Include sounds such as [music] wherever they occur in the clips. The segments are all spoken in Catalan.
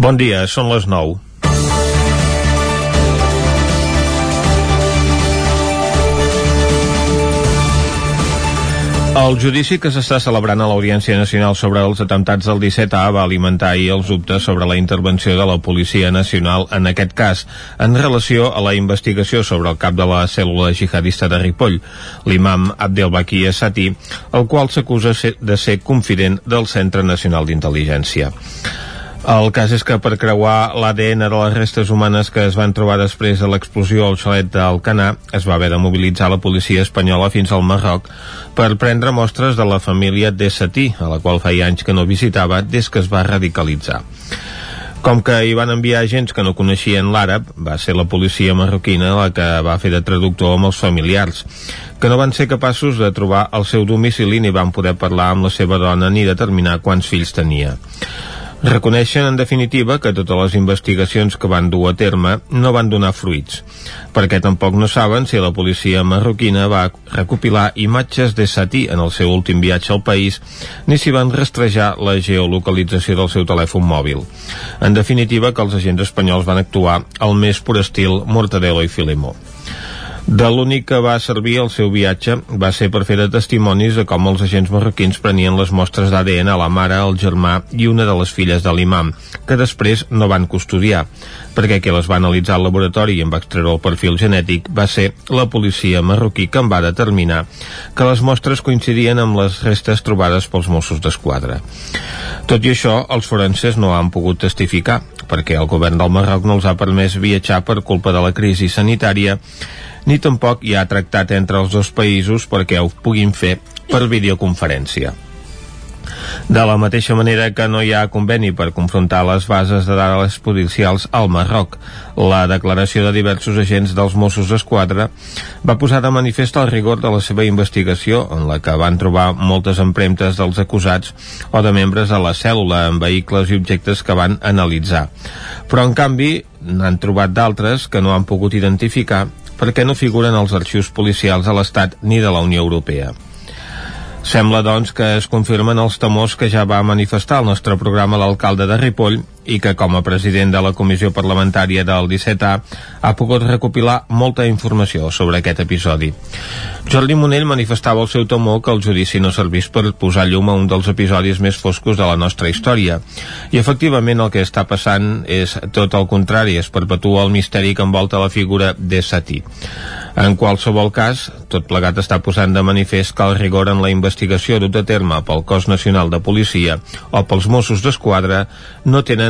Bon dia, són les 9. El judici que s'està celebrant a l'Audiència Nacional sobre els atemptats del 17A va alimentar ahir els dubtes sobre la intervenció de la Policia Nacional en aquest cas, en relació a la investigació sobre el cap de la cèl·lula jihadista de Ripoll, l'imam Abdelbaki Essati, el qual s'acusa de ser confident del Centre Nacional d'Intel·ligència. El cas és que per creuar l'ADN de les restes humanes que es van trobar després de l'explosió al xalet d'Alcanar es va haver de mobilitzar la policia espanyola fins al Marroc per prendre mostres de la família de Satí, a la qual feia anys que no visitava des que es va radicalitzar. Com que hi van enviar agents que no coneixien l'àrab, va ser la policia marroquina la que va fer de traductor amb els familiars, que no van ser capaços de trobar el seu domicili ni van poder parlar amb la seva dona ni determinar quants fills tenia. Reconeixen, en definitiva, que totes les investigacions que van dur a terme no van donar fruits, perquè tampoc no saben si la policia marroquina va recopilar imatges de Sati en el seu últim viatge al país, ni si van rastrejar la geolocalització del seu telèfon mòbil. En definitiva, que els agents espanyols van actuar al més pur estil Mortadelo i Filemó. De l'únic que va servir el seu viatge va ser per fer de testimonis de com els agents marroquins prenien les mostres d'ADN a la mare, el germà i una de les filles de l'imam, que després no van custodiar, perquè qui les va analitzar al laboratori i en va extreure el perfil genètic va ser la policia marroquí que en va determinar que les mostres coincidien amb les restes trobades pels Mossos d'Esquadra. Tot i això, els forenses no han pogut testificar, perquè el govern del Marroc no els ha permès viatjar per culpa de la crisi sanitària ni tampoc hi ha tractat entre els dos països perquè ho puguin fer per videoconferència. De la mateixa manera que no hi ha conveni per confrontar les bases de dades policials al Marroc, la declaració de diversos agents dels Mossos d'Esquadra va posar de manifest el rigor de la seva investigació, en la que van trobar moltes empremtes dels acusats o de membres de la cèl·lula en vehicles i objectes que van analitzar. Però, en canvi, n'han trobat d'altres que no han pogut identificar perquè no figuren als arxius policials de l'Estat ni de la Unió Europea. Sembla, doncs, que es confirmen els temors que ja va manifestar el nostre programa l'alcalde de Ripoll i que, com a president de la comissió parlamentària del 17A, ha pogut recopilar molta informació sobre aquest episodi. Jordi Monell manifestava el seu temor que el judici no servís per posar llum a un dels episodis més foscos de la nostra història. I, efectivament, el que està passant és tot el contrari, es perpetua el misteri que envolta la figura de Sati. En qualsevol cas, tot plegat està posant de manifest que el rigor en la investigació dut a terme pel Cos Nacional de Policia o pels Mossos d'Esquadra no tenen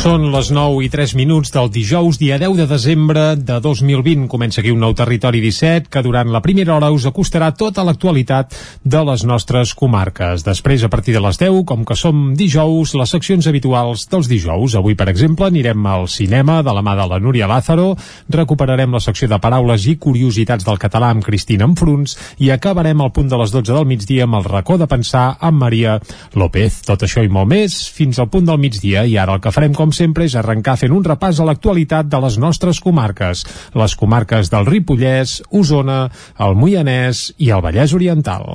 Són les 9 i 3 minuts del dijous, dia 10 de desembre de 2020. Comença aquí un nou Territori 17 que durant la primera hora us acostarà tota l'actualitat de les nostres comarques. Després, a partir de les 10, com que som dijous, les seccions habituals dels dijous. Avui, per exemple, anirem al cinema de la mà de la Núria Lázaro, recuperarem la secció de paraules i curiositats del català amb Cristina Enfruns i acabarem al punt de les 12 del migdia amb el racó de pensar amb Maria López. Tot això i molt més fins al punt del migdia i ara el que farem com com sempre, és arrencar fent un repàs a l'actualitat de les nostres comarques, les comarques del Ripollès, Osona, el Moianès i el Vallès Oriental.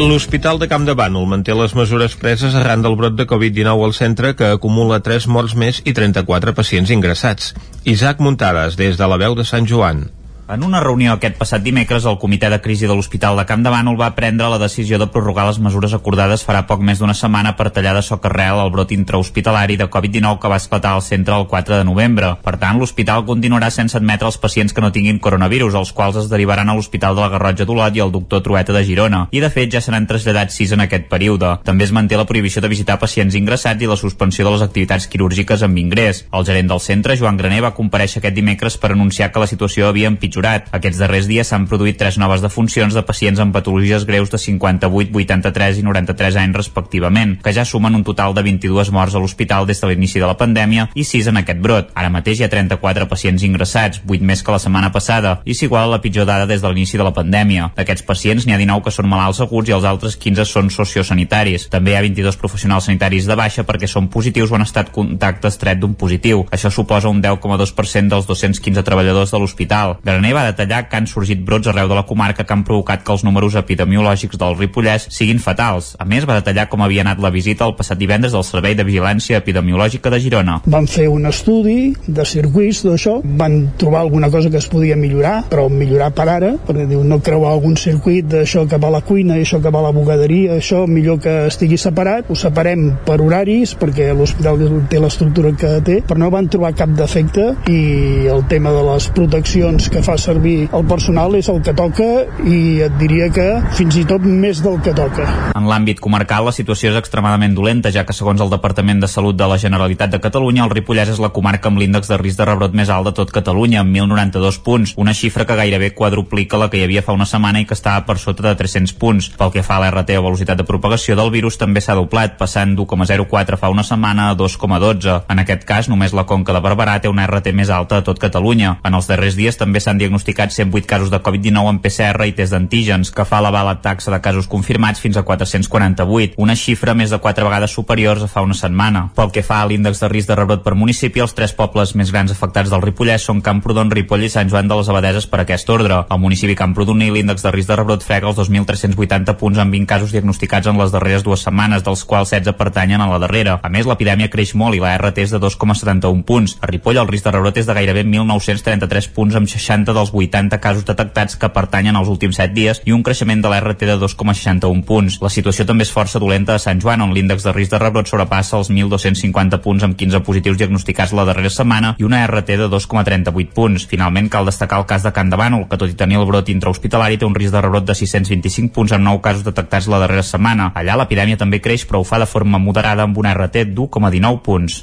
L'Hospital de Camp de Bànol manté les mesures preses arran del brot de Covid-19 al centre que acumula 3 morts més i 34 pacients ingressats. Isaac Muntades, des de la veu de Sant Joan. En una reunió aquest passat dimecres, el comitè de crisi de l'Hospital de Camp de Bànol va prendre la decisió de prorrogar les mesures acordades farà poc més d'una setmana per tallar de soc arrel el brot intrahospitalari de Covid-19 que va esclatar al centre el 4 de novembre. Per tant, l'hospital continuarà sense admetre els pacients que no tinguin coronavirus, els quals es derivaran a l'Hospital de la Garrotja d'Olot i al doctor Trueta de Girona. I, de fet, ja seran traslladats sis en aquest període. També es manté la prohibició de visitar pacients ingressats i la suspensió de les activitats quirúrgiques amb ingrés. El gerent del centre, Joan Graner, va compareixer aquest dimecres per anunciar que la situació havia empitjorat Preixurat. Aquests darrers dies s'han produït tres noves defuncions de pacients amb patologies greus de 58, 83 i 93 anys respectivament, que ja sumen un total de 22 morts a l'hospital des de l'inici de la pandèmia i 6 en aquest brot. Ara mateix hi ha 34 pacients ingressats, 8 més que la setmana passada, i s'iguala la pitjor dada des de l'inici de la pandèmia. D'aquests pacients n'hi ha 19 que són malalts aguts i els altres 15 són sociosanitaris. També hi ha 22 professionals sanitaris de baixa perquè són positius o han estat contacte estret d'un positiu. Això suposa un 10,2% dels 215 treballadors de l'hospital. Graner va detallar que han sorgit brots arreu de la comarca que han provocat que els números epidemiològics del Ripollès siguin fatals. A més, va detallar com havia anat la visita el passat divendres del Servei de Vigilància Epidemiològica de Girona. Van fer un estudi de circuits d'això, van trobar alguna cosa que es podia millorar, però millorar per ara, perquè diu no creuar algun circuit d'això que va a la cuina això que va a la bugaderia, això millor que estigui separat, ho separem per horaris perquè l'hospital té l'estructura que té, però no van trobar cap defecte i el tema de les proteccions que fa servir el personal és el que toca i et diria que fins i tot més del que toca. En l'àmbit comarcal la situació és extremadament dolenta, ja que segons el Departament de Salut de la Generalitat de Catalunya, el Ripollès és la comarca amb l'índex de risc de rebrot més alt de tot Catalunya, amb 1.092 punts, una xifra que gairebé quadruplica la que hi havia fa una setmana i que estava per sota de 300 punts. Pel que fa a l'RT o velocitat de propagació del virus també s'ha doblat, passant d'1,04 fa una setmana a 2,12. En aquest cas, només la Conca de Barberà té una RT més alta de tot Catalunya. En els darrers dies també s'han diagnosticat 108 casos de Covid-19 en PCR i test d'antígens, que fa elevar la taxa de casos confirmats fins a 448, una xifra més de 4 vegades superiors a fa una setmana. Pel que fa a l'índex de risc de rebrot per municipi, els tres pobles més grans afectats del Ripollès són Camprodon, Ripoll i Sant Joan de les Abadeses per aquest ordre. Al municipi Camprodoní l'índex de risc de rebrot frega els 2.380 punts amb 20 casos diagnosticats en les darreres dues setmanes, dels quals 16 pertanyen a la darrera. A més, l'epidèmia creix molt i la RT és de 2,71 punts. A Ripoll el risc de rebrot és de gairebé 1.933 punts amb 60 dels 80 casos detectats que pertanyen als últims 7 dies i un creixement de la RT de 2,61 punts. La situació també és força dolenta a Sant Joan, on l'índex de risc de rebrot sobrepassa els 1.250 punts amb 15 positius diagnosticats la darrera setmana i una RT de 2,38 punts. Finalment, cal destacar el cas de Can de Bànol, que tot i tenir el brot intrahospitalari té un risc de rebrot de 625 punts amb 9 casos detectats la darrera setmana. Allà l'epidèmia també creix, però ho fa de forma moderada amb una RT d'1,19 punts.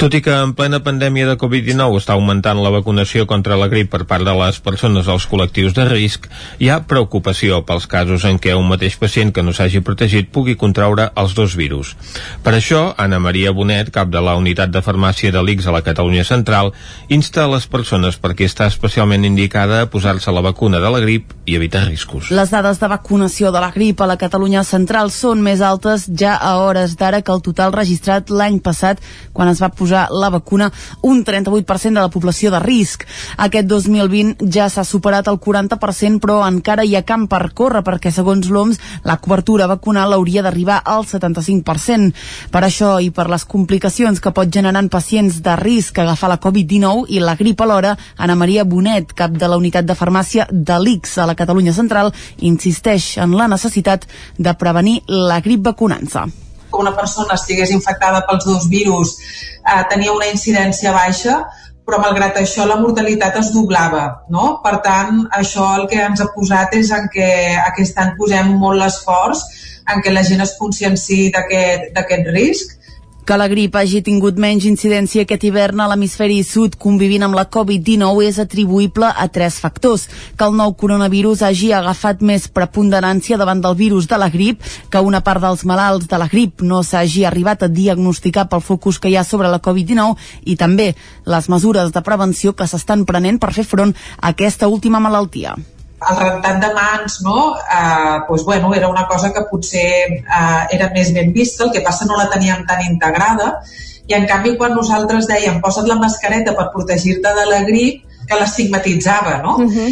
Tot i que en plena pandèmia de Covid-19 està augmentant la vacunació contra la grip per part de les persones dels col·lectius de risc, hi ha preocupació pels casos en què un mateix pacient que no s'hagi protegit pugui contraure els dos virus. Per això, Anna Maria Bonet, cap de la unitat de farmàcia de l'ICS a la Catalunya Central, insta a les persones perquè està especialment indicada a posar-se la vacuna de la grip i evitar riscos. Les dades de vacunació de la grip a la Catalunya Central són més altes ja a hores d'ara que el total registrat l'any passat quan es va posar la vacuna un 38% de la població de risc. Aquest 2020 ja s'ha superat el 40% però encara hi ha camp per córrer perquè segons l'OMS la cobertura vacunal hauria d'arribar al 75%. Per això i per les complicacions que pot generar en pacients de risc agafar la Covid-19 i la grip alhora, Ana Maria Bonet, cap de la unitat de farmàcia de l'ICS a la Catalunya Central, insisteix en la necessitat de prevenir la grip vacunant-se que una persona estigués infectada pels dos virus eh, tenia una incidència baixa, però malgrat això la mortalitat es doblava. No? Per tant, això el que ens ha posat és en què aquest any posem molt l'esforç en què la gent es conscienci d'aquest risc que la grip hagi tingut menys incidència aquest hivern a l'hemisferi sud convivint amb la Covid-19 és atribuïble a tres factors. Que el nou coronavirus hagi agafat més preponderància davant del virus de la grip, que una part dels malalts de la grip no s'hagi arribat a diagnosticar pel focus que hi ha sobre la Covid-19 i també les mesures de prevenció que s'estan prenent per fer front a aquesta última malaltia el rentat de mans no? eh, doncs, bueno, era una cosa que potser eh, era més ben vista, el que passa no la teníem tan integrada i en canvi quan nosaltres dèiem posa't la mascareta per protegir-te de la grip que l'estigmatitzava, no? Uh -huh.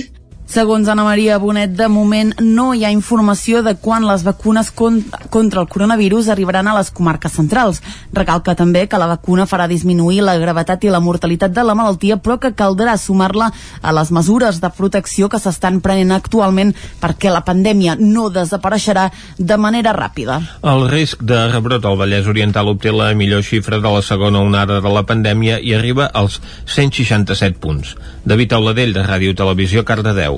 Segons Ana Maria Bonet, de moment no hi ha informació de quan les vacunes con contra el coronavirus arribaran a les comarques centrals. Recalca també que la vacuna farà disminuir la gravetat i la mortalitat de la malaltia, però que caldrà sumar-la a les mesures de protecció que s'estan prenent actualment perquè la pandèmia no desapareixerà de manera ràpida. El risc de rebrot al Vallès Oriental obté la millor xifra de la segona onada de la pandèmia i arriba als 167 punts. David Auladell, de Ràdio Televisió, Cardedeu.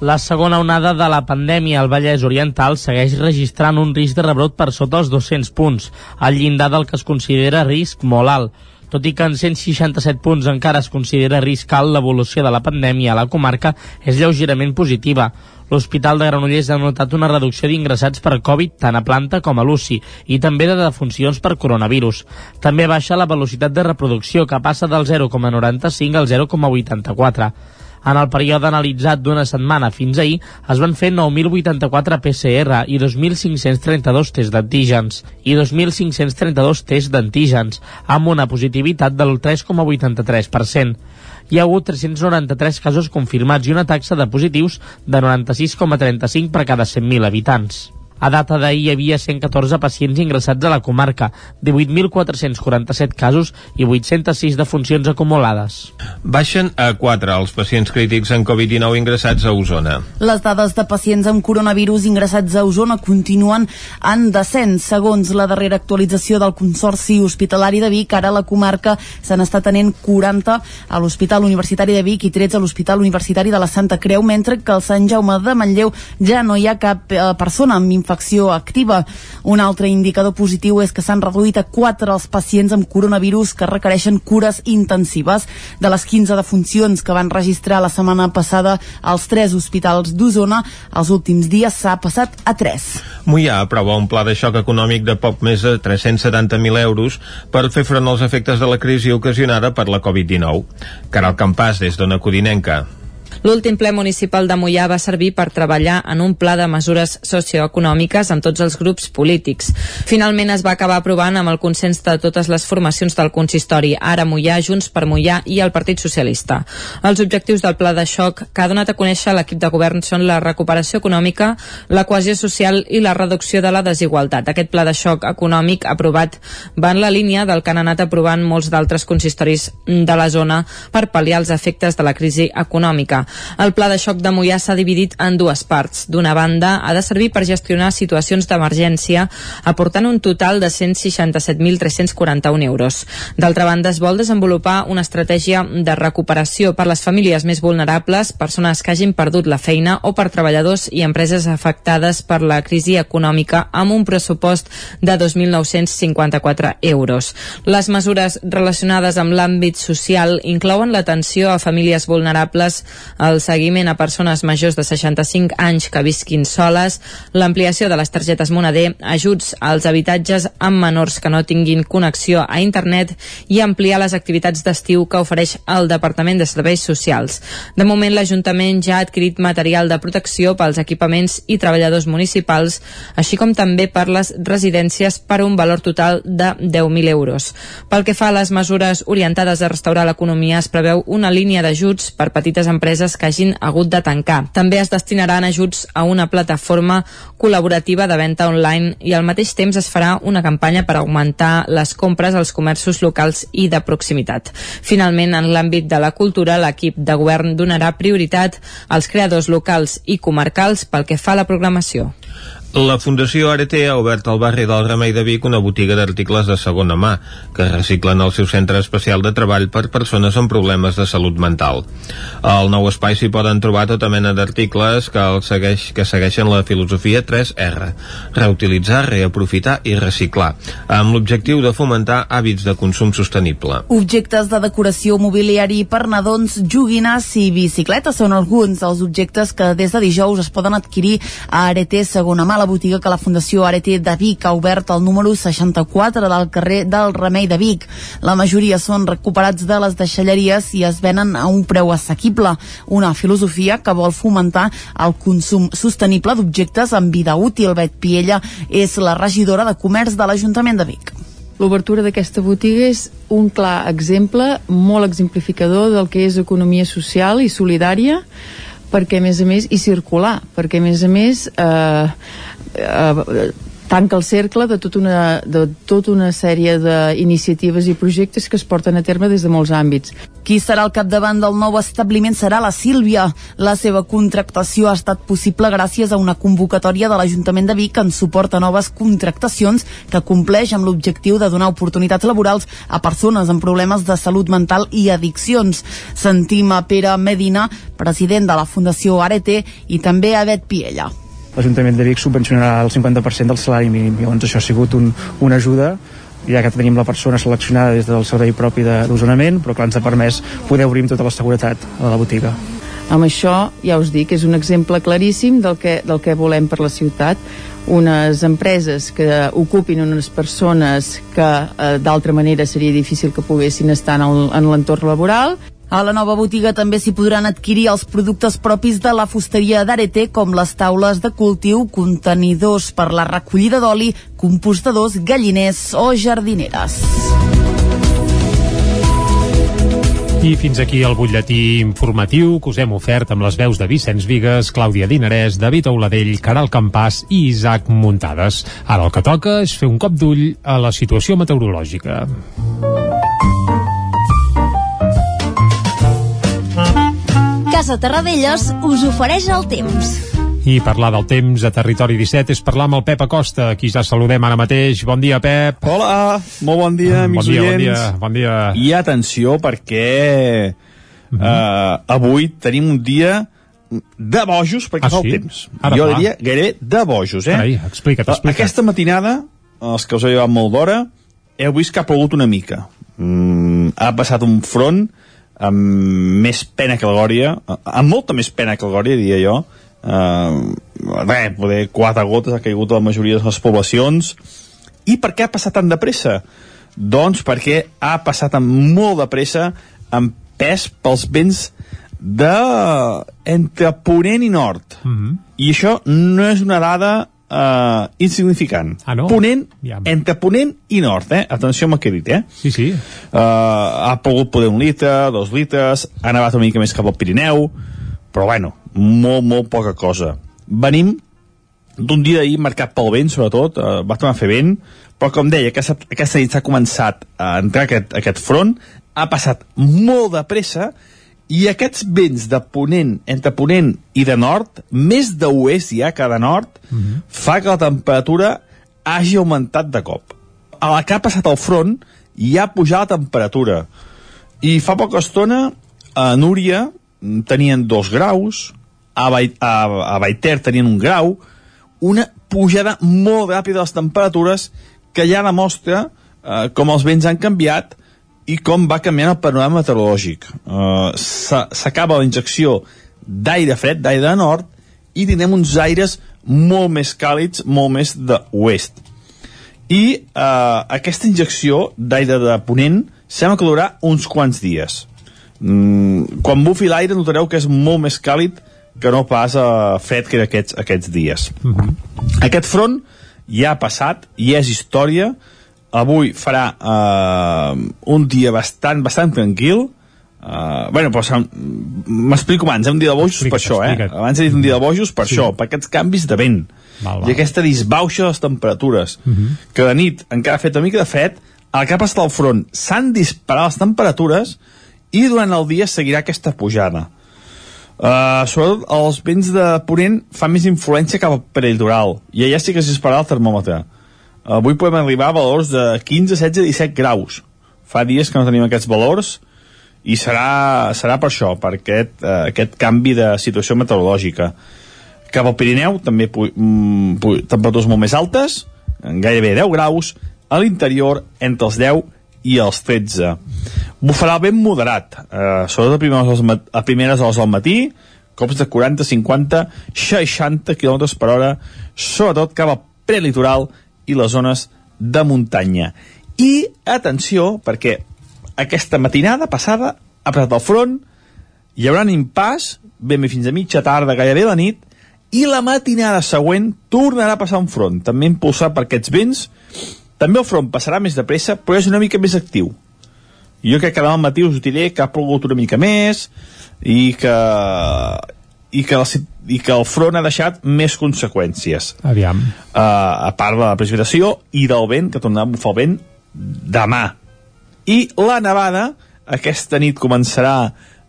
La segona onada de la pandèmia al Vallès Oriental segueix registrant un risc de rebrot per sota els 200 punts, al llindar del que es considera risc molt alt. Tot i que en 167 punts encara es considera risc alt, l'evolució de la pandèmia a la comarca és lleugerament positiva. L'Hospital de Granollers ha notat una reducció d'ingressats per Covid tant a planta com a l'UCI i també de defuncions per coronavirus. També baixa la velocitat de reproducció, que passa del 0,95 al 0,84. En el període analitzat d'una setmana fins ahir es van fer 9.084 PCR i 2.532 tests d'antígens i 2.532 tests d'antígens, amb una positivitat del 3,83%. Hi ha hagut 393 casos confirmats i una taxa de positius de 96,35 per cada 100.000 habitants. A data d'ahir hi havia 114 pacients ingressats a la comarca, 18.447 casos i 806 defuncions acumulades. Baixen a 4 els pacients crítics en Covid-19 ingressats a Osona. Les dades de pacients amb coronavirus ingressats a Osona continuen en descens. Segons la darrera actualització del Consorci Hospitalari de Vic, ara a la comarca se n'està tenent 40 a l'Hospital Universitari de Vic i 13 a l'Hospital Universitari de la Santa Creu, mentre que al Sant Jaume de Manlleu ja no hi ha cap eh, persona amb infecció activa. Un altre indicador positiu és que s'han reduït a 4 els pacients amb coronavirus que requereixen cures intensives. De les 15 defuncions que van registrar la setmana passada als tres hospitals d'Osona, els últims dies s'ha passat a 3. Mollà aprova un pla de xoc econòmic de poc més de 370.000 euros per fer front als efectes de la crisi ocasionada per la Covid-19. Caral Campàs, des d'Ona Codinenca. L'últim ple municipal de Mollà va servir per treballar en un pla de mesures socioeconòmiques amb tots els grups polítics. Finalment es va acabar aprovant amb el consens de totes les formacions del consistori, ara Mollà, Junts per Mollà i el Partit Socialista. Els objectius del pla de xoc que ha donat a conèixer l'equip de govern són la recuperació econòmica, la cohesió social i la reducció de la desigualtat. Aquest pla de xoc econòmic aprovat va en la línia del que han anat aprovant molts d'altres consistoris de la zona per pal·liar els efectes de la crisi econòmica. El pla de xoc de Mollà s'ha dividit en dues parts. D'una banda, ha de servir per gestionar situacions d'emergència, aportant un total de 167.341 euros. D'altra banda, es vol desenvolupar una estratègia de recuperació per les famílies més vulnerables, persones que hagin perdut la feina o per treballadors i empreses afectades per la crisi econòmica amb un pressupost de 2.954 euros. Les mesures relacionades amb l'àmbit social inclouen l'atenció a famílies vulnerables, el seguiment a persones majors de 65 anys que visquin soles, l'ampliació de les targetes Moneder, ajuts als habitatges amb menors que no tinguin connexió a internet i ampliar les activitats d'estiu que ofereix el Departament de Serveis Socials. De moment, l'Ajuntament ja ha adquirit material de protecció pels equipaments i treballadors municipals, així com també per les residències per un valor total de 10.000 euros. Pel que fa a les mesures orientades a restaurar l'economia, es preveu una línia d'ajuts per petites empreses que hagin hagut de tancar. També es destinaran ajuts a una plataforma col·laborativa de venda online i al mateix temps es farà una campanya per augmentar les compres als comerços locals i de proximitat. Finalment, en l'àmbit de la cultura, l'equip de govern donarà prioritat als creadors locals i comarcals pel que fa a la programació. La Fundació Arete ha obert al barri del Remei de Vic una botiga d'articles de segona mà que reciclen el seu centre especial de treball per persones amb problemes de salut mental. Al nou espai s'hi poden trobar tota mena d'articles que, el segueix, que segueixen la filosofia 3R, reutilitzar, reaprofitar i reciclar, amb l'objectiu de fomentar hàbits de consum sostenible. Objectes de decoració mobiliari per nadons, joguines i bicicletes són alguns dels objectes que des de dijous es poden adquirir a Arete segona mà. La botiga que la Fundació Arete de Vic ha obert al número 64 del carrer del Remei de Vic. La majoria són recuperats de les deixalleries i es venen a un preu assequible, una filosofia que vol fomentar el consum sostenible d'objectes amb vida útil. Bet Piella és la regidora de Comerç de l'Ajuntament de Vic. L'obertura d'aquesta botiga és un clar exemple, molt exemplificador del que és economia social i solidària, perquè a més a més i circular, perquè a més a més eh, eh, tanca el cercle de, tot una, de tota una sèrie d'iniciatives i projectes que es porten a terme des de molts àmbits. Qui serà al capdavant del nou establiment serà la Sílvia. La seva contractació ha estat possible gràcies a una convocatòria de l'Ajuntament de Vic en suport a noves contractacions que compleix amb l'objectiu de donar oportunitats laborals a persones amb problemes de salut mental i addiccions. Sentim a Pere Medina, president de la Fundació Arete, i també a Bet Piella l'Ajuntament de Vic subvencionarà el 50% del salari mínim. Llavors això ha sigut un, una ajuda ja que tenim la persona seleccionada des del servei propi d'osonament, però clar, ens ha permès poder obrir amb tota la seguretat a la botiga. Amb això, ja us dic, és un exemple claríssim del que, del que volem per la ciutat unes empreses que ocupin unes persones que eh, d'altra manera seria difícil que poguessin estar en l'entorn laboral a la nova botiga també s'hi podran adquirir els productes propis de la fusteria d'Arete, com les taules de cultiu, contenidors per la recollida d'oli, compostadors, galliners o jardineres. I fins aquí el butlletí informatiu que us hem ofert amb les veus de Vicenç Vigues, Clàudia Dinarès, David Auladell, Caral Campàs i Isaac Muntades. Ara el que toca és fer un cop d'ull a la situació meteorològica. Casa Terradellos us ofereix el temps. I parlar del temps a Territori 17 és parlar amb el Pep Acosta, qui ja saludem ara mateix. Bon dia, Pep. Hola, molt bon dia, amics bon dia, oients. Bon dia, bon dia. I atenció, perquè uh -huh. uh, avui tenim un dia de bojos perquè Ah, fa sí? el temps. Ara jo va. diria gairebé de bojos, eh? Carai, explica't, explica't. Aquesta matinada, els que us heu llevat molt d'hora, heu vist que ha plogut una mica. Mm, ha passat un front amb més pena que la Gòria, amb molta més pena que la Gòria, diria jo. Uh, res, poder quatre gotes ha caigut a la majoria de les poblacions. I per què ha passat tan de pressa? Doncs perquè ha passat amb molt de pressa, amb pes pels vents de entre Ponent i Nord. Mm -hmm. I això no és una dada uh, insignificant. Ah, no? Ponent, Ja. entre Ponent i Nord, eh? Atenció amb el que he dit, eh? Sí, sí. Uh, ha pogut poder un litre, dos litres, ha nevat una mica més cap al Pirineu, però bueno, molt, molt poca cosa. Venim d'un dia d'ahir marcat pel vent, sobretot, uh, va tornar a fer vent, però com deia, aquesta, aquesta nit s'ha començat a entrar aquest, aquest front, ha passat molt de pressa, i aquests vents de ponent, entre ponent i de nord, més d'oest ja que de nord, uh -huh. fa que la temperatura hagi augmentat de cop. A la que ha passat el front, ja ha pujat la temperatura. I fa poca estona, a Núria mm, tenien dos graus, a, Bait a, a Baiter tenien un grau, una pujada molt ràpida de les temperatures que ja demostra eh, com els vents han canviat i com va canviant el panorama meteorològic. Uh, S'acaba la injecció d'aire fred, d'aire de nord, i tindrem uns aires molt més càlids, molt més d'oest. I uh, aquesta injecció d'aire de ponent sembla que durarà uns quants dies. Mm, quan bufi l'aire notareu que és molt més càlid que no pas uh, fred que era aquests, aquests dies. Mm -hmm. Aquest front ja ha passat, i és història, avui farà uh, un dia bastant, bastant tranquil, Uh, bueno, però m'explico abans, eh? un dia de bojos per això, eh? Abans he dit un dia de bojos per Sí. això, per aquests canvis de vent Val, i val. aquesta disbauxa de les temperatures Mhm. que de nit encara ha fet una mica de fred al ha passat al front s'han disparat les temperatures i durant el dia seguirà aquesta pujada uh, sobretot els vents de Ponent fan més influència cap al prelitoral i allà sí que es dispararà el termòmetre avui podem arribar a valors de 15, 16, 17 graus. Fa dies que no tenim aquests valors i serà, serà per això, per aquest, uh, aquest canvi de situació meteorològica. Cap al Pirineu també mm, temperatures molt més altes gairebé 10 graus a l'interior entre els 10 i els 13 bufarà vent moderat eh, sobretot a primeres, hores, a primeres hores del matí cops de 40, 50 60 km per hora sobretot cap al prelitoral i les zones de muntanya. I atenció perquè aquesta matinada passada ha passat el front hi haurà un impàs ben bé fins a mitja tarda, gairebé la nit i la matinada següent tornarà a passar un front, també impulsat per aquests vents. També el front passarà més de pressa però és una mica més actiu. Jo crec que demà al matí us diré que ha plogut una mica més i que i que, la, i que el front ha deixat més conseqüències Aviam. uh, a part de la precipitació i del vent, que tornarà a bufar el vent demà. I la nevada, aquesta nit començarà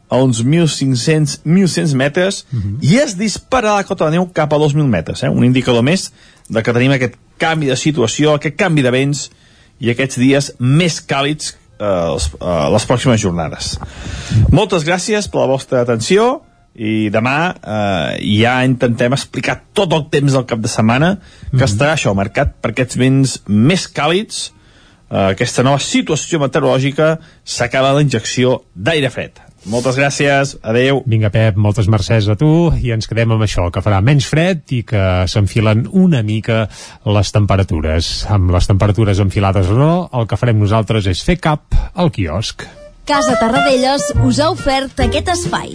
a uns 1.500-1.100 metres i es dispararà la cota de neu cap a 2.000 metres, eh? un indicador més de que tenim aquest canvi de situació, aquest canvi de vents i aquests dies més càlids eh, les, eh, les pròximes jornades. Moltes gràcies per la vostra atenció i demà eh, ja intentem explicar tot el temps del cap de setmana que estarà això marcat per aquests vents més càlids eh, aquesta nova situació meteorològica s'acaba la injecció d'aire fred. Moltes gràcies, adeu. Vinga, Pep, moltes mercès a tu i ens quedem amb això, que farà menys fred i que s'enfilen una mica les temperatures. Amb les temperatures enfilades o no, el que farem nosaltres és fer cap al quiosc. Casa Tarradellas us ha ofert aquest espai.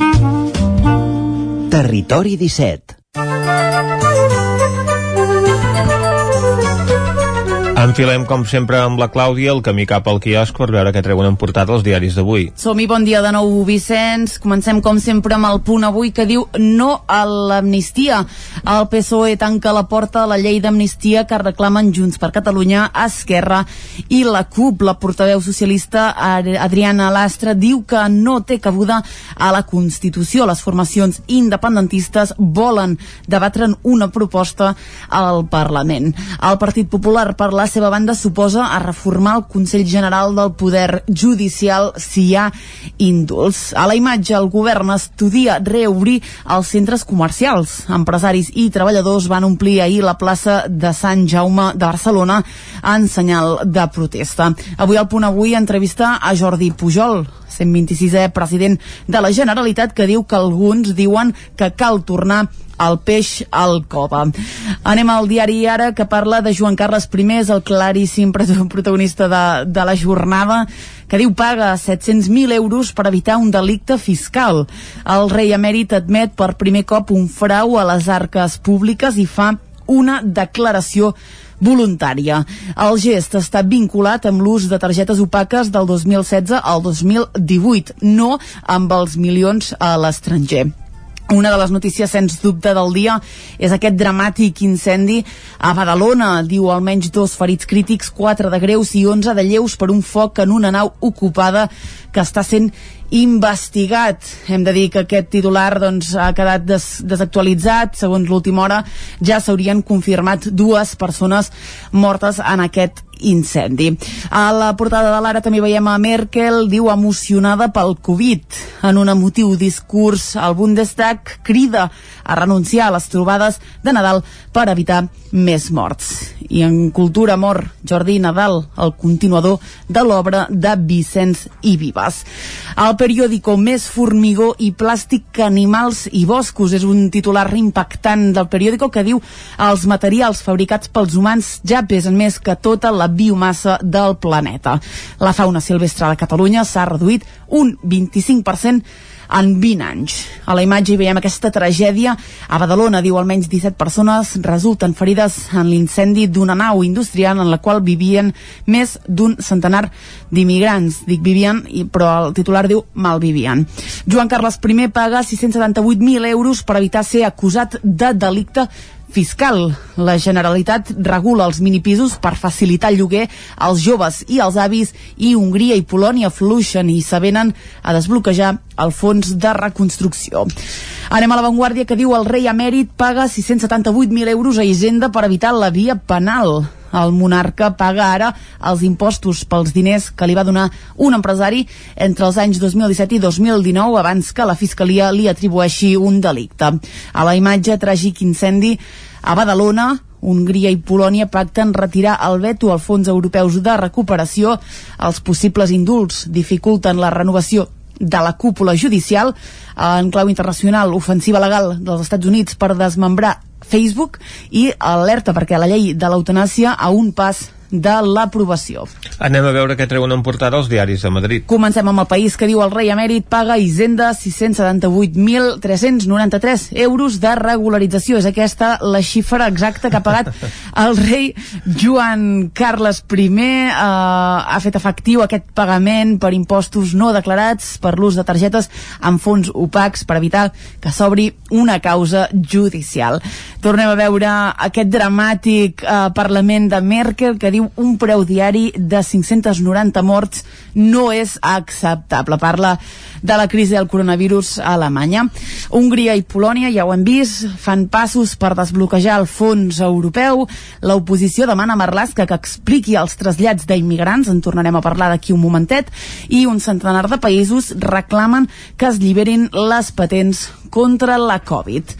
Territori 17 Enfilem, com sempre, amb la Clàudia el camí cap al quiosc per veure què treuen en portada els diaris d'avui. Som-hi, bon dia de nou, Vicenç. Comencem, com sempre, amb el punt avui que diu no a l'amnistia. El PSOE tanca la porta a la llei d'amnistia que reclamen Junts per Catalunya, Esquerra i la CUP. La portaveu socialista Adriana Lastra diu que no té cabuda a la Constitució. Les formacions independentistes volen debatre'n una proposta al Parlament. El Partit Popular, per la seva banda suposa a reformar el Consell General del Poder Judicial si hi ha indults. A la imatge, el govern estudia reobrir els centres comercials. Empresaris i treballadors van omplir ahir la plaça de Sant Jaume de Barcelona en senyal de protesta. Avui al punt avui entrevista a Jordi Pujol, 126è president de la Generalitat que diu que alguns diuen que cal tornar el peix al cova. Anem al diari ara que parla de Joan Carles I, el claríssim [laughs] protagonista de, de la jornada, que diu paga 700.000 euros per evitar un delicte fiscal. El rei emèrit admet per primer cop un frau a les arques públiques i fa una declaració voluntària. El gest està vinculat amb l'ús de targetes opaques del 2016 al 2018, no amb els milions a l'estranger. Una de les notícies, sens dubte, del dia és aquest dramàtic incendi a Badalona. Diu almenys dos ferits crítics, quatre de greus i 11 de lleus per un foc en una nau ocupada que està sent investigat. Hem de dir que aquest titular doncs, ha quedat des desactualitzat. Segons l'última hora ja s'haurien confirmat dues persones mortes en aquest incendi. A la portada de l'Ara també veiem a Merkel, diu emocionada pel Covid. En un emotiu discurs, el Bundestag crida a renunciar a les trobades de Nadal per evitar més morts. I en cultura mor Jordi Nadal, el continuador de l'obra de Vicenç i Vives. El periòdico Més formigó i plàstic que animals i boscos és un titular impactant del periòdico que diu els materials fabricats pels humans ja pesen més que tota la biomassa del planeta. La fauna silvestre de Catalunya s'ha reduït un 25% en 20 anys. A la imatge hi veiem aquesta tragèdia. A Badalona, diu almenys 17 persones resulten ferides en l'incendi d'una nau industrial en la qual vivien més d'un centenar d'immigrants. Dic vivien, però el titular diu malvivien. Joan Carles I paga 678.000 euros per evitar ser acusat de delicte fiscal. La Generalitat regula els minipisos per facilitar el lloguer als joves i als avis i Hongria i Polònia fluixen i s'avenen a desbloquejar el fons de reconstrucció. Anem a l'avantguàrdia que diu el rei emèrit paga 678.000 euros a Hisenda per evitar la via penal el monarca paga ara els impostos pels diners que li va donar un empresari entre els anys 2017 i 2019 abans que la Fiscalia li atribueixi un delicte. A la imatge tràgic incendi a Badalona, Hongria i Polònia pacten retirar el veto als fons europeus de recuperació. Els possibles indults dificulten la renovació de la cúpula judicial en clau internacional ofensiva legal dels Estats Units per desmembrar Facebook i alerta perquè la llei de l'eutanàsia a un pas de l'aprovació. Anem a veure què treuen en portada els diaris de Madrid. Comencem amb el país que diu el rei emèrit paga Hisenda 678.393 euros de regularització. És aquesta la xifra exacta que ha pagat [laughs] el rei Joan Carles I. Eh, ha fet efectiu aquest pagament per impostos no declarats per l'ús de targetes amb fons opacs per evitar que s'obri una causa judicial. Tornem a veure aquest dramàtic eh, Parlament de Merkel que diu un preu diari de 590 morts no és acceptable. Parla de la crisi del coronavirus a Alemanya. Hongria i Polònia, ja ho hem vist, fan passos per desbloquejar el fons europeu. L'oposició demana a Marlaska que expliqui els trasllats d'immigrants, en tornarem a parlar d'aquí un momentet, i un centenar de països reclamen que es lliberin les patents contra la Covid.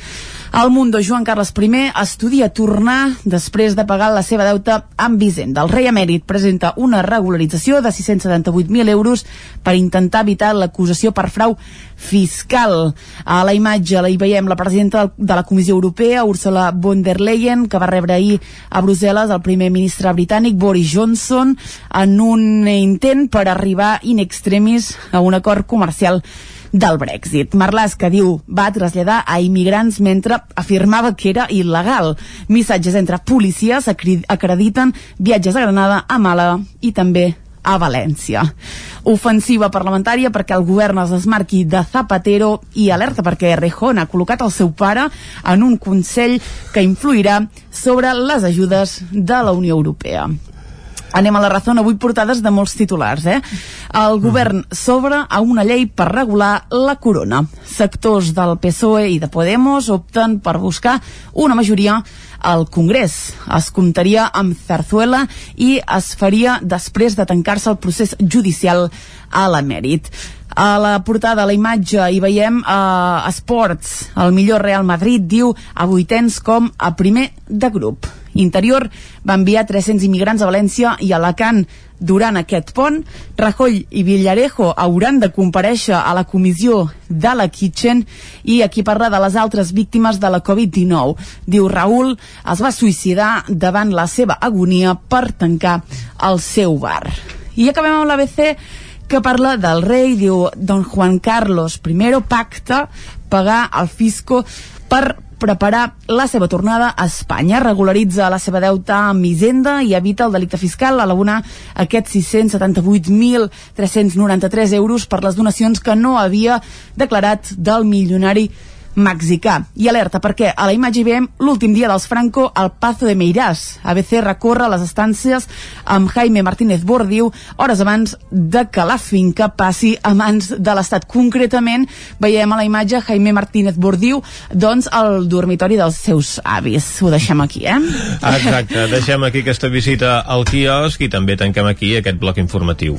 El Mundo Joan Carles I estudia tornar després de pagar la seva deuta amb Vicenda. El rei emèrit presenta una regularització de 678.000 euros per intentar evitar l'acusació per frau fiscal. A la imatge la hi veiem la presidenta de la Comissió Europea, Ursula von der Leyen, que va rebre ahir a Brussel·les el primer ministre britànic Boris Johnson en un intent per arribar in extremis a un acord comercial del Brexit. Marlaska que diu va traslladar a immigrants mentre afirmava que era il·legal. Missatges entre policies acrediten viatges a Granada, a Màlaga i també a València. Ofensiva parlamentària perquè el govern es desmarqui de Zapatero i alerta perquè Rejón ha col·locat el seu pare en un consell que influirà sobre les ajudes de la Unió Europea. Anem a la raó, avui portades de molts titulars, eh? El govern s'obre a una llei per regular la corona. Sectors del PSOE i de Podemos opten per buscar una majoria al Congrés. Es comptaria amb Zarzuela i es faria després de tancar-se el procés judicial a l'emèrit. A la portada, a la imatge, hi veiem uh, esports. El millor Real Madrid diu a vuitens com a primer de grup. Interior va enviar 300 immigrants a València i a Alacant durant aquest pont. Rajoy i Villarejo hauran de compareixer a la comissió de la Kitchen i aquí parla de les altres víctimes de la Covid-19. Diu Raül es va suïcidar davant la seva agonia per tancar el seu bar. I acabem amb l'ABC que parla del rei, diu Don Juan Carlos I pacta pagar al fisco per preparar la seva tornada a Espanya. Regularitza la seva deuta amb Hisenda i evita el delicte fiscal a l'abonar aquests 678.393 euros per les donacions que no havia declarat del milionari mexicà. I alerta perquè a la imatge veiem l'últim dia dels Franco al Pazo de Meirás. ABC recorre les estàncies amb Jaime Martínez Bordiu hores abans de que la finca passi a mans de l'Estat. Concretament, veiem a la imatge Jaime Martínez Bordiu doncs al dormitori dels seus avis. Ho deixem aquí, eh? Exacte, deixem aquí aquesta visita al quiosc i també tanquem aquí aquest bloc informatiu.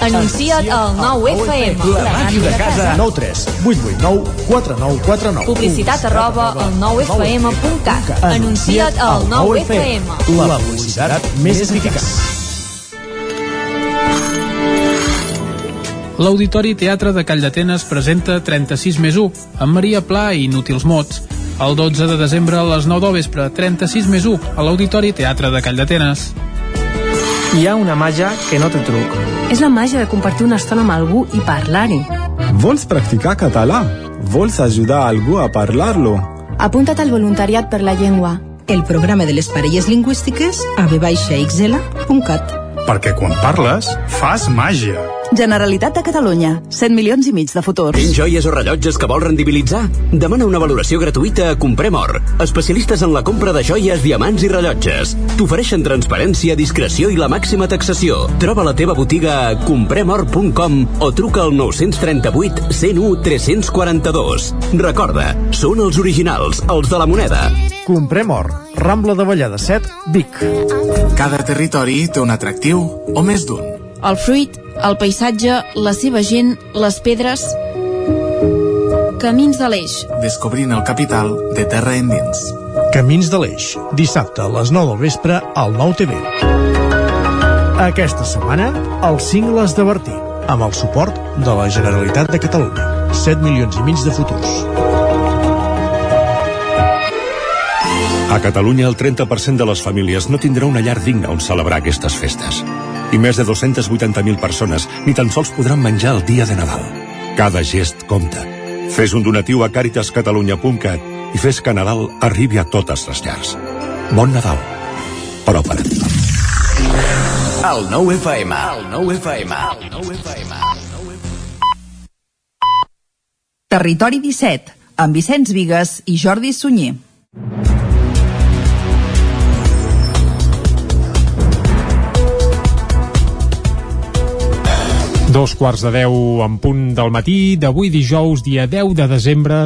Anuncia't al 9FM. La màquina de casa. 9 3 8 8 9 4 9 4 9. Publicitat arroba al 9FM.cat. Anuncia't al 9FM. La publicitat més eficaç. L'Auditori Teatre de Call d'Atenes presenta 36 més 1, amb Maria Pla i Inútils Mots. El 12 de desembre a les 9 del vespre, 36 més 1, a l'Auditori Teatre de Call d'Atenes. Hi ha una màgia que no té truc. És la màgia de compartir una estona amb algú i parlar-hi. Vols practicar català? Vols ajudar algú a parlar-lo? Apunta't al voluntariat per la llengua. El programa de les parelles lingüístiques a vxl.cat. Perquè quan parles, fas màgia. Generalitat de Catalunya. 100 milions i mig de futur. Tens joies o rellotges que vols rendibilitzar? Demana una valoració gratuïta a Comprem Or. Especialistes en la compra de joies, diamants i rellotges. T'ofereixen transparència, discreció i la màxima taxació. Troba la teva botiga a compremor.com o truca al 938 101 342. Recorda, són els originals, els de la moneda. Comprem Or. Rambla de Vallada 7, Vic. Cada territori té un atractiu o més d'un. El fruit, el paisatge, la seva gent, les pedres... Camins de l'Eix. Descobrint el capital de terra endins. Camins de l'Eix. Dissabte a les 9 del vespre al 9 TV. Aquesta setmana, els cingles de Bertí amb el suport de la Generalitat de Catalunya. 7 milions i mig de futurs. A Catalunya, el 30% de les famílies no tindrà una llar digna on celebrar aquestes festes. I més de 280.000 persones ni tan sols podran menjar el dia de Nadal. Cada gest compta. Fes un donatiu a caritascatalunya.cat i fes que Nadal arribi a totes les llars. Bon Nadal. Però per a tothom. El 9 FM. El 9 FM. El 9 FM. Territori 17, amb Vicenç Vigues i Jordi Sunyer. Dos quarts de deu en punt del matí d'avui dijous, dia 10 de desembre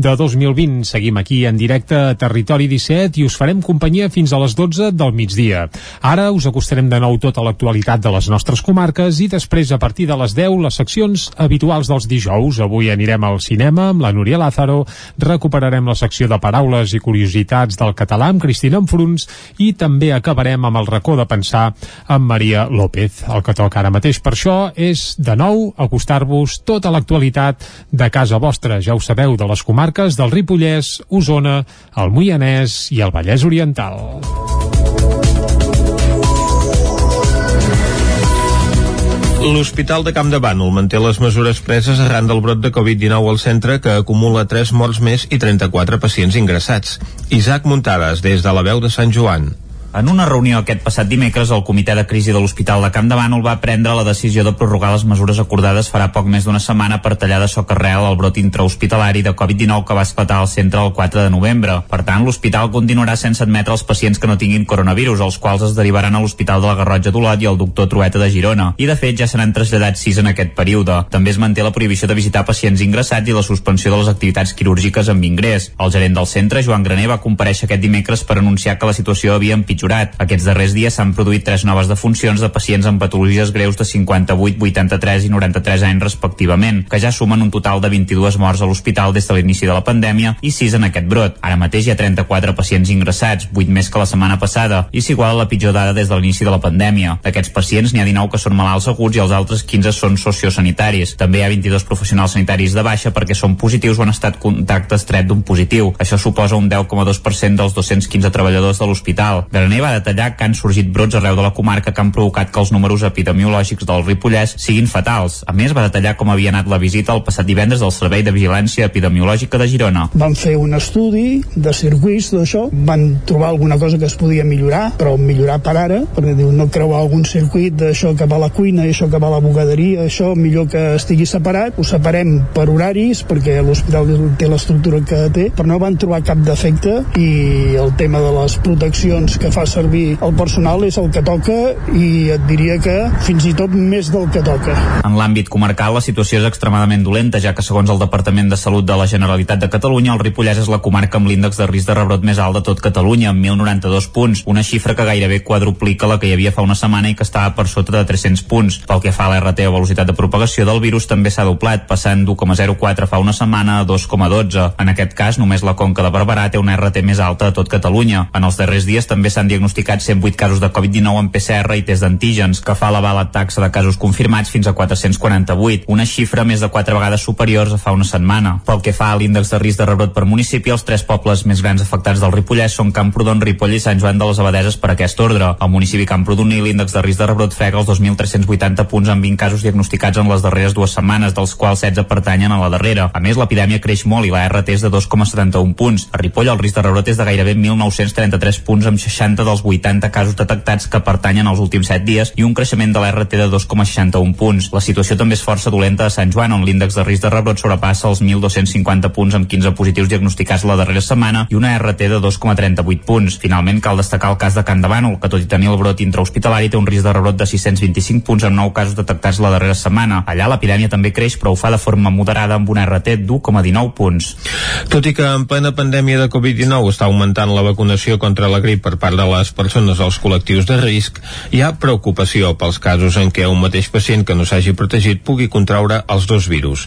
de 2020. Seguim aquí en directe a Territori 17 i us farem companyia fins a les 12 del migdia. Ara us acostarem de nou tota l'actualitat de les nostres comarques i després, a partir de les 10, les seccions habituals dels dijous. Avui anirem al cinema amb la Núria Lázaro, recuperarem la secció de paraules i curiositats del català amb Cristina Enfruns i també acabarem amb el racó de pensar amb Maria López. El que toca ara mateix per això és de nou acostar-vos tota l'actualitat de casa vostra, ja ho sabeu, de les comarques del Ripollès, Osona, el Moianès i el Vallès Oriental. L'Hospital de Camp de Bànol manté les mesures preses arran del brot de Covid-19 al centre que acumula 3 morts més i 34 pacients ingressats. Isaac Muntades, des de la veu de Sant Joan. En una reunió aquest passat dimecres, el comitè de crisi de l'Hospital de Camp de Bànol va prendre la decisió de prorrogar les mesures acordades farà poc més d'una setmana per tallar de soc arrel el brot intrahospitalari de Covid-19 que va esclatar al centre el 4 de novembre. Per tant, l'hospital continuarà sense admetre els pacients que no tinguin coronavirus, els quals es derivaran a l'Hospital de la Garrotja d'Olot i al doctor Trueta de Girona. I, de fet, ja se n'han traslladat sis en aquest període. També es manté la prohibició de visitar pacients ingressats i la suspensió de les activitats quirúrgiques amb ingrés. El gerent del centre, Joan Graner, va compareixer aquest dimecres per anunciar que la situació havia. Aquests darrers dies s'han produït tres noves defuncions de pacients amb patologies greus de 58, 83 i 93 anys respectivament, que ja sumen un total de 22 morts a l'hospital des de l'inici de la pandèmia i 6 en aquest brot. Ara mateix hi ha 34 pacients ingressats, 8 més que la setmana passada, i s'iguala la pitjor dada des de l'inici de la pandèmia. D'aquests pacients n'hi ha 19 que són malalts aguts i els altres 15 són sociosanitaris. També hi ha 22 professionals sanitaris de baixa perquè són positius o han estat contacte estret d'un positiu. Això suposa un 10,2% dels 215 treballadors de l'hospital. Graner va detallar que han sorgit brots arreu de la comarca que han provocat que els números epidemiològics del Ripollès siguin fatals. A més, va detallar com havia anat la visita el passat divendres del Servei de Vigilància Epidemiològica de Girona. Van fer un estudi de circuits d'això, van trobar alguna cosa que es podia millorar, però millorar per ara, perquè diu no creuar algun circuit d'això que va a la cuina això que va a la bugaderia, això millor que estigui separat, ho separem per horaris perquè l'hospital té l'estructura que té, però no van trobar cap defecte i el tema de les proteccions que fa servir el personal és el que toca i et diria que fins i tot més del que toca. En l'àmbit comarcal, la situació és extremadament dolenta, ja que segons el Departament de Salut de la Generalitat de Catalunya, el Ripollès és la comarca amb l'índex de risc de rebrot més alt de tot Catalunya, amb 1.092 punts, una xifra que gairebé quadruplica la que hi havia fa una setmana i que estava per sota de 300 punts. Pel que fa a l'RT o velocitat de propagació del virus també s'ha doblat, passant d'1,04 fa una setmana a 2,12. En aquest cas, només la Conca de Barberà té una RT més alta de tot Catalunya. En els darrers dies també s'han diagnosticat 108 casos de Covid-19 en PCR i test d'antígens, que fa elevar la taxa de casos confirmats fins a 448, una xifra més de 4 vegades superiors a fa una setmana. Pel que fa a l'índex de risc de rebrot per municipi, els tres pobles més grans afectats del Ripollès són Camprodon, Ripoll i Sant Joan de les Abadeses per aquest ordre. Al municipi Camprodoní l'índex de risc de rebrot frega els 2.380 punts amb 20 casos diagnosticats en les darreres dues setmanes, dels quals 16 pertanyen a la darrera. A més, l'epidèmia creix molt i la RT és de 2,71 punts. A Ripoll el risc de rebrot és de gairebé 1.933 punts amb 60 dels 80 casos detectats que pertanyen als últims 7 dies i un creixement de l'RT de 2,61 punts. La situació també és força dolenta a Sant Joan, on l'índex de risc de rebrot sobrepassa els 1.250 punts amb 15 positius diagnosticats la darrera setmana i una RT de 2,38 punts. Finalment, cal destacar el cas de Can Bànol, que tot i tenir el brot intrahospitalari té un risc de rebrot de 625 punts amb 9 casos detectats la darrera setmana. Allà l'epidèmia també creix, però ho fa de forma moderada amb una RT d'1,19 punts. Tot i que en plena pandèmia de Covid-19 està augmentant la vacunació contra la grip per part de les persones als col·lectius de risc, hi ha preocupació pels casos en què un mateix pacient que no s'hagi protegit pugui contraure els dos virus.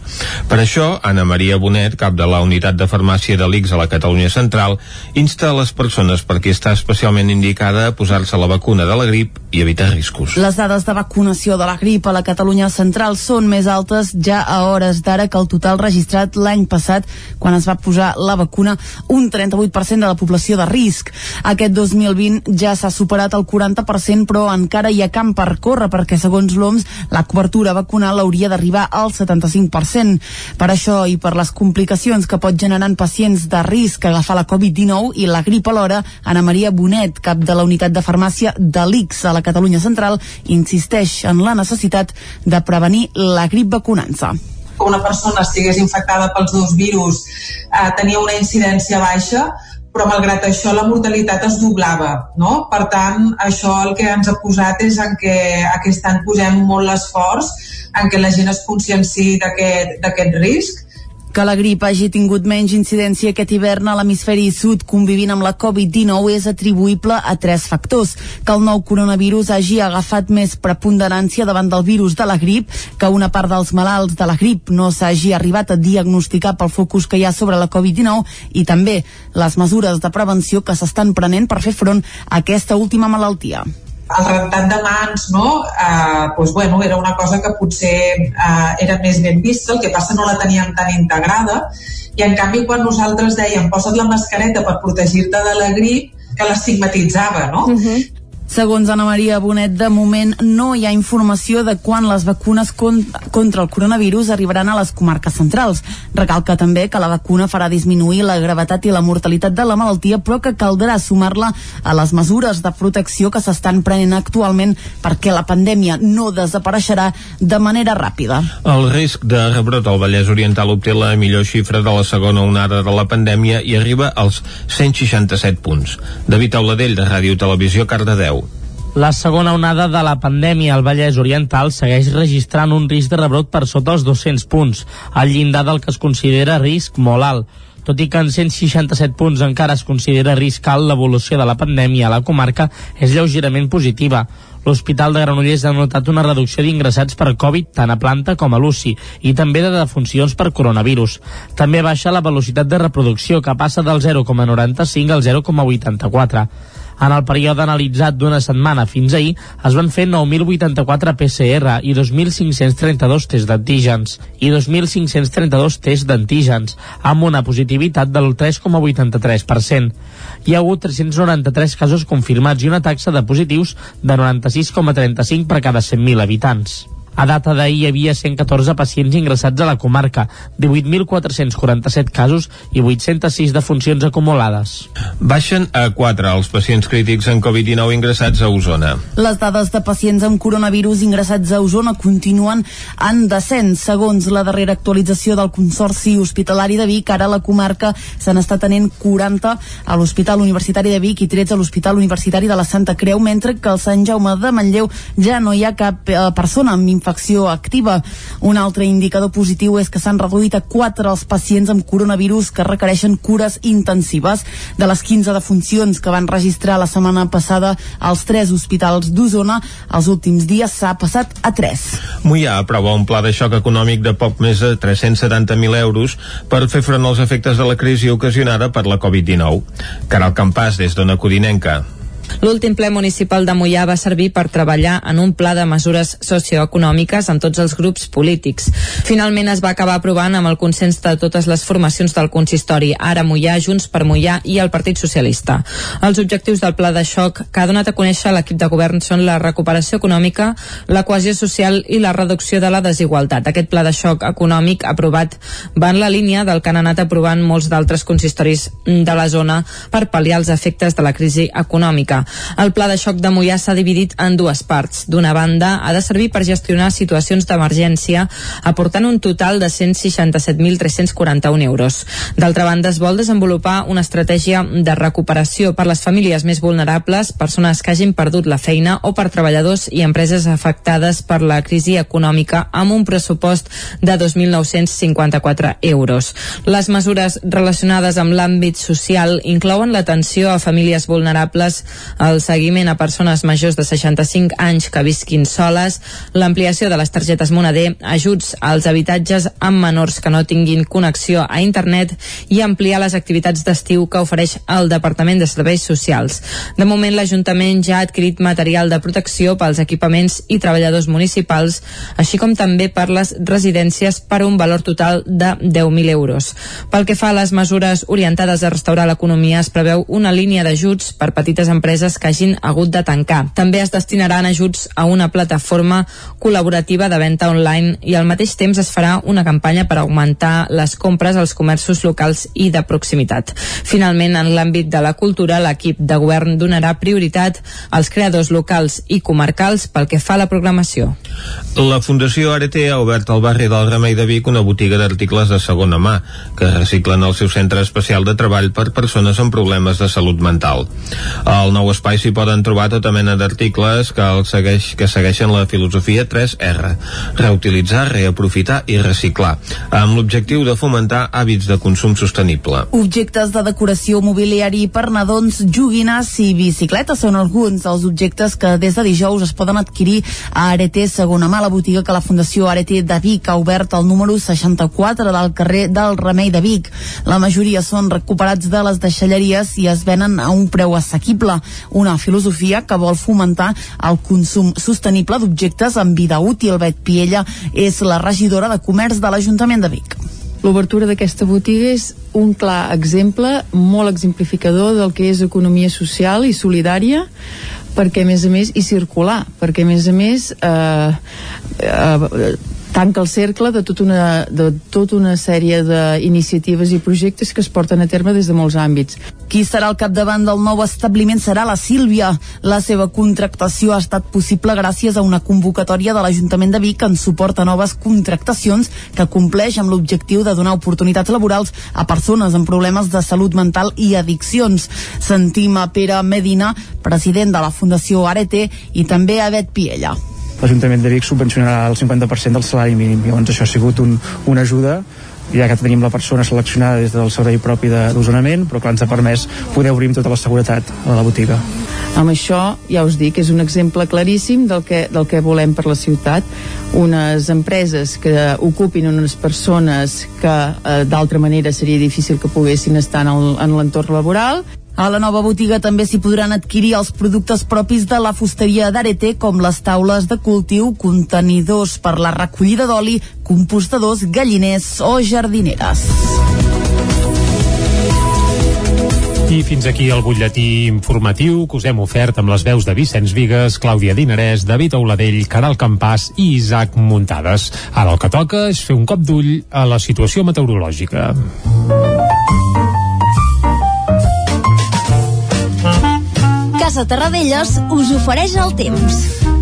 Per això, Anna Maria Bonet, cap de la unitat de farmàcia de l'ICS a la Catalunya Central, insta a les persones per qui està especialment indicada a posar-se la vacuna de la grip i evitar riscos. Les dades de vacunació de la grip a la Catalunya Central són més altes ja a hores d'ara que el total registrat l'any passat quan es va posar la vacuna un 38% de la població de risc. Aquest 2020 ja s'ha superat el 40% però encara hi ha camp per córrer perquè segons l'OMS la cobertura vacunal hauria d'arribar al 75%. Per això i per les complicacions que pot generar en pacients de risc agafar la Covid-19 i la grip alhora, Ana Maria Bonet, cap de la unitat de farmàcia de l'ICS a la Catalunya Central, insisteix en la necessitat de prevenir la grip vacunant-se que una persona estigués infectada pels dos virus eh, tenia una incidència baixa, però malgrat això la mortalitat es doblava, no? Per tant, això el que ens ha posat és en què aquest any posem molt l'esforç en què la gent es conscienci d'aquest risc que la grip hagi tingut menys incidència aquest hivern a l'hemisferi sud convivint amb la Covid-19 és atribuïble a tres factors. Que el nou coronavirus hagi agafat més preponderància davant del virus de la grip, que una part dels malalts de la grip no s'hagi arribat a diagnosticar pel focus que hi ha sobre la Covid-19 i també les mesures de prevenció que s'estan prenent per fer front a aquesta última malaltia el rentat de mans no? eh, doncs, bueno, era una cosa que potser eh, era més ben vista, el que passa no la teníem tan integrada i en canvi quan nosaltres dèiem posa't la mascareta per protegir-te de la grip que l'estigmatitzava, no? Uh -huh. Segons Ana Maria Bonet, de moment no hi ha informació de quan les vacunes con contra el coronavirus arribaran a les comarques centrals. Recalca també que la vacuna farà disminuir la gravetat i la mortalitat de la malaltia, però que caldrà sumar-la a les mesures de protecció que s'estan prenent actualment perquè la pandèmia no desapareixerà de manera ràpida. El risc de rebrot al Vallès Oriental obté la millor xifra de la segona onada de la pandèmia i arriba als 167 punts. David Auladell, de Ràdio Televisió, Cardedeu. La segona onada de la pandèmia al Vallès Oriental segueix registrant un risc de rebrot per sota els 200 punts, al llindar del que es considera risc molt alt. Tot i que en 167 punts encara es considera risc alt, l'evolució de la pandèmia a la comarca és lleugerament positiva. L'Hospital de Granollers ha notat una reducció d'ingressats per Covid tant a planta com a l'UCI i també de defuncions per coronavirus. També baixa la velocitat de reproducció que passa del 0,95 al 0,84. En el període analitzat d'una setmana fins ahir es van fer 9.084 PCR i 2.532 tests d'antígens i 2.532 tests d'antígens amb una positivitat del 3,83%. Hi ha hagut 393 casos confirmats i una taxa de positius de 96,35 per cada 100.000 habitants. A data d'ahir hi havia 114 pacients ingressats a la comarca, 18.447 casos i 806 defuncions acumulades. Baixen a 4 els pacients crítics en Covid-19 ingressats a Osona. Les dades de pacients amb coronavirus ingressats a Osona continuen en descens. Segons la darrera actualització del Consorci Hospitalari de Vic, ara a la comarca se n'està tenent 40 a l'Hospital Universitari de Vic i 13 a l'Hospital Universitari de la Santa Creu, mentre que al Sant Jaume de Manlleu ja no hi ha cap eh, persona amb infecció activa. Un altre indicador positiu és que s'han reduït a 4 els pacients amb coronavirus que requereixen cures intensives. De les 15 defuncions que van registrar la setmana passada als 3 hospitals d'Osona, els últims dies s'ha passat a 3. Mollà aprova un pla de xoc econòmic de poc més de 370.000 euros per fer front als efectes de la crisi ocasionada per la Covid-19. Caral Campàs, des d'Ona Codinenca. L'últim ple municipal de Mollà va servir per treballar en un pla de mesures socioeconòmiques amb tots els grups polítics. Finalment es va acabar aprovant amb el consens de totes les formacions del consistori, ara Mollà, Junts per Mollà i el Partit Socialista. Els objectius del pla de xoc que ha donat a conèixer l'equip de govern són la recuperació econòmica, la cohesió social i la reducció de la desigualtat. Aquest pla de xoc econòmic aprovat va en la línia del que han anat aprovant molts d'altres consistoris de la zona per pal·liar els efectes de la crisi econòmica. El pla de xoc de Mollà s'ha dividit en dues parts. D'una banda, ha de servir per gestionar situacions d'emergència, aportant un total de 167.341 euros. D'altra banda, es vol desenvolupar una estratègia de recuperació per les famílies més vulnerables, persones que hagin perdut la feina o per treballadors i empreses afectades per la crisi econòmica amb un pressupost de 2.954 euros. Les mesures relacionades amb l'àmbit social inclouen l'atenció a famílies vulnerables el seguiment a persones majors de 65 anys que visquin soles, l'ampliació de les targetes Moneder, ajuts als habitatges amb menors que no tinguin connexió a internet i ampliar les activitats d'estiu que ofereix el Departament de Serveis Socials. De moment, l'Ajuntament ja ha adquirit material de protecció pels equipaments i treballadors municipals, així com també per les residències per un valor total de 10.000 euros. Pel que fa a les mesures orientades a restaurar l'economia, es preveu una línia d'ajuts per petites empreses que hagin hagut de tancar. També es destinaran ajuts a una plataforma col·laborativa de venda online i al mateix temps es farà una campanya per augmentar les compres als comerços locals i de proximitat. Finalment, en l'àmbit de la cultura, l'equip de govern donarà prioritat als creadors locals i comarcals pel que fa a la programació. La Fundació Arete ha obert al barri del Remei de Vic una botiga d'articles de segona mà que reciclen el seu centre especial de treball per persones amb problemes de salut mental. Al nou espai s'hi poden trobar tota mena d'articles que, el segueix, que segueixen la filosofia 3R, reutilitzar, reaprofitar i reciclar, amb l'objectiu de fomentar hàbits de consum sostenible. Objectes de decoració, mobiliari per nadons, joguines i bicicletes són alguns dels objectes que des de dijous es poden adquirir a Arete segona mà, la botiga que la Fundació Arete de Vic ha obert al número 64 del carrer del Remei de Vic. La majoria són recuperats de les deixalleries i es venen a un preu assequible, una filosofia que vol fomentar el consum sostenible d'objectes amb vida útil. Bet Piella és la regidora de Comerç de l'Ajuntament de Vic. L'obertura d'aquesta botiga és un clar exemple, molt exemplificador del que és economia social i solidària, perquè a més a més i circular, perquè a més a més eh, eh, tanca el cercle de, tot una, de tota una sèrie d'iniciatives i projectes que es porten a terme des de molts àmbits. Qui serà al capdavant del nou establiment serà la Sílvia. La seva contractació ha estat possible gràcies a una convocatòria de l'Ajuntament de Vic en suport a noves contractacions que compleix amb l'objectiu de donar oportunitats laborals a persones amb problemes de salut mental i addiccions. Sentim a Pere Medina, president de la Fundació Arete, i també a Bet Piella l'Ajuntament de Vic subvencionarà el 50% del salari mínim. Llavors això ha sigut un, una ajuda ja que tenim la persona seleccionada des del servei propi d'osonament, però clar, ens ha permès poder obrir amb tota la seguretat a la botiga. Amb això, ja us dic, és un exemple claríssim del que, del que volem per la ciutat. Unes empreses que ocupin unes persones que eh, d'altra manera seria difícil que poguessin estar en l'entorn laboral a la nova botiga també s'hi podran adquirir els productes propis de la fusteria d'Arete, com les taules de cultiu, contenidors per la recollida d'oli, compostadors, galliners o jardineres. I fins aquí el butlletí informatiu que us hem ofert amb les veus de Vicenç Vigues, Clàudia Dinarès, David Auladell, Caral Campàs i Isaac Muntades. Ara el que toca és fer un cop d'ull a la situació meteorològica. Casa Terradellos us ofereix el temps.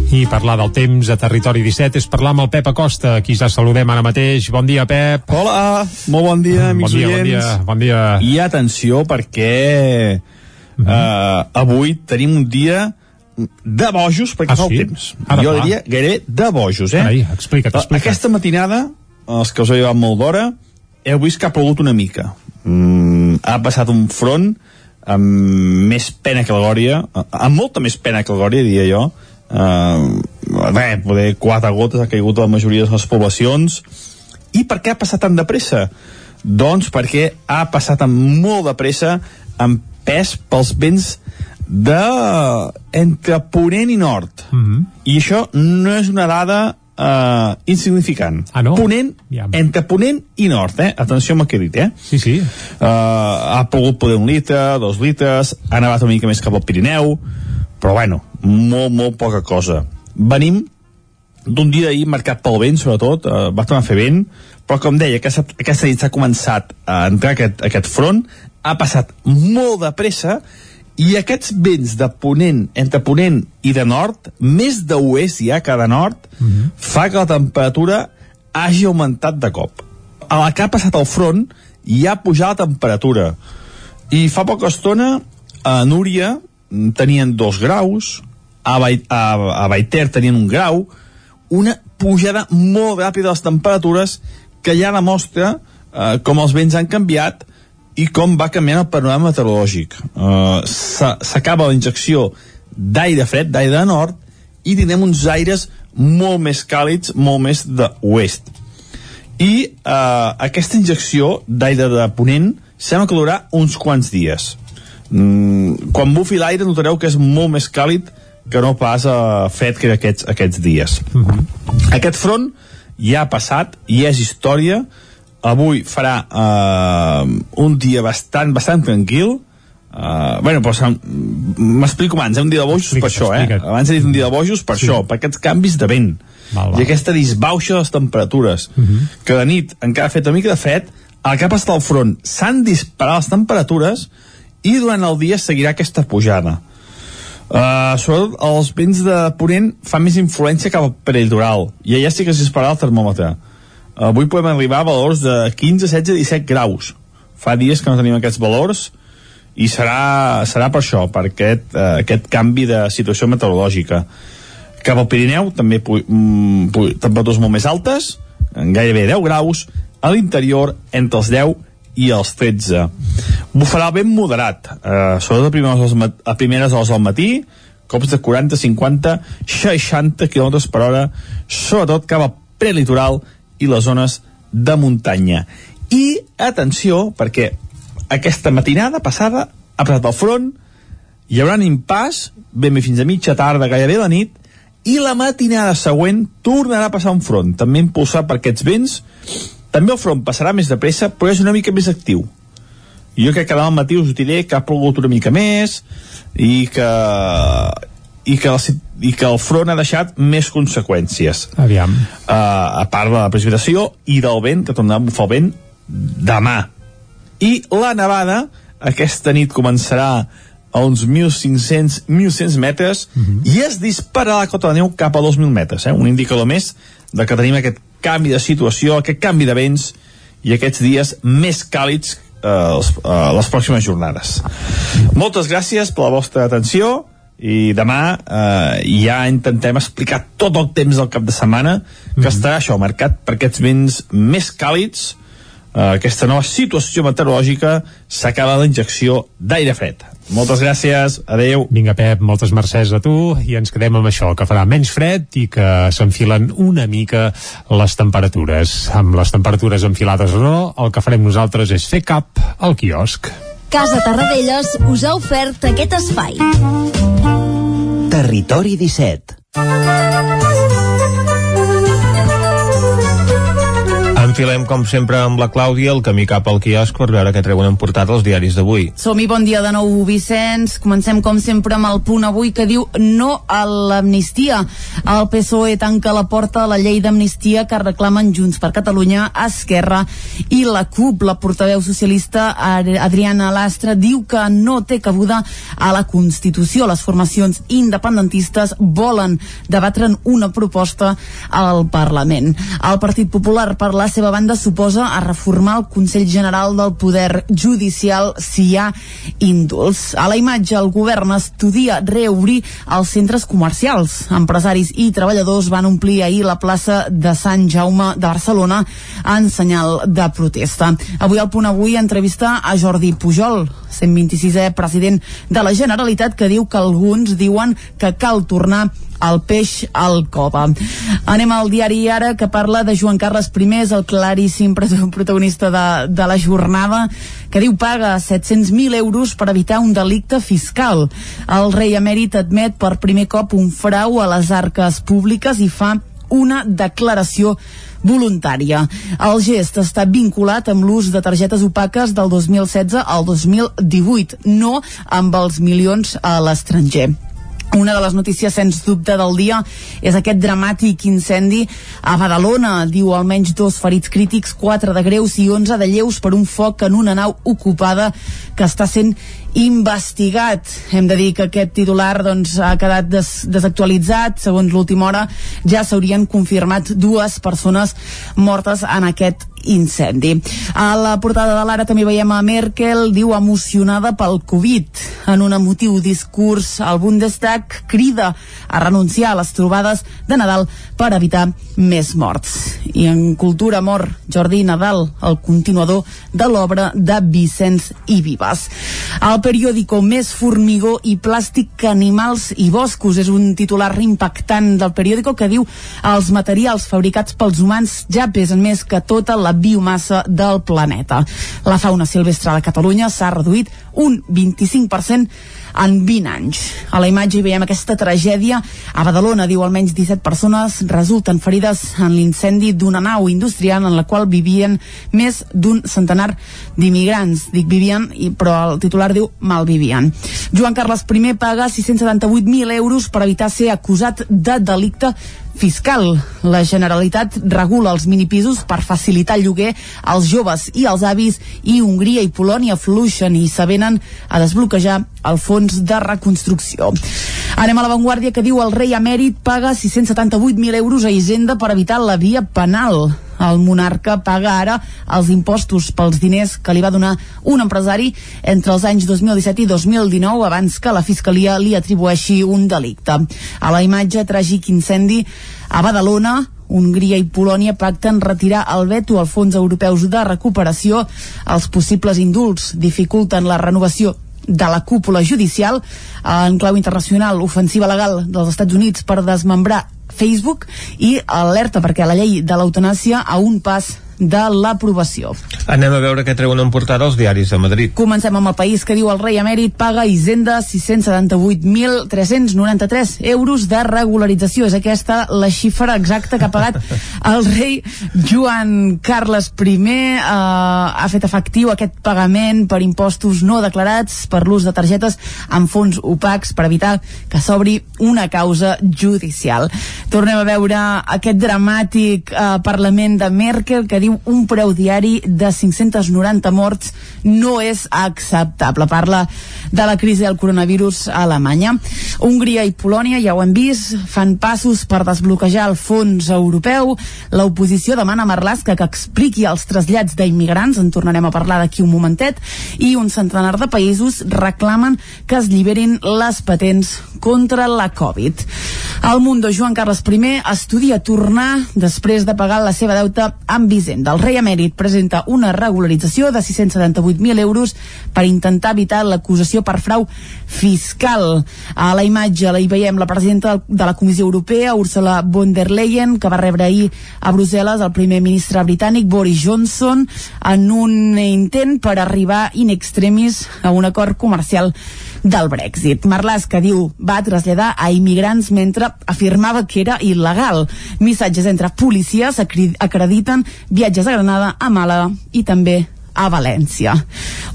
I parlar del temps a Territori 17 és parlar amb el Pep Acosta, qui ja saludem ara mateix. Bon dia, Pep. Hola, molt bon dia, amics bon dia, oients. Bon dia, bon dia. I atenció, perquè uh -huh. uh, avui tenim un dia de bojos perquè Ah, fa sí? el temps. Ara jo clar. diria gairebé de bojos, eh? Carai, explica't, explica't. Aquesta matinada, els que us heu llevat molt d'hora, heu vist que ha plogut una mica. Mm, ha passat un front amb més pena que la glòria, amb molta més pena que la glòria, diria jo. Uh, res, poder quatre gotes ha caigut a la majoria de les poblacions. I per què ha passat tan de pressa? Doncs perquè ha passat amb molt de pressa, amb pes pels vents de entre Ponent i Nord. Mm -hmm. I això no és una dada uh, insignificant. Ah, no? Ponent, Ja. entre Ponent i Nord, eh? Atenció amb el que he dit, eh? Sí, sí. Uh, ha pogut poder un litre, dos litres, ha nevat una mica més cap al Pirineu, però bueno, molt, molt poca cosa. Venim d'un dia d'ahir marcat pel vent, sobretot, uh, va tornar a fer vent, però com deia, aquesta, aquesta nit s'ha començat a entrar aquest, aquest front, ha passat molt de pressa, i aquests vents de ponent, entre ponent i de nord, més d'oest ja que de nord, mm -hmm. fa que la temperatura hagi augmentat de cop. A la que ha passat el front, ja ha pujat la temperatura. I fa poca estona, a Núria mm, tenien dos graus, a, Bait a, a Baiter tenien un grau, una pujada molt ràpida de les temperatures que ja demostra eh, com els vents han canviat i com va canviant el panorama meteorològic. Uh, S'acaba la injecció d'aire fred, d'aire de nord, i tindrem uns aires molt més càlids, molt més d'oest. I uh, aquesta injecció d'aire de ponent sembla que durarà uns quants dies. Mm, quan bufi l'aire notareu que és molt més càlid que no pas uh, fred que aquests, aquests dies. Uh -huh. Aquest front ja ha passat, i és història, avui farà uh, un dia bastant, bastant tranquil, Uh, bueno, però m'explico abans, eh? un dia de bojos per això, eh? Abans he dit un dia de bojos per sí. això, per aquests canvis de vent. Val, val. I aquesta disbauxa de les temperatures. Uh -huh. Que de nit encara ha fet una mica de fred, al cap està al front s'han disparat les temperatures i durant el dia seguirà aquesta pujada. Uh, sobretot els vents de Ponent fan més influència cap al peritoral i allà sí que s'hi dispararà el termòmetre. Uh, avui podem arribar a valors de 15, 16, 17 graus. Fa dies que no tenim aquests valors i serà, serà per això, per aquest, eh, aquest canvi de situació meteorològica. Cap al Pirineu també pu mm, pu temperatures molt més altes, gairebé 10 graus, a l'interior entre els 10 i els 13. Bufarà ben moderat, eh, sobretot a primeres, hores, a primeres hores del matí, cops de 40, 50, 60 km per hora, sobretot cap al prelitoral i les zones de muntanya. I, atenció, perquè aquesta matinada passada ha passat el front, hi haurà un impàs, ben bé fins a mitja tarda, gairebé la nit, i la matinada següent tornarà a passar un front, també impulsat per aquests vents. També el front passarà més de pressa, però és una mica més actiu. Jo crec que demà al matí us diré que ha plogut una mica més i que, i que, el, i que el front ha deixat més conseqüències. Aviam. Uh, a part de la precipitació i del vent, que tornarà a bufar el vent demà i la nevada aquesta nit començarà a uns 1.500-1.100 metres uh -huh. i es dispararà la cota de neu cap a 2.000 metres, eh? un indicador més de que tenim aquest canvi de situació, aquest canvi de vents i aquests dies més càlids eh, les, eh, les pròximes jornades. Moltes gràcies per la vostra atenció i demà eh, ja intentem explicar tot el temps del cap de setmana que estarà això, marcat per aquests vents més càlids uh, aquesta nova situació meteorològica s'acaba la injecció d'aire fred. Moltes gràcies, adeu. Vinga, Pep, moltes mercès a tu i ens quedem amb això, que farà menys fred i que s'enfilen una mica les temperatures. Amb les temperatures enfilades o no, el que farem nosaltres és fer cap al quiosc. Casa Tarradellas us ha ofert aquest espai. Territori 17 Enfilem, com sempre, amb la Clàudia el camí cap al quiosc per veure què treuen en portada els diaris d'avui. Som-hi, bon dia de nou, Vicenç. Comencem, com sempre, amb el punt avui que diu no a l'amnistia. El PSOE tanca la porta a la llei d'amnistia que reclamen Junts per Catalunya, Esquerra i la CUP. La portaveu socialista Adriana Lastra diu que no té cabuda a la Constitució. Les formacions independentistes volen debatre'n una proposta al Parlament. El Partit Popular, per la seva seva banda suposa a reformar el Consell General del Poder Judicial si hi ha índols. A la imatge, el govern estudia reobrir els centres comercials. Empresaris i treballadors van omplir ahir la plaça de Sant Jaume de Barcelona en senyal de protesta. Avui al punt avui entrevista a Jordi Pujol, 126è president de la Generalitat, que diu que alguns diuen que cal tornar el peix al cova. Anem al diari Ara, que parla de Joan Carles I, el claríssim protagonista de, de la jornada, que diu paga 700.000 euros per evitar un delicte fiscal. El rei emèrit admet per primer cop un frau a les arques públiques i fa una declaració voluntària. El gest està vinculat amb l'ús de targetes opaques del 2016 al 2018, no amb els milions a l'estranger. Una de les notícies, sens dubte, del dia és aquest dramàtic incendi a Badalona. Diu almenys dos ferits crítics, quatre de greus i onze de lleus per un foc en una nau ocupada que està sent investigat. Hem de dir que aquest titular doncs, ha quedat des desactualitzat. Segons l'última hora ja s'haurien confirmat dues persones mortes en aquest incendi. A la portada de l'Ara també veiem a Merkel, diu emocionada pel Covid. En un emotiu discurs, el Bundestag crida a renunciar a les trobades de Nadal per evitar més morts. I en cultura mor Jordi Nadal, el continuador de l'obra de Vicenç i Vives. El periòdico Més formigó i plàstic que animals i boscos és un titular impactant del periòdico que diu els materials fabricats pels humans ja pesen més que tota la biomassa del planeta. La fauna silvestre de Catalunya s'ha reduït un 25% en 20 anys. A la imatge hi veiem aquesta tragèdia. A Badalona, diu, almenys 17 persones resulten ferides en l'incendi d'una nau industrial en la qual vivien més d'un centenar d'immigrants. Dic vivien, però el titular diu malvivien. Joan Carles I paga 678.000 euros per evitar ser acusat de delicte fiscal. La Generalitat regula els minipisos per facilitar el lloguer als joves i als avis i Hongria i Polònia fluixen i s'avenen a desbloquejar el fons de reconstrucció. Anem a l'avantguàrdia que diu el rei emèrit paga 678.000 euros a Hisenda per evitar la via penal el monarca paga ara els impostos pels diners que li va donar un empresari entre els anys 2017 i 2019 abans que la Fiscalia li atribueixi un delicte. A la imatge tràgic incendi a Badalona, Hongria i Polònia pacten retirar el veto als fons europeus de recuperació. Els possibles indults dificulten la renovació de la cúpula judicial en clau internacional ofensiva legal dels Estats Units per desmembrar Facebook i alerta perquè la llei de l'eutanàsia a un pas de l'aprovació. Anem a veure què treuen en portada els diaris de Madrid. Comencem amb el país que diu el rei emèrit paga Hisenda 678.393 euros de regularització. És aquesta la xifra exacta que ha pagat [laughs] el rei Joan Carles I. Eh, ha fet efectiu aquest pagament per impostos no declarats per l'ús de targetes amb fons opacs per evitar que s'obri una causa judicial. Tornem a veure aquest dramàtic eh, Parlament de Merkel que diu diu un preu diari de 590 morts no és acceptable. Parla de la crisi del coronavirus a Alemanya. Hongria i Polònia, ja ho hem vist, fan passos per desbloquejar el fons europeu. L'oposició demana a Marlaska que expliqui els trasllats d'immigrants, en tornarem a parlar d'aquí un momentet, i un centenar de països reclamen que es lliberin les patents contra la Covid. El Mundo Joan Carles I estudia tornar després de pagar la seva deuta amb Vicent. El rei emèrit presenta una regularització de 678.000 euros per intentar evitar l'acusació per frau fiscal. A la imatge la hi veiem la presidenta de la Comissió Europea, Ursula von der Leyen, que va rebre ahir a Brussel·les el primer ministre britànic Boris Johnson en un intent per arribar in extremis a un acord comercial del Brexit. Marlaska que diu va traslladar a immigrants mentre afirmava que era il·legal. Missatges entre policies acrediten viatges a Granada, a Màlaga i també a València.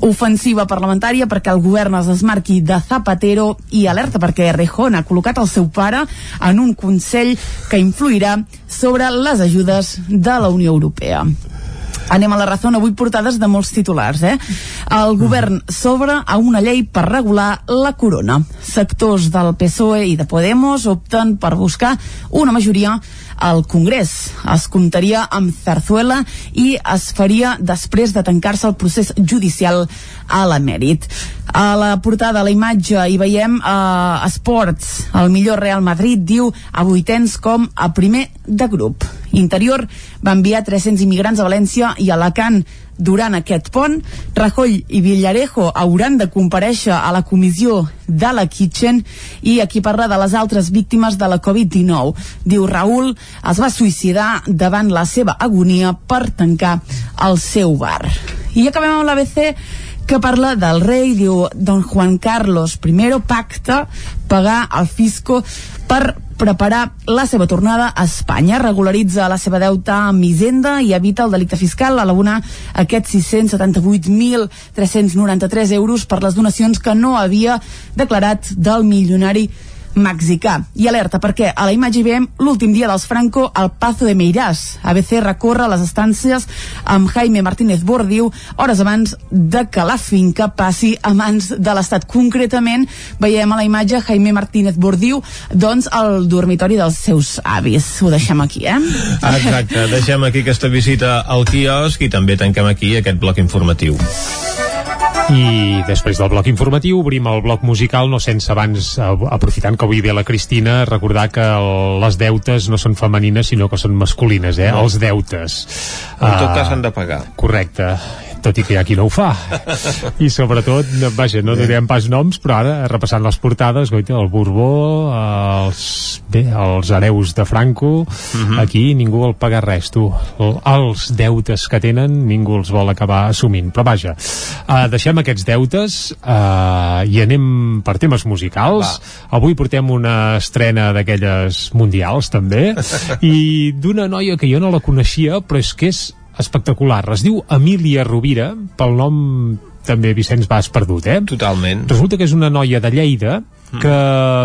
Ofensiva parlamentària perquè el govern es desmarqui de Zapatero i alerta perquè Rejón ha col·locat el seu pare en un consell que influirà sobre les ajudes de la Unió Europea. Anem a la raó, avui portades de molts titulars, eh? El govern s'obre a una llei per regular la corona. Sectors del PSOE i de Podemos opten per buscar una majoria al Congrés. Es comptaria amb Zarzuela i es faria després de tancar-se el procés judicial a l'emèrit. A la portada, a la imatge, hi veiem eh, esports. El millor Real Madrid diu a vuitens com a primer de grup. Interior va enviar 300 immigrants a València i Alacant durant aquest pont. Rajoy i Villarejo hauran de compareixer a la comissió de la Kitchen i aquí parla de les altres víctimes de la Covid-19. Diu Raül es va suïcidar davant la seva agonia per tancar el seu bar. I acabem amb l'ABC que parla del rei, diu Don Juan Carlos I pacta pagar al fisco per preparar la seva tornada a Espanya. Regularitza la seva deuta amb Hisenda i evita el delicte fiscal a l'abonar aquests 678.393 euros per les donacions que no havia declarat del milionari mexicà. I alerta perquè a la imatge veiem l'últim dia dels Franco al Pazo de Meirás. ABC recorre les estàncies amb Jaime Martínez Bordiu hores abans de que la finca passi a mans de l'Estat. Concretament, veiem a la imatge Jaime Martínez Bordiu doncs al dormitori dels seus avis. Ho deixem aquí, eh? Exacte, deixem aquí aquesta visita al quiosc i també tanquem aquí aquest bloc informatiu. I després del bloc informatiu obrim el bloc musical, no sense abans, eh, aprofitant que avui ve la Cristina, recordar que el, les deutes no són femenines, sinó que són masculines, eh? No. Els deutes. En tot Ah, cas han de pagar. Correcte tot i que hi ha qui no ho fa [laughs] i sobretot, vaja, no direm pas noms però ara, repassant les portades goita, el Borbó, els bé, els hereus de Franco Mhm. aquí ningú vol pagar res tu, El- els deutes que tenen ningú els vol acabar assumint però vaja, uh, deixem aquests deutes uh, i anem per temes musicals avui portem una estrena d'aquelles mundials també [laughs] i d'una noia que jo no la coneixia però és que és espectacular. Es diu Emília Rovira, pel nom també Vicenç Bas perdut, eh? Totalment. Resulta que és una noia de Lleida que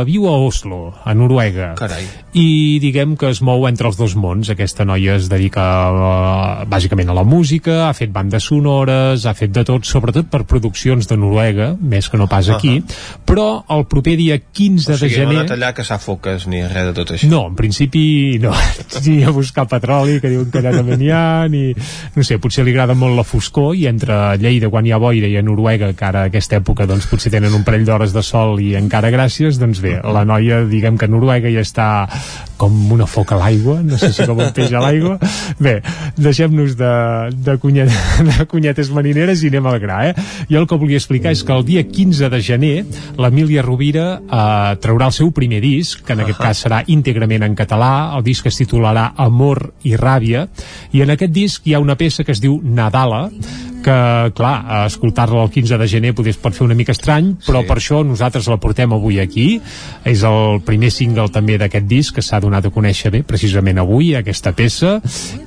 viu a Oslo, a Noruega. Carai. I diguem que es mou entre els dos mons. Aquesta noia es dedica uh, bàsicament a la música, ha fet bandes sonores, ha fet de tot, sobretot per produccions de Noruega, més que no pas aquí. Però el proper dia 15 O sigui, de gener... no ha tallar que foques ni res de tot això. No, en principi no. [laughs] Ni a buscar petroli, que diuen que allà també n'hi ha, ni... No sé, potser li agrada molt la foscor i entre Lleida, quan hi ha boira, i a Noruega, que ara a aquesta època doncs, potser tenen un parell d'hores de sol i encara gràcies, doncs bé, la noia, diguem que Noruega ja està com una foca a l'aigua, no sé si com un peix a l'aigua. Bé, deixem-nos de, de, cunyet, [laughs] de cunyetes marineres i anem al gra, eh? Jo el que volia explicar és que el dia 15 de gener l'Emília Rovira eh, traurà el seu primer disc, que en aquest cas serà íntegrament en català, el disc es titularà Amor i Ràbia, i en aquest disc hi ha una peça que es diu Nadala, que, clar, escoltar-la el 15 de gener potser es pot fer una mica estrany, però sí. per això nosaltres la portem avui aquí. És el primer single també d'aquest disc que s'ha donat a conèixer bé precisament avui, aquesta peça,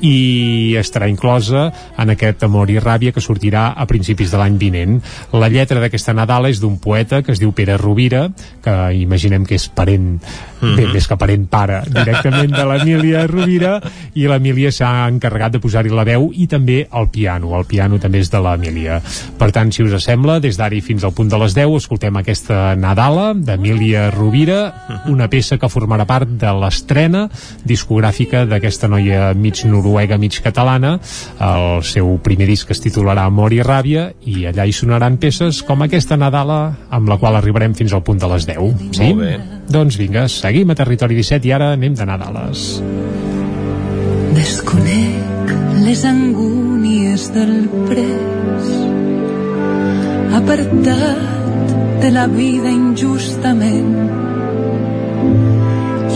i estarà inclosa en aquest Amor i Ràbia que sortirà a principis de l'any vinent. La lletra d'aquesta Nadala és d'un poeta que es diu Pere Rovira, que imaginem que és parent, bé, més que parent pare, directament de l'Emília Rovira, i l'Emília s'ha encarregat de posar-hi la veu i també el piano. El piano també és de l'Emília. Per tant, si us sembla, des d'ara fins al punt de les 10 escoltem aquesta Nadala d'Emília Rovira, una peça que formarà part de l'estrena discogràfica d'aquesta noia mig noruega, mig catalana. El seu primer disc es titularà Amor i Ràbia i allà hi sonaran peces com aquesta Nadala amb la qual arribarem fins al punt de les 10. Sí? Molt bé. Doncs vinga, seguim a Territori 17 i ara anem de Nadales. Desconec les angúnies del pres apartat de la vida injustament.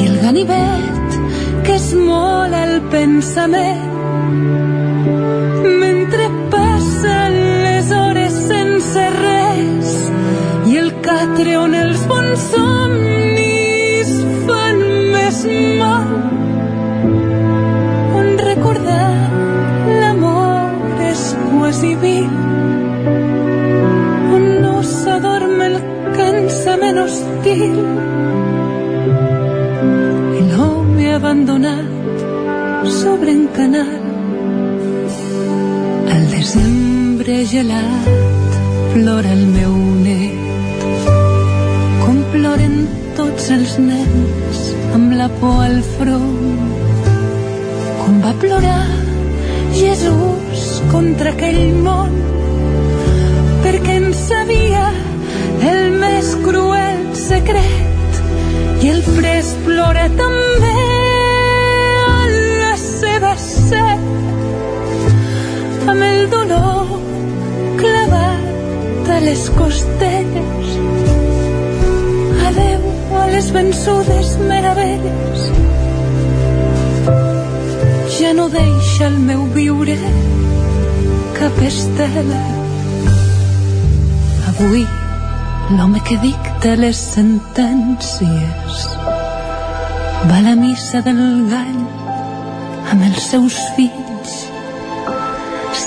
I el ganivet que es mola el pensament mentre passen les hores sense res i el catre on els bons somnis fan més mal on no s'adorm el cansament hostil i l'home abandonat sobre en canal. Al desembre gelat plora el meu net. Com ploren tots els nens amb la por al front. Com va plorar Jesús contra aquell món perquè en sabia el més cruel secret i el pres plora també a la seva set amb el dolor clavat a les costelles adeu a les vençudes meravelles. Ja no deixa el meu viure que fes tele. Avui, l'home que dicta les sentències. Va a la missa del gall amb els seus fills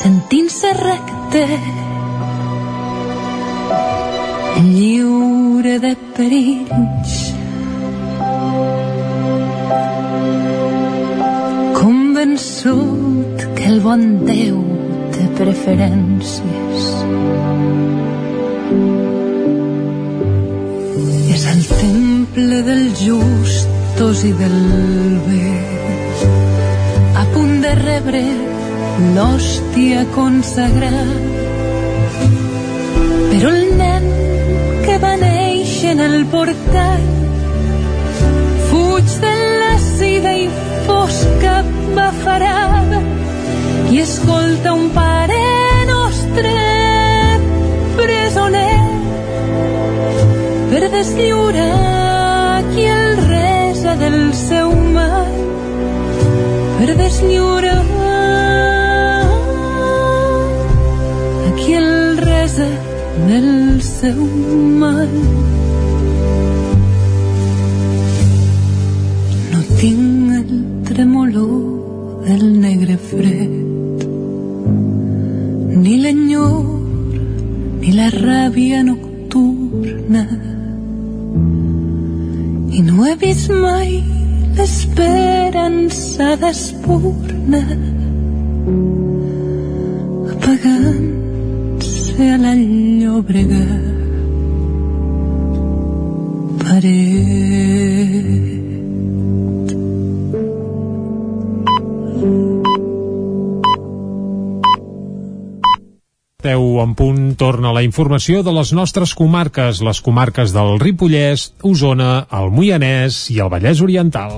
sentint-se recte. Lliure de perills. Convençut que el bon Déu preferències. És el temple dels justos i del bé, a punt de rebre l'hòstia consagrat. Però el nen que va néixer en el portal fuig de la sida i fosca bafarada i escolta un pare nostre presoner per deslliurar qui el resa del seu mal per deslliurar qui el resa del seu mal ni la ràbia nocturna. I no he vist mai l'esperança d'espurna apagant-se a la llòbrega torna la informació de les nostres comarques, les comarques del Ripollès, Osona, el Moianès i el Vallès Oriental.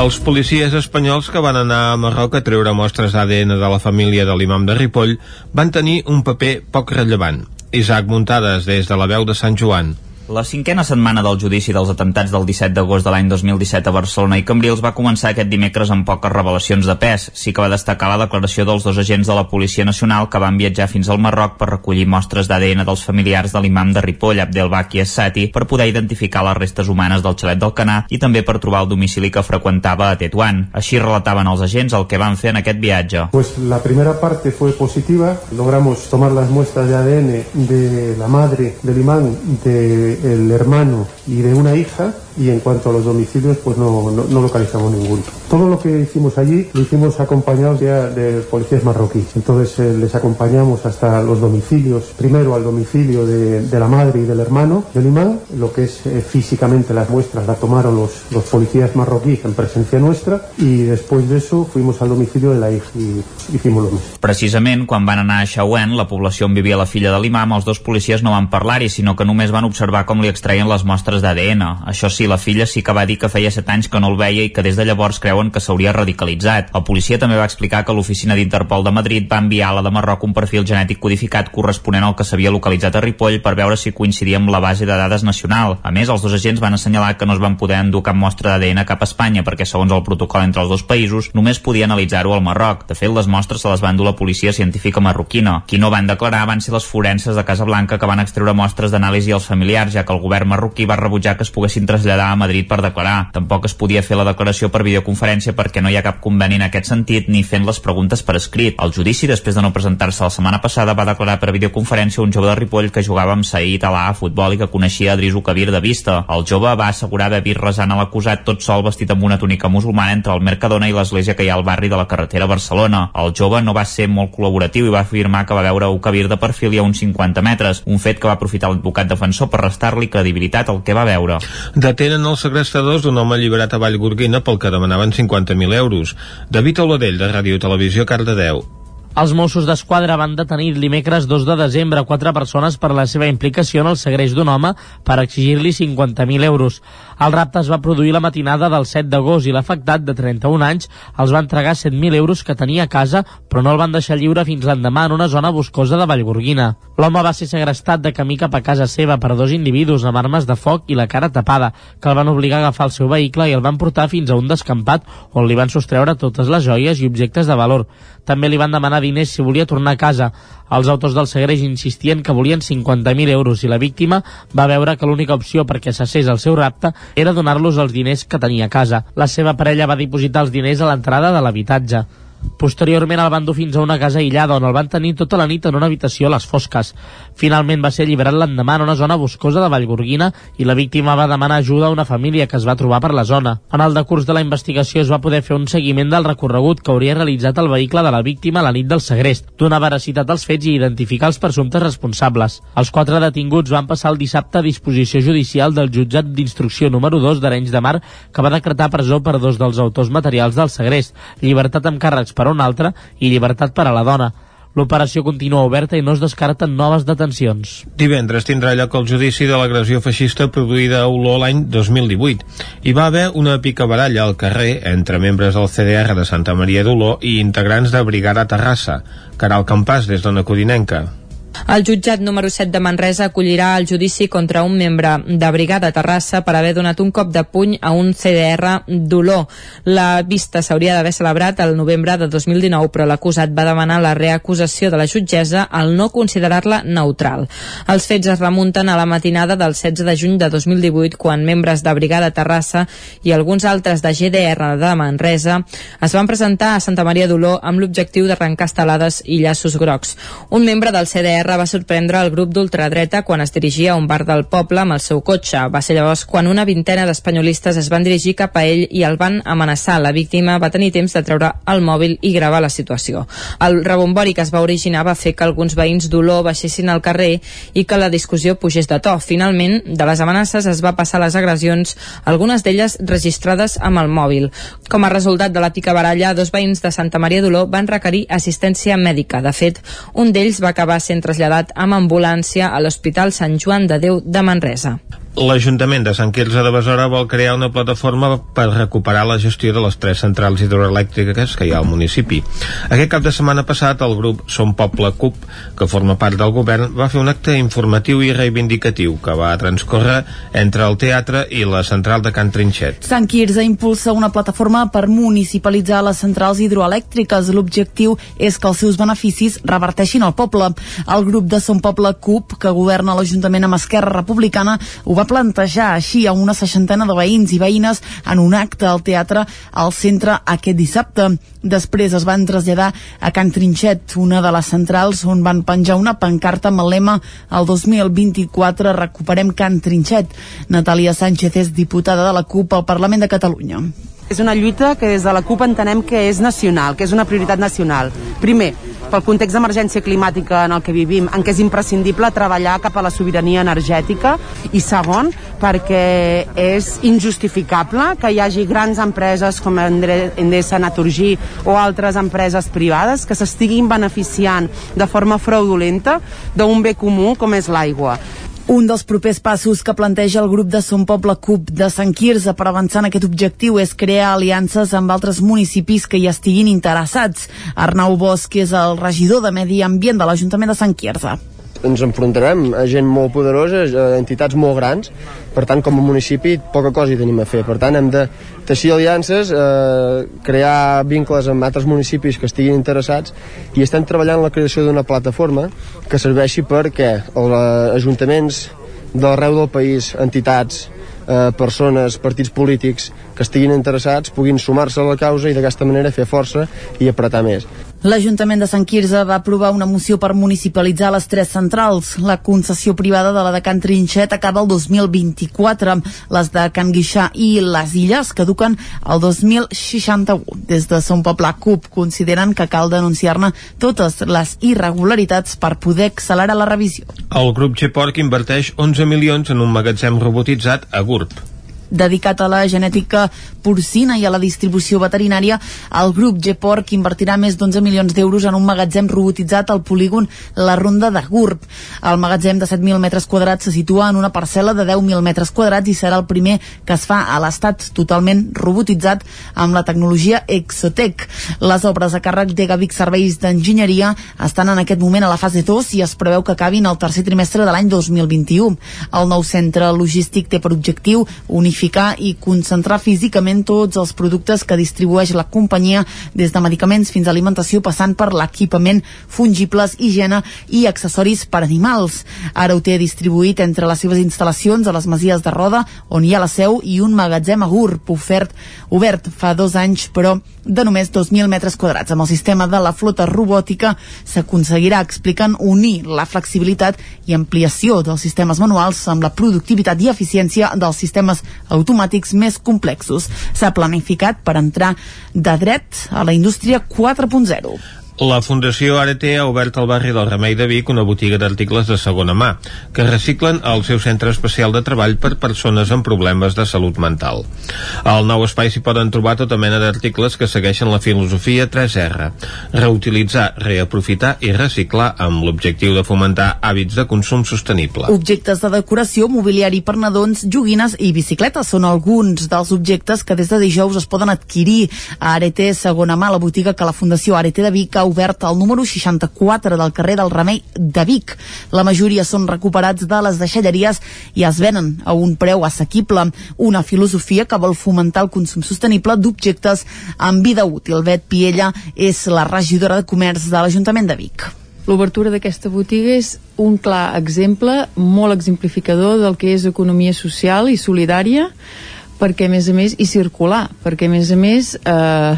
Els policies espanyols que van anar a Marroc a treure mostres d'ADN de la família de l'imam de Ripoll van tenir un paper poc rellevant. Isaac Muntades, des de la veu de Sant Joan. La cinquena setmana del judici dels atemptats del 17 d'agost de l'any 2017 a Barcelona i Cambrils va començar aquest dimecres amb poques revelacions de pes. Sí que va destacar la declaració dels dos agents de la Policia Nacional que van viatjar fins al Marroc per recollir mostres d'ADN dels familiars de l'imam de Ripoll, Abdelbaki Essati, per poder identificar les restes humanes del xalet del Canà i també per trobar el domicili que freqüentava a Tetuán. Així relataven els agents el que van fer en aquest viatge. Pues la primera parte fue positiva, logramos tomar las muestras de ADN de la madre del imán, de el hermano y de una hija y en cuanto a los domicilios pues no, no, no localizamos ninguno. Todo lo que hicimos allí lo hicimos acompañados ya de policías marroquíes. Entonces eh, les acompañamos hasta los domicilios, primero al domicilio de, de, la madre y del hermano del imán, lo que es eh, físicamente las muestras la tomaron los, los policías marroquíes en presencia nuestra y después de eso fuimos al domicilio de la hija y hicimos lo mismo. Precisament quan van anar a Xauent, la població on vivia la filla de l'imam, els dos policies no van parlar-hi, sinó que només van observar com li extraien les mostres d'ADN. Això sí, la filla sí que va dir que feia 7 anys que no el veia i que des de llavors creuen que s'hauria radicalitzat. El policia també va explicar que l'oficina d'Interpol de Madrid va enviar a la de Marroc un perfil genètic codificat corresponent al que s'havia localitzat a Ripoll per veure si coincidia amb la base de dades nacional. A més, els dos agents van assenyalar que no es van poder endur cap mostra d'ADN cap a Espanya perquè, segons el protocol entre els dos països, només podia analitzar-ho al Marroc. De fet, les mostres se les va endur la policia científica marroquina. Qui no van declarar van ser les forenses de Casablanca que van extreure mostres d'anàlisi als familiars, ja que el govern marroquí va rebutjar que es poguessin traslladar a Madrid per declarar. Tampoc es podia fer la declaració per videoconferència perquè no hi ha cap conveni en aquest sentit ni fent les preguntes per escrit. El judici, després de no presentar-se la setmana passada, va declarar per videoconferència un jove de Ripoll que jugava amb Saïd Alà a futbol i que coneixia Adriso Kabir de vista. El jove va assegurar haver vist resant a l'acusat tot sol vestit amb una túnica musulmana entre el Mercadona i l'església que hi ha al barri de la carretera a Barcelona. El jove no va ser molt col·laboratiu i va afirmar que va veure un Kabir de perfil i a uns 50 metres, un fet que va aprofitar l'advocat defensor per restar-li credibilitat al que va veure. Detenen els segrestadors d'un home alliberat a Vallgorguina pel que demanaven 50.000 euros. David Oladell, de Ràdio Televisió, Cardedeu. Els Mossos d'Esquadra van detenir dimecres 2 de desembre quatre persones per la seva implicació en el segreix d'un home per exigir-li 50.000 euros. El rapte es va produir la matinada del 7 d'agost i l'afectat, de 31 anys, els va entregar 7.000 euros que tenia a casa, però no el van deixar lliure fins l'endemà en una zona boscosa de Vallgorguina. L'home va ser segrestat de camí cap a casa seva per dos individus amb armes de foc i la cara tapada, que el van obligar a agafar el seu vehicle i el van portar fins a un descampat on li van sostreure totes les joies i objectes de valor. També li van demanar diners si volia tornar a casa. Els autors del segreix insistien que volien 50.000 euros i la víctima va veure que l'única opció perquè cessés el seu rapte era donar-los els diners que tenia a casa. La seva parella va dipositar els diners a l'entrada de l'habitatge. Posteriorment el van dur fins a una casa aïllada on el van tenir tota la nit en una habitació a les fosques. Finalment va ser alliberat l'endemà en una zona boscosa de Vallgorguina i la víctima va demanar ajuda a una família que es va trobar per la zona. En el decurs de la investigació es va poder fer un seguiment del recorregut que hauria realitzat el vehicle de la víctima la nit del segrest, donar veracitat als fets i identificar els presumptes responsables. Els quatre detinguts van passar el dissabte a disposició judicial del jutjat d'instrucció número 2 d'Arenys de Mar que va decretar presó per dos dels autors materials del segrest, llibertat amb càrrecs per un altre i llibertat per a la dona. L'operació continua oberta i no es descarten noves detencions. Divendres tindrà lloc el judici de l'agressió feixista produïda a Olor l'any 2018. Hi va haver una picabaralla al carrer entre membres del CDR de Santa Maria d'Olor i integrants de Brigada Terrassa. Caral Campàs, des d'Ona Codinenca. El jutjat número 7 de Manresa acollirà el judici contra un membre de Brigada Terrassa per haver donat un cop de puny a un CDR d'olor. La vista s'hauria d'haver celebrat el novembre de 2019, però l'acusat va demanar la reacusació de la jutgessa al no considerar-la neutral. Els fets es remunten a la matinada del 16 de juny de 2018, quan membres de Brigada Terrassa i alguns altres de GDR de Manresa es van presentar a Santa Maria d'Olor amb l'objectiu d'arrencar estelades i llaços grocs. Un membre del CDR Esquerra va sorprendre el grup d'ultradreta quan es dirigia a un bar del poble amb el seu cotxe. Va ser llavors quan una vintena d'espanyolistes es van dirigir cap a ell i el van amenaçar. La víctima va tenir temps de treure el mòbil i gravar la situació. El rebombori que es va originar va fer que alguns veïns d'Olor baixessin al carrer i que la discussió pugés de to. Finalment, de les amenaces es va passar les agressions, algunes d'elles registrades amb el mòbil. Com a resultat de la picabaralla, dos veïns de Santa Maria d'Olor van requerir assistència mèdica. De fet, un d'ells va acabar sent traslladat amb ambulància a l'Hospital Sant Joan de Déu de Manresa. L'Ajuntament de Sant Quirze de Besora vol crear una plataforma per recuperar la gestió de les tres centrals hidroelèctriques que hi ha al municipi. Aquest cap de setmana passat el grup Som Poble CUP, que forma part del govern, va fer un acte informatiu i reivindicatiu que va transcórrer entre el teatre i la central de Can Trinxet. Sant Quirze impulsa una plataforma per municipalitzar les centrals hidroelèctriques. L'objectiu és que els seus beneficis reverteixin al poble. El grup de Som Poble CUP, que governa l'Ajuntament amb Esquerra Republicana, ho va plantejar així a una seixantena de veïns i veïnes en un acte al teatre al centre aquest dissabte. Després es van traslladar a Can Trinxet, una de les centrals on van penjar una pancarta amb el lema el 2024 recuperem Can Trinxet. Natàlia Sánchez és diputada de la CUP al Parlament de Catalunya. És una lluita que des de la CUP entenem que és nacional, que és una prioritat nacional. Primer, pel context d'emergència climàtica en el que vivim, en què és imprescindible treballar cap a la sobirania energètica, i segon, perquè és injustificable que hi hagi grans empreses com Endesa, Naturgy o altres empreses privades que s'estiguin beneficiant de forma fraudulenta d'un bé comú com és l'aigua. Un dels propers passos que planteja el grup de Som Poble CUP de Sant Quirze per avançar en aquest objectiu és crear aliances amb altres municipis que hi estiguin interessats. Arnau Bosch és el regidor de Medi Ambient de l'Ajuntament de Sant Quirze ens enfrontarem a gent molt poderosa, a entitats molt grans, per tant, com a municipi, poca cosa hi tenim a fer. Per tant, hem de teixir aliances, eh, crear vincles amb altres municipis que estiguin interessats i estem treballant la creació d'una plataforma que serveixi perquè els ajuntaments d'arreu del país, entitats, eh, persones, partits polítics que estiguin interessats puguin sumar-se a la causa i d'aquesta manera fer força i apretar més. L'Ajuntament de Sant Quirze va aprovar una moció per municipalitzar les tres centrals. La concessió privada de la de Can Trinxet acaba el 2024. Les de Can Guixà i les Illes caduquen el 2061. Des de Son Poble CUP consideren que cal denunciar-ne totes les irregularitats per poder accelerar la revisió. El grup Geport inverteix 11 milions en un magatzem robotitzat a GURB dedicat a la genètica porcina i a la distribució veterinària, el grup Gporc invertirà més d'11 milions d'euros en un magatzem robotitzat al polígon La Ronda de Gurb. El magatzem de 7.000 metres quadrats se situa en una parcel·la de 10.000 metres quadrats i serà el primer que es fa a l'estat totalment robotitzat amb la tecnologia Exotec. Les obres a càrrec de Gavic Serveis d'Enginyeria estan en aquest moment a la fase 2 i es preveu que acabin el tercer trimestre de l'any 2021. El nou centre logístic té per objectiu unificar i concentrar físicament tots els productes que distribueix la companyia des de medicaments fins a alimentació passant per l'equipament, fungibles, higiene i accessoris per animals. Ara ho té distribuït entre les seves instal·lacions a les Masies de Roda, on hi ha la seu i un magatzem a GURB ofert, obert fa dos anys, però de només 2.000 metres quadrats. Amb el sistema de la flota robòtica s'aconseguirà, expliquen, unir la flexibilitat i ampliació dels sistemes manuals amb la productivitat i eficiència dels sistemes automàtics més complexos. S'ha planificat per entrar de dret a la indústria 4.0. La Fundació Arete ha obert al barri del Remei de Vic una botiga d'articles de segona mà, que reciclen al seu centre especial de treball per persones amb problemes de salut mental. Al nou espai s'hi poden trobar tota mena d'articles que segueixen la filosofia 3R, reutilitzar, reaprofitar i reciclar amb l'objectiu de fomentar hàbits de consum sostenible. Objectes de decoració, mobiliari per nadons, joguines i bicicletes són alguns dels objectes que des de dijous es poden adquirir a Arete Segona Mà, la botiga que la Fundació Arete de Vic ha obert al número 64 del carrer del Remei de Vic. La majoria són recuperats de les deixalleries i es venen a un preu assequible. Una filosofia que vol fomentar el consum sostenible d'objectes amb vida útil. Bet Piella és la regidora de comerç de l'Ajuntament de Vic. L'obertura d'aquesta botiga és un clar exemple, molt exemplificador del que és economia social i solidària, perquè a més a més, i circular, perquè a més a més eh,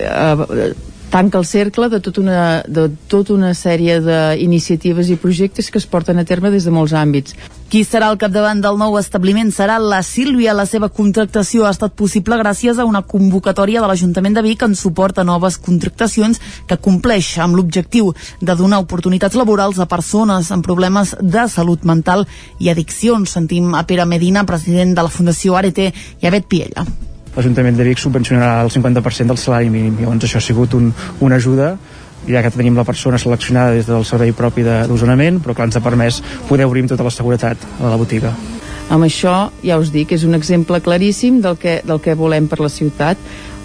eh, tanca el cercle de, tot una, de tota una sèrie d'iniciatives i projectes que es porten a terme des de molts àmbits. Qui serà al capdavant del nou establiment serà la Sílvia. La seva contractació ha estat possible gràcies a una convocatòria de l'Ajuntament de Vic en suport a noves contractacions que compleix amb l'objectiu de donar oportunitats laborals a persones amb problemes de salut mental i addiccions. Sentim a Pere Medina, president de la Fundació Arete, i a Bet Piella l'Ajuntament de Vic subvencionarà el 50% del salari mínim. Llavors això ha sigut un, una ajuda ja que tenim la persona seleccionada des del servei propi d'osonament, però que ens ha permès poder obrir amb tota la seguretat a la botiga. Amb això, ja us dic, és un exemple claríssim del que, del que volem per la ciutat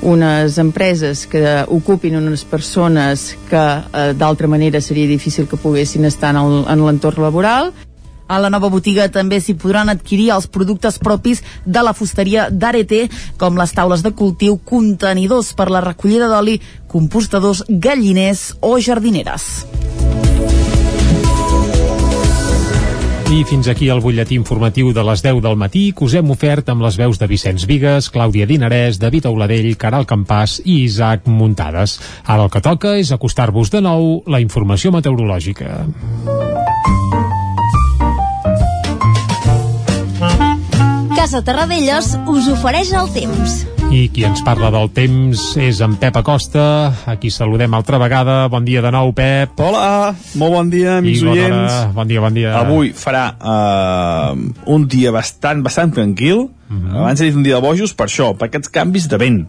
unes empreses que ocupin unes persones que eh, d'altra manera seria difícil que poguessin estar en l'entorn laboral a la nova botiga també s'hi podran adquirir els productes propis de la fusteria d'Arete, com les taules de cultiu, contenidors per la recollida d'oli, compostadors, galliners o jardineres. I fins aquí el butlletí informatiu de les 10 del matí que us hem ofert amb les veus de Vicenç Vigues, Clàudia Dinarès, David Auladell, Caral Campàs i Isaac Muntades. Ara el que toca és acostar-vos de nou la informació meteorològica. Casa Terradellos us ofereix el temps. I qui ens parla del temps és en Pep Acosta, a qui saludem altra vegada. Bon dia de nou, Pep. Hola, molt bon dia, amics I bona hora. oients. Bon dia, bon dia. Avui farà uh, un dia bastant, bastant tranquil. Uh -huh. Abans he dit un dia de bojos per això, per aquests canvis de vent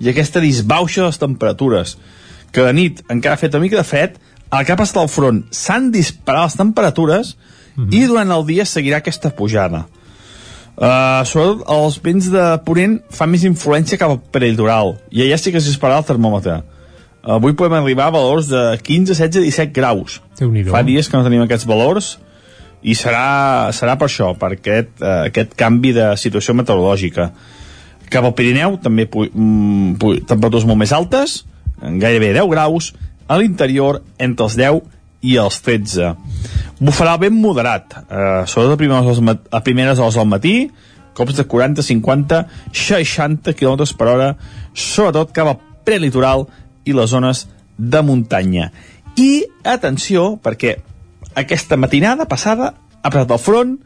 i aquesta disbauxa de les temperatures que de nit encara ha fet una mica de fred, al ha passat al front s'han disparat les temperatures uh -huh. i durant el dia seguirà aquesta pujada. Uh, sobretot els vents de Ponent fan més influència cap al peritoral i allà sí que es dispararà el termòmetre. Avui podem arribar a valors de 15, 16, 17 graus. Fa dies que no tenim aquests valors i serà, serà per això per aquest, uh, aquest canvi de situació meteorològica. Cap al Pirineu també pu mm, pu temperatures molt més altes gairebé 10 graus. A l'interior entre els 10 i els 13. Bufarà ben moderat, eh, sobretot a primeres, hores, a primeres hores del matí, cops de 40, 50, 60 km per hora, sobretot cap al prelitoral i les zones de muntanya. I, atenció, perquè aquesta matinada passada ha passat el front,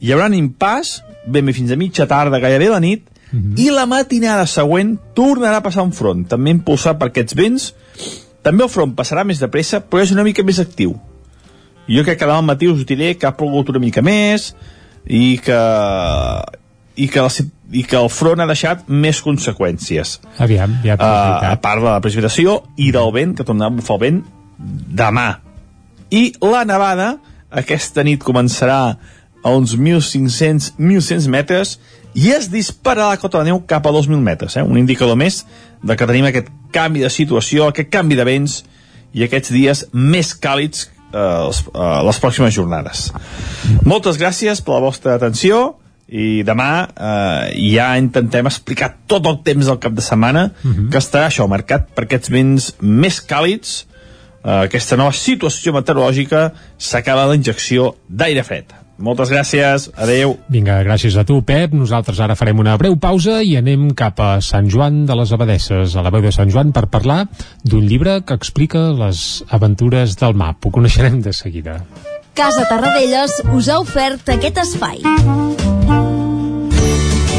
hi haurà un impàs, ben bé fins a mitja tarda, gairebé la nit, mm -hmm. i la matinada següent tornarà a passar un front, també impulsat per aquests vents, també el front passarà més de pressa, però és una mica més actiu. Jo crec que demà al matí us diré que ha plogut una mica més i que, i que, el, i que el front ha deixat més conseqüències. Aviam, ja uh, a part de la precipitació i del vent, que tornarà a bufar el vent demà. I la nevada, aquesta nit començarà a uns 1.500-1.100 metres i es dispararà la cota de neu cap a 2.000 metres, eh? un indicador més de que tenim aquest canvi de situació, aquest canvi de vents i aquests dies més càlids eh, les, eh, les pròximes jornades. Moltes gràcies per la vostra atenció i demà eh, ja intentem explicar tot el temps del cap de setmana uh -huh. que estarà això marcat per aquests vents més càlids eh, aquesta nova situació meteorològica s'acaba la injecció d'aire fred moltes gràcies, adeu Vinga, gràcies a tu, Pep. Nosaltres ara farem una breu pausa i anem cap a Sant Joan de les Abadesses, a la veu de Sant Joan, per parlar d'un llibre que explica les aventures del map. Ho coneixerem de seguida. Casa Tarradellas us ha ofert aquest espai.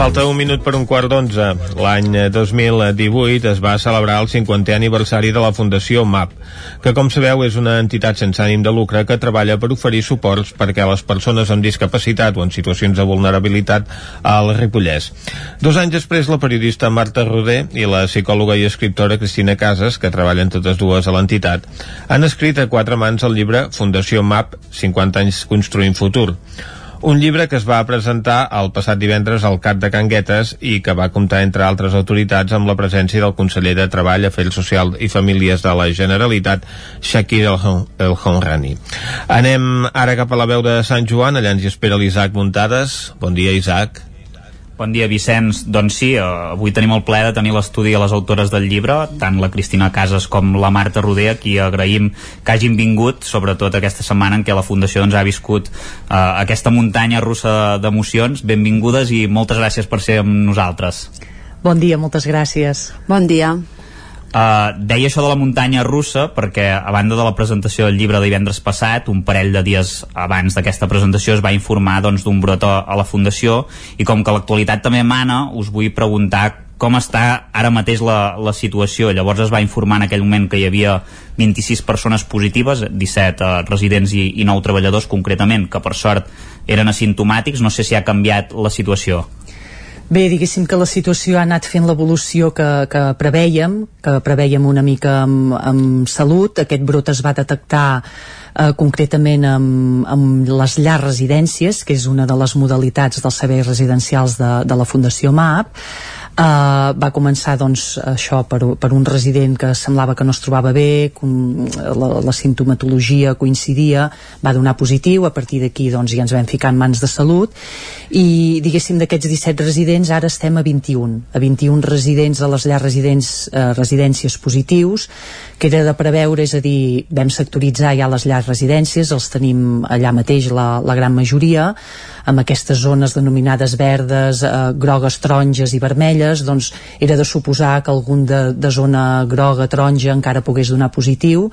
Falta un minut per un quart d'onze. L'any 2018 es va celebrar el 50è aniversari de la Fundació MAP, que com sabeu és una entitat sense ànim de lucre que treballa per oferir suports perquè les persones amb discapacitat o en situacions de vulnerabilitat al Ripollès. Dos anys després, la periodista Marta Roder i la psicòloga i escriptora Cristina Casas, que treballen totes dues a l'entitat, han escrit a quatre mans el llibre Fundació MAP, 50 anys construint futur, un llibre que es va presentar el passat divendres al CAT de Canguetes i que va comptar, entre altres autoritats, amb la presència del conseller de Treball, Afers Social i Famílies de la Generalitat, Shakir El Honrani. Anem ara cap a la veu de Sant Joan, allà ens hi espera l'Isaac Muntades. Bon dia, Isaac. Bon dia, Vicenç. Doncs sí, eh, avui tenim el plaer de tenir l'estudi a les autores del llibre, tant la Cristina Casas com la Marta Roder, a qui agraïm que hagin vingut, sobretot aquesta setmana en què la Fundació doncs, ha viscut eh, aquesta muntanya russa d'emocions. Benvingudes i moltes gràcies per ser amb nosaltres. Bon dia, moltes gràcies. Bon dia. Uh, deia això de la muntanya russa perquè a banda de la presentació del llibre de divendres passat, un parell de dies abans d'aquesta presentació es va informar doncs, d'un brot a, la Fundació i com que l'actualitat també mana, us vull preguntar com està ara mateix la, la situació. Llavors es va informar en aquell moment que hi havia 26 persones positives, 17 uh, residents i, i 9 treballadors concretament, que per sort eren asimptomàtics. No sé si ha canviat la situació. Bé, diguéssim que la situació ha anat fent l'evolució que, que preveiem, que preveiem una mica amb, amb salut. Aquest brot es va detectar eh, concretament amb, amb les llars residències, que és una de les modalitats dels serveis residencials de, de la Fundació MAP. Uh, va començar doncs això per, per un resident que semblava que no es trobava bé com la, la sintomatologia coincidia, va donar positiu a partir d'aquí doncs ja ens vam ficar en mans de salut. I diguéssim d'aquests 17 residents ara estem a 21 a 21 residents de les llars residents, uh, residències positius que era de preveure, és a dir vam sectoritzar ja les llars residències els tenim allà mateix la, la gran majoria amb aquestes zones denominades verdes, eh, grogues, taronges i vermelles, doncs era de suposar que algun de, de zona groga, taronja encara pogués donar positiu.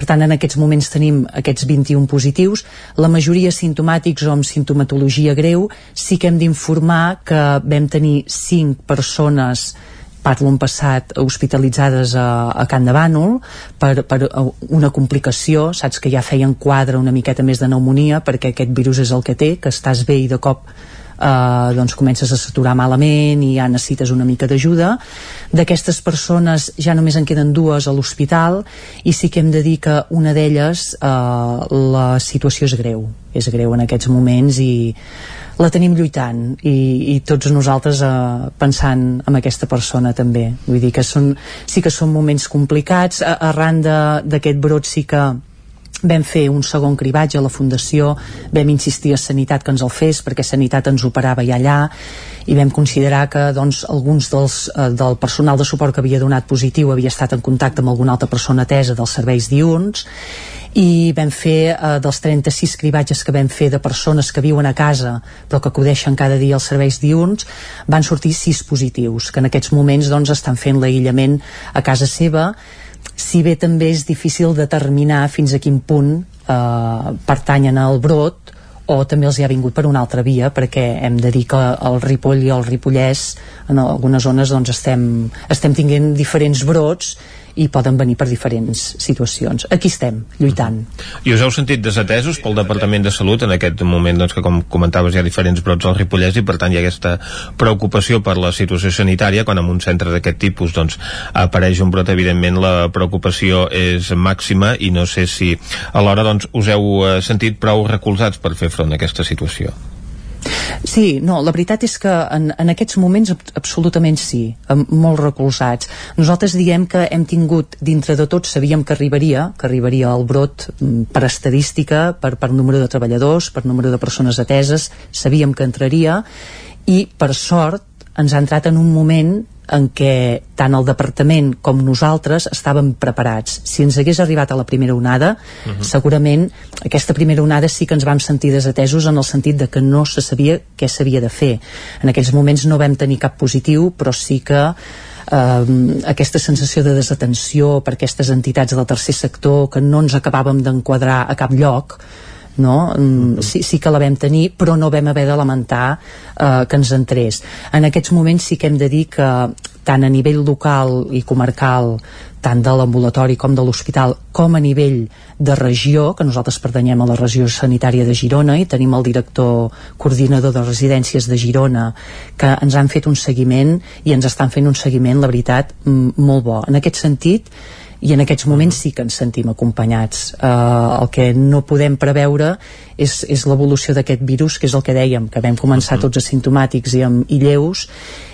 Per tant, en aquests moments tenim aquests 21 positius, la majoria simptomàtics o amb sintomatologia greu, sí que hem d'informar que vam tenir 5 persones parlo en passat, hospitalitzades a, a Can de Bànol per, per una complicació, saps que ja feien quadre una miqueta més de pneumonia perquè aquest virus és el que té, que estàs bé i de cop eh, doncs comences a saturar malament i ja necessites una mica d'ajuda. D'aquestes persones ja només en queden dues a l'hospital i sí que hem de dir que una d'elles eh, la situació és greu. És greu en aquests moments i la tenim lluitant i, i tots nosaltres eh, pensant en aquesta persona també. Vull dir que són, sí que són moments complicats. Arran d'aquest brot sí que vam fer un segon cribatge a la Fundació, vam insistir a Sanitat que ens el fes perquè Sanitat ens operava ja allà i vam considerar que doncs, alguns dels, eh, del personal de suport que havia donat positiu havia estat en contacte amb alguna altra persona atesa dels serveis diurns i vam fer eh, dels 36 cribatges que vam fer de persones que viuen a casa però que acudeixen cada dia als serveis diurns van sortir 6 positius que en aquests moments doncs, estan fent l'aïllament a casa seva si bé també és difícil determinar fins a quin punt eh, pertanyen al brot o també els hi ha vingut per una altra via perquè hem de dir que el Ripoll i el Ripollès en algunes zones doncs estem, estem tinguent diferents brots i poden venir per diferents situacions. Aquí estem, lluitant. I us heu sentit desatesos pel Departament de Salut en aquest moment, doncs, que com comentaves hi ha diferents brots al Ripollès i per tant hi ha aquesta preocupació per la situació sanitària quan en un centre d'aquest tipus doncs, apareix un brot, evidentment la preocupació és màxima i no sé si alhora doncs, us heu eh, sentit prou recolzats per fer front a aquesta situació. Sí, no, la veritat és que en, en aquests moments absolutament sí, molt recolzats. Nosaltres diem que hem tingut, dintre de tot, sabíem que arribaria, que arribaria el brot mm, per estadística, per, per número de treballadors, per número de persones ateses, sabíem que entraria i, per sort, ens ha entrat en un moment en què tant el departament com nosaltres estàvem preparats. Si ens hagués arribat a la primera onada, uh -huh. segurament aquesta primera onada sí que ens vam sentir desatesos en el sentit de que no se sabia què s'havia de fer. En aquells moments no vam tenir cap positiu, però sí que eh, aquesta sensació de desatenció per aquestes entitats del tercer sector que no ens acabàvem d'enquadrar a cap lloc no? Mm, sí, sí que la vam tenir però no vam haver de lamentar eh, que ens entrés en aquests moments sí que hem de dir que tant a nivell local i comarcal tant de l'ambulatori com de l'hospital com a nivell de regió que nosaltres pertanyem a la regió sanitària de Girona i tenim el director coordinador de residències de Girona que ens han fet un seguiment i ens estan fent un seguiment, la veritat, molt bo. En aquest sentit, i en aquests moments sí que ens sentim acompanyats. Eh, el que no podem preveure és, és l'evolució d'aquest virus que és el que dèiem, que vam començar tots asimptomàtics i, amb, i lleus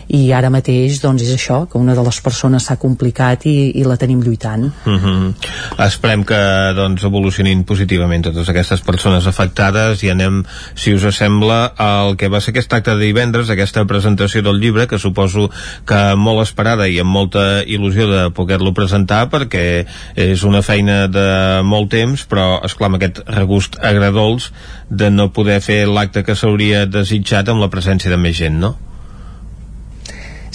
i ara mateix doncs és això, que una de les persones s'ha complicat i, i la tenim lluitant. Mm -hmm. Esperem que doncs evolucionin positivament totes aquestes persones afectades i anem, si us sembla, al que va ser aquest acte de divendres, aquesta presentació del llibre, que suposo que molt esperada i amb molta il·lusió de poder-lo presentar perquè és una feina de molt temps, però esclar, amb aquest regust agradols de no poder fer l'acte que s'hauria desitjat amb la presència de més gent, no?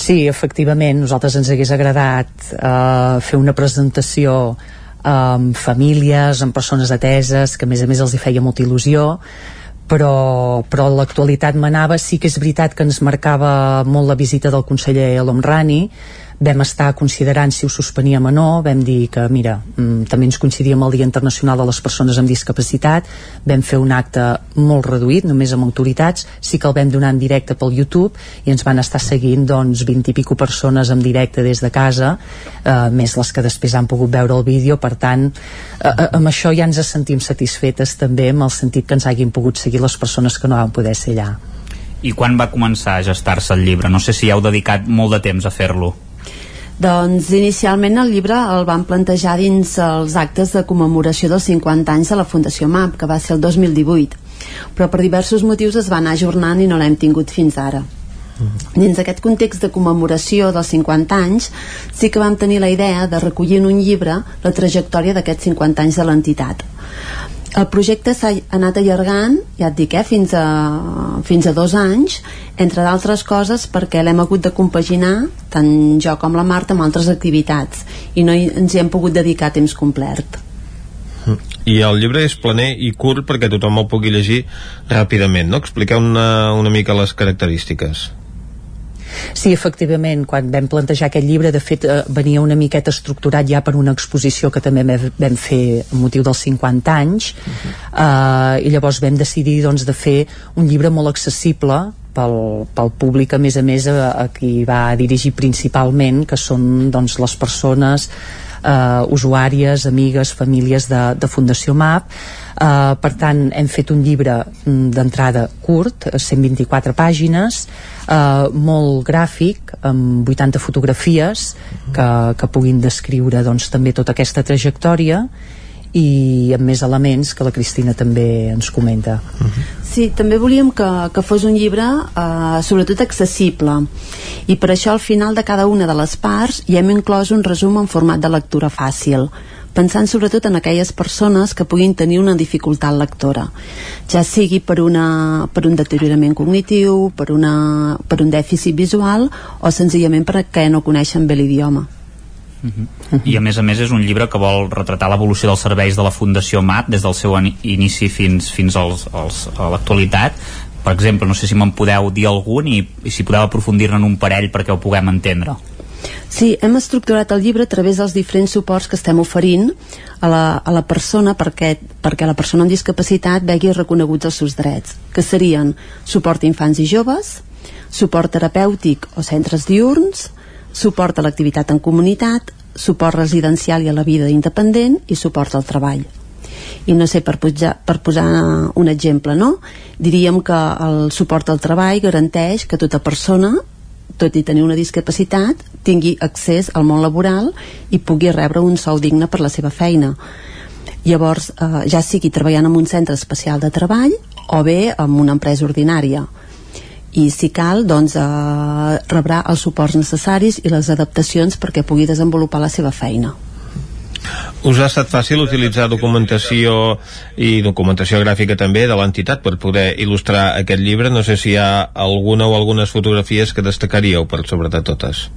Sí, efectivament, nosaltres ens hagués agradat eh, fer una presentació amb famílies, amb persones ateses, que a més a més els hi feia molta il·lusió, però, però l'actualitat manava, sí que és veritat que ens marcava molt la visita del conseller El Homrani, vam estar considerant si ho suspeníem o no, vam dir que, mira, mm, també ens coincidia amb el Dia Internacional de les Persones amb Discapacitat, vam fer un acte molt reduït, només amb autoritats, sí que el vam donar en directe pel YouTube i ens van estar seguint doncs 20 i pico persones en directe des de casa, eh, més les que després han pogut veure el vídeo, per tant, eh, eh, amb això ja ens sentim satisfetes també amb el sentit que ens hagin pogut seguir les persones que no van poder ser allà. I quan va començar a gestar-se el llibre? No sé si heu dedicat molt de temps a fer-lo. Doncs inicialment el llibre el van plantejar dins els actes de commemoració dels 50 anys de la Fundació MAP, que va ser el 2018. Però per diversos motius es va anar ajornant i no l'hem tingut fins ara. Dins aquest context de commemoració dels 50 anys, sí que vam tenir la idea de recollir en un llibre la trajectòria d'aquests 50 anys de l'entitat el projecte s'ha anat allargant, ja et dic, eh, fins, a, fins a dos anys, entre d'altres coses perquè l'hem hagut de compaginar, tant jo com la Marta, amb altres activitats, i no hi, ens hi hem pogut dedicar temps complet. I el llibre és planer i curt perquè tothom el pugui llegir ràpidament, no? Expliqueu una, una mica les característiques. Sí, efectivament, quan vam plantejar aquest llibre, de fet, eh, venia una miqueta estructurat ja per una exposició que també vam fer amb motiu dels 50 anys, uh -huh. eh, i llavors vam decidir doncs, de fer un llibre molt accessible pel, pel públic, a més a més, a, a qui va dirigir principalment, que són doncs, les persones eh, usuàries, amigues, famílies de, de Fundació MAP, Uh, per tant, hem fet un llibre mm, d'entrada curt, 124 pàgines, uh, molt gràfic, amb 80 fotografies que, que puguin descriure doncs, també tota aquesta trajectòria i amb més elements que la Cristina també ens comenta. Sí, també volíem que, que fos un llibre eh, sobretot accessible i per això al final de cada una de les parts hi hem inclòs un resum en format de lectura fàcil pensant sobretot en aquelles persones que puguin tenir una dificultat lectora, ja sigui per, una, per un deteriorament cognitiu, per, una, per un dèficit visual o senzillament perquè no coneixen bé l'idioma. -huh. I a més a més és un llibre que vol retratar l'evolució dels serveis de la Fundació MAT des del seu inici fins, fins als, als, a l'actualitat. Per exemple, no sé si me'n podeu dir algun i, i si podeu aprofundir-ne en un parell perquè ho puguem entendre. Sí, hem estructurat el llibre a través dels diferents suports que estem oferint a la, a la persona perquè, perquè la persona amb discapacitat vegi reconeguts els seus drets, que serien suport a infants i joves, suport terapèutic o centres diurns, suport a l'activitat en comunitat, suport residencial i a la vida independent i suport al treball i no sé, per, pujar, per posar un exemple no? diríem que el suport al treball garanteix que tota persona tot i tenir una discapacitat, tingui accés al món laboral i pugui rebre un sou digne per la seva feina. Llavors, eh, ja sigui treballant en un centre especial de treball o bé en una empresa ordinària i si cal doncs eh, rebrà els suports necessaris i les adaptacions perquè pugui desenvolupar la seva feina. Us ha estat fàcil utilitzar documentació i documentació gràfica també de l'entitat per poder il·lustrar aquest llibre? No sé si hi ha alguna o algunes fotografies que destacaríeu per sobre de totes.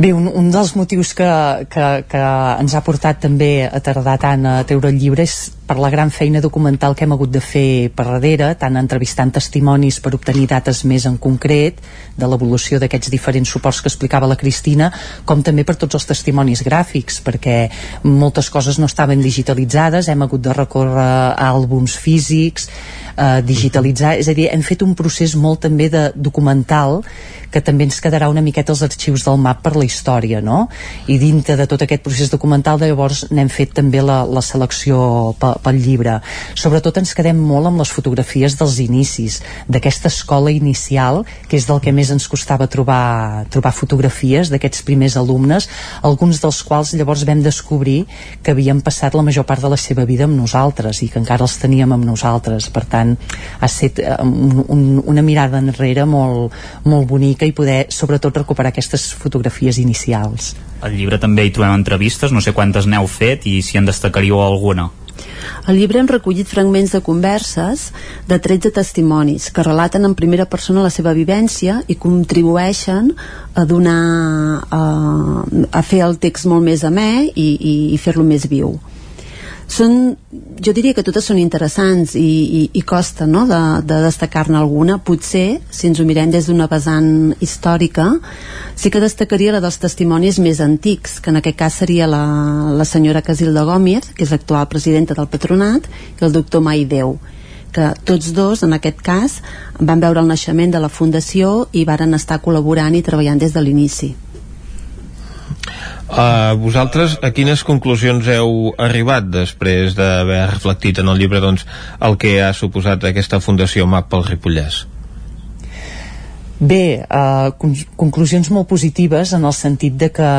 Bé, un, un dels motius que, que, que ens ha portat també a tardar tant a treure el llibre és per la gran feina documental que hem hagut de fer per darrere, tant entrevistant testimonis per obtenir dates més en concret de l'evolució d'aquests diferents suports que explicava la Cristina, com també per tots els testimonis gràfics, perquè moltes coses no estaven digitalitzades, hem hagut de recórrer a àlbums físics, eh, digitalitzar, és a dir, hem fet un procés molt també de documental que també ens quedarà una miqueta als arxius del MAP per la història, no? I dintre de tot aquest procés documental, de llavors n'hem fet també la, la selecció pel, pel llibre. Sobretot ens quedem molt amb les fotografies dels inicis, d'aquesta escola inicial, que és del que més ens costava trobar, trobar fotografies d'aquests primers alumnes, alguns dels quals llavors vam descobrir que havien passat la major part de la seva vida amb nosaltres i que encara els teníem amb nosaltres. Per tant, ha estat un, un, una mirada enrere molt, molt bonica i poder sobretot recuperar aquestes fotografies inicials. Al llibre també hi trobem entrevistes, no sé quantes n'heu fet i si en destacaríeu alguna. Al llibre hem recollit fragments de converses de 13 testimonis que relaten en primera persona la seva vivència i contribueixen a donar a, a fer el text molt més amè i, i, i fer-lo més viu són, jo diria que totes són interessants i, i, i costa no? de, de destacar-ne alguna potser, si ens ho mirem des d'una vessant històrica sí que destacaria la dels testimonis més antics que en aquest cas seria la, la senyora Casilda Gómez que és l'actual presidenta del patronat i el doctor Maideu que tots dos, en aquest cas, van veure el naixement de la fundació i varen estar col·laborant i treballant des de l'inici. Uh, vosaltres a quines conclusions heu arribat després d'haver reflectit en el llibre doncs, el que ha suposat aquesta Fundació MAP pel Ripollès? Bé, uh, conclusions molt positives en el sentit de que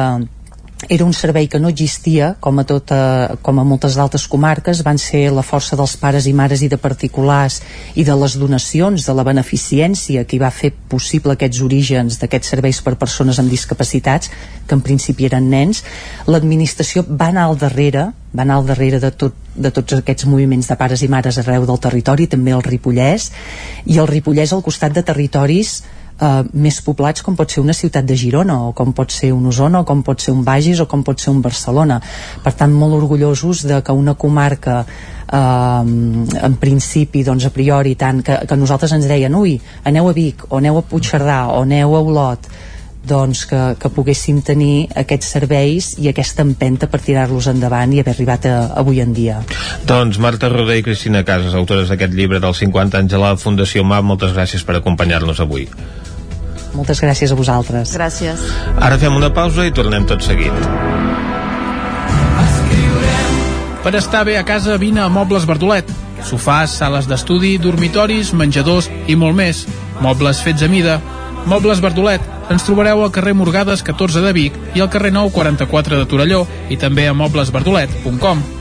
era un servei que no existia com a, tota, com a moltes d'altres comarques van ser la força dels pares i mares i de particulars i de les donacions de la beneficència que hi va fer possible aquests orígens d'aquests serveis per persones amb discapacitats que en principi eren nens. L'administració va anar al darrere va anar al darrere de, tot, de tots aquests moviments de pares i mares arreu del territori també el Ripollès i el Ripollès al costat de territoris eh, més poblats com pot ser una ciutat de Girona o com pot ser un Osona o com pot ser un Bagis o com pot ser un Barcelona per tant molt orgullosos de que una comarca eh, en principi doncs a priori tant que, que nosaltres ens deien ui, aneu a Vic o aneu a Puigcerdà o aneu a Olot doncs que, que poguéssim tenir aquests serveis i aquesta empenta per tirar-los endavant i haver arribat a, avui en dia. Doncs Marta Roder i Cristina Casas, autores d'aquest llibre dels 50 anys de la Fundació MAP, moltes gràcies per acompanyar-nos avui. Moltes gràcies a vosaltres. Gràcies. Ara fem una pausa i tornem tot seguit. Per estar bé a casa, vine a Mobles Verdolet. Sofàs, sales d'estudi, dormitoris, menjadors i molt més. Mobles fets a mida. Mobles Verdolet. Ens trobareu al carrer Morgades 14 de Vic i al carrer 9 44 de Torelló i també a moblesverdolet.com.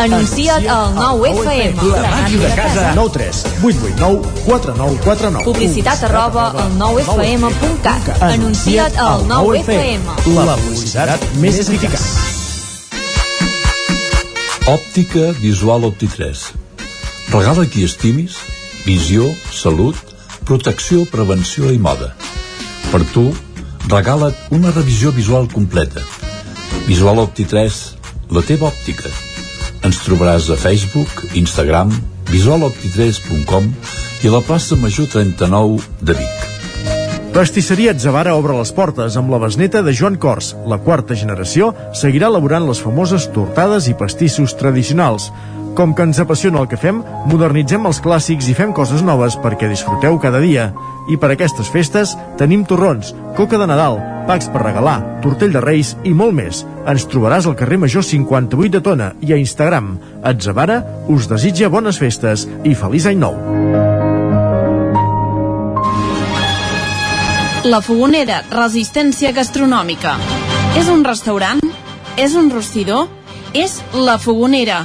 Anuncia't al 9FM. La màquina de casa. 9 3 8 8 9 4 9 4 9. Publicitat arroba al 9FM.cat. Anuncia't al 9FM. La publicitat més eficaç. Òptica Visual Opti3. Regala qui estimis, visió, salut, protecció, prevenció i moda. Per tu, regala't una revisió visual completa. Visual Opti3, la teva òptica. Ens trobaràs a Facebook, Instagram, visualopti3.com i a la plaça Major 39 de Vic. Pastisseria Atzavara obre les portes amb la besneta de Joan Cors. La quarta generació seguirà elaborant les famoses tortades i pastissos tradicionals. Com que ens apassiona el que fem, modernitzem els clàssics i fem coses noves perquè disfruteu cada dia. I per aquestes festes tenim torrons, coca de Nadal, packs per regalar, tortell de reis i molt més. Ens trobaràs al carrer Major 58 de Tona i a Instagram. Atzavara us desitja bones festes i feliç any nou. La Fogonera, resistència gastronòmica. És un restaurant? És un rostidor? És La Fogonera,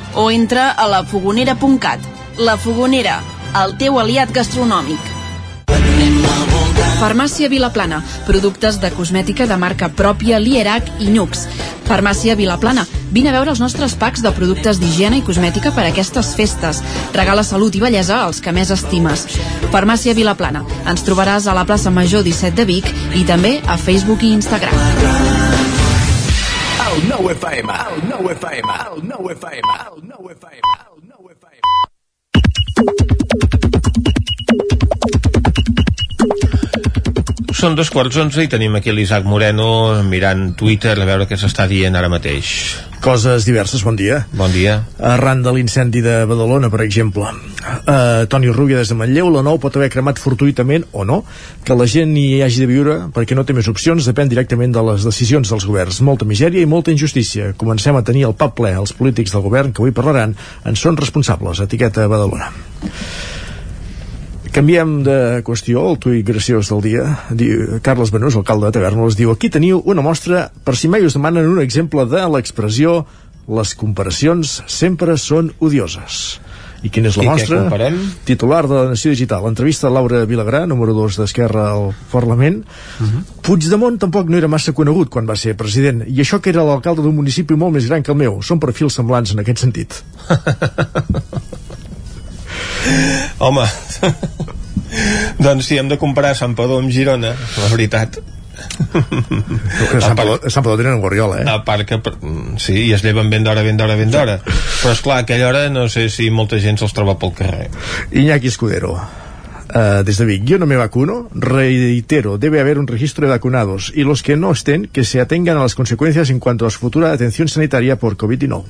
o entra a lafogonera.cat. La Fogonera, el teu aliat gastronòmic. Farmàcia Vilaplana, productes de cosmètica de marca pròpia Lierac i Nux. Farmàcia Vilaplana, vine a veure els nostres packs de productes d'higiene i cosmètica per a aquestes festes. Regala salut i bellesa als que més estimes. Farmàcia Vilaplana. Ens trobaràs a la plaça Major 17 de Vic i també a Facebook i Instagram. El nou FM, el nou FM, el nou FM, el nou FM, el nou Són dos quarts onze i tenim aquí l'Isaac Moreno mirant Twitter a veure què s'està dient ara mateix. Coses diverses, bon dia. Bon dia. Arran de l'incendi de Badalona, per exemple. Uh, Toni Rubia des de Manlleu, la nou pot haver cremat fortuïtament o no. Que la gent hi hagi de viure perquè no té més opcions depèn directament de les decisions dels governs. Molta misèria i molta injustícia. Comencem a tenir el pap ple. Els polítics del govern que avui parlaran en són responsables. Etiqueta Badalona. Canviem de qüestió, el tuit graciós del dia. Diu, Carles Benús, alcalde de Tavernoles, diu aquí teniu una mostra per si mai us demanen un exemple de l'expressió les comparacions sempre són odioses. I quina és la I mostra? comparem? Titular de la Nació Digital. Entrevista a Laura Vilagrà, número 2 d'Esquerra al Parlament. Uh -huh. Puigdemont tampoc no era massa conegut quan va ser president, i això que era l'alcalde d'un municipi molt més gran que el meu. Són perfils semblants en aquest sentit. [laughs] Home, [laughs] doncs si hem de comparar Sant Padó amb Girona, la veritat... Sant Padó, a Sant Padó tenen un Guardiola, eh? A part que, sí, i es lleven ben d'hora, ben d'hora, ben d'hora. Però, és clar a aquella hora no sé si molta gent se'ls troba pel carrer. Iñaki Escudero. Uh, desde Vic, yo no me vacuno, reitero, debe haber un registro de vacunados y los que no estén, que se atengan a las consecuencias en cuanto a su futura atención sanitaria por COVID-19.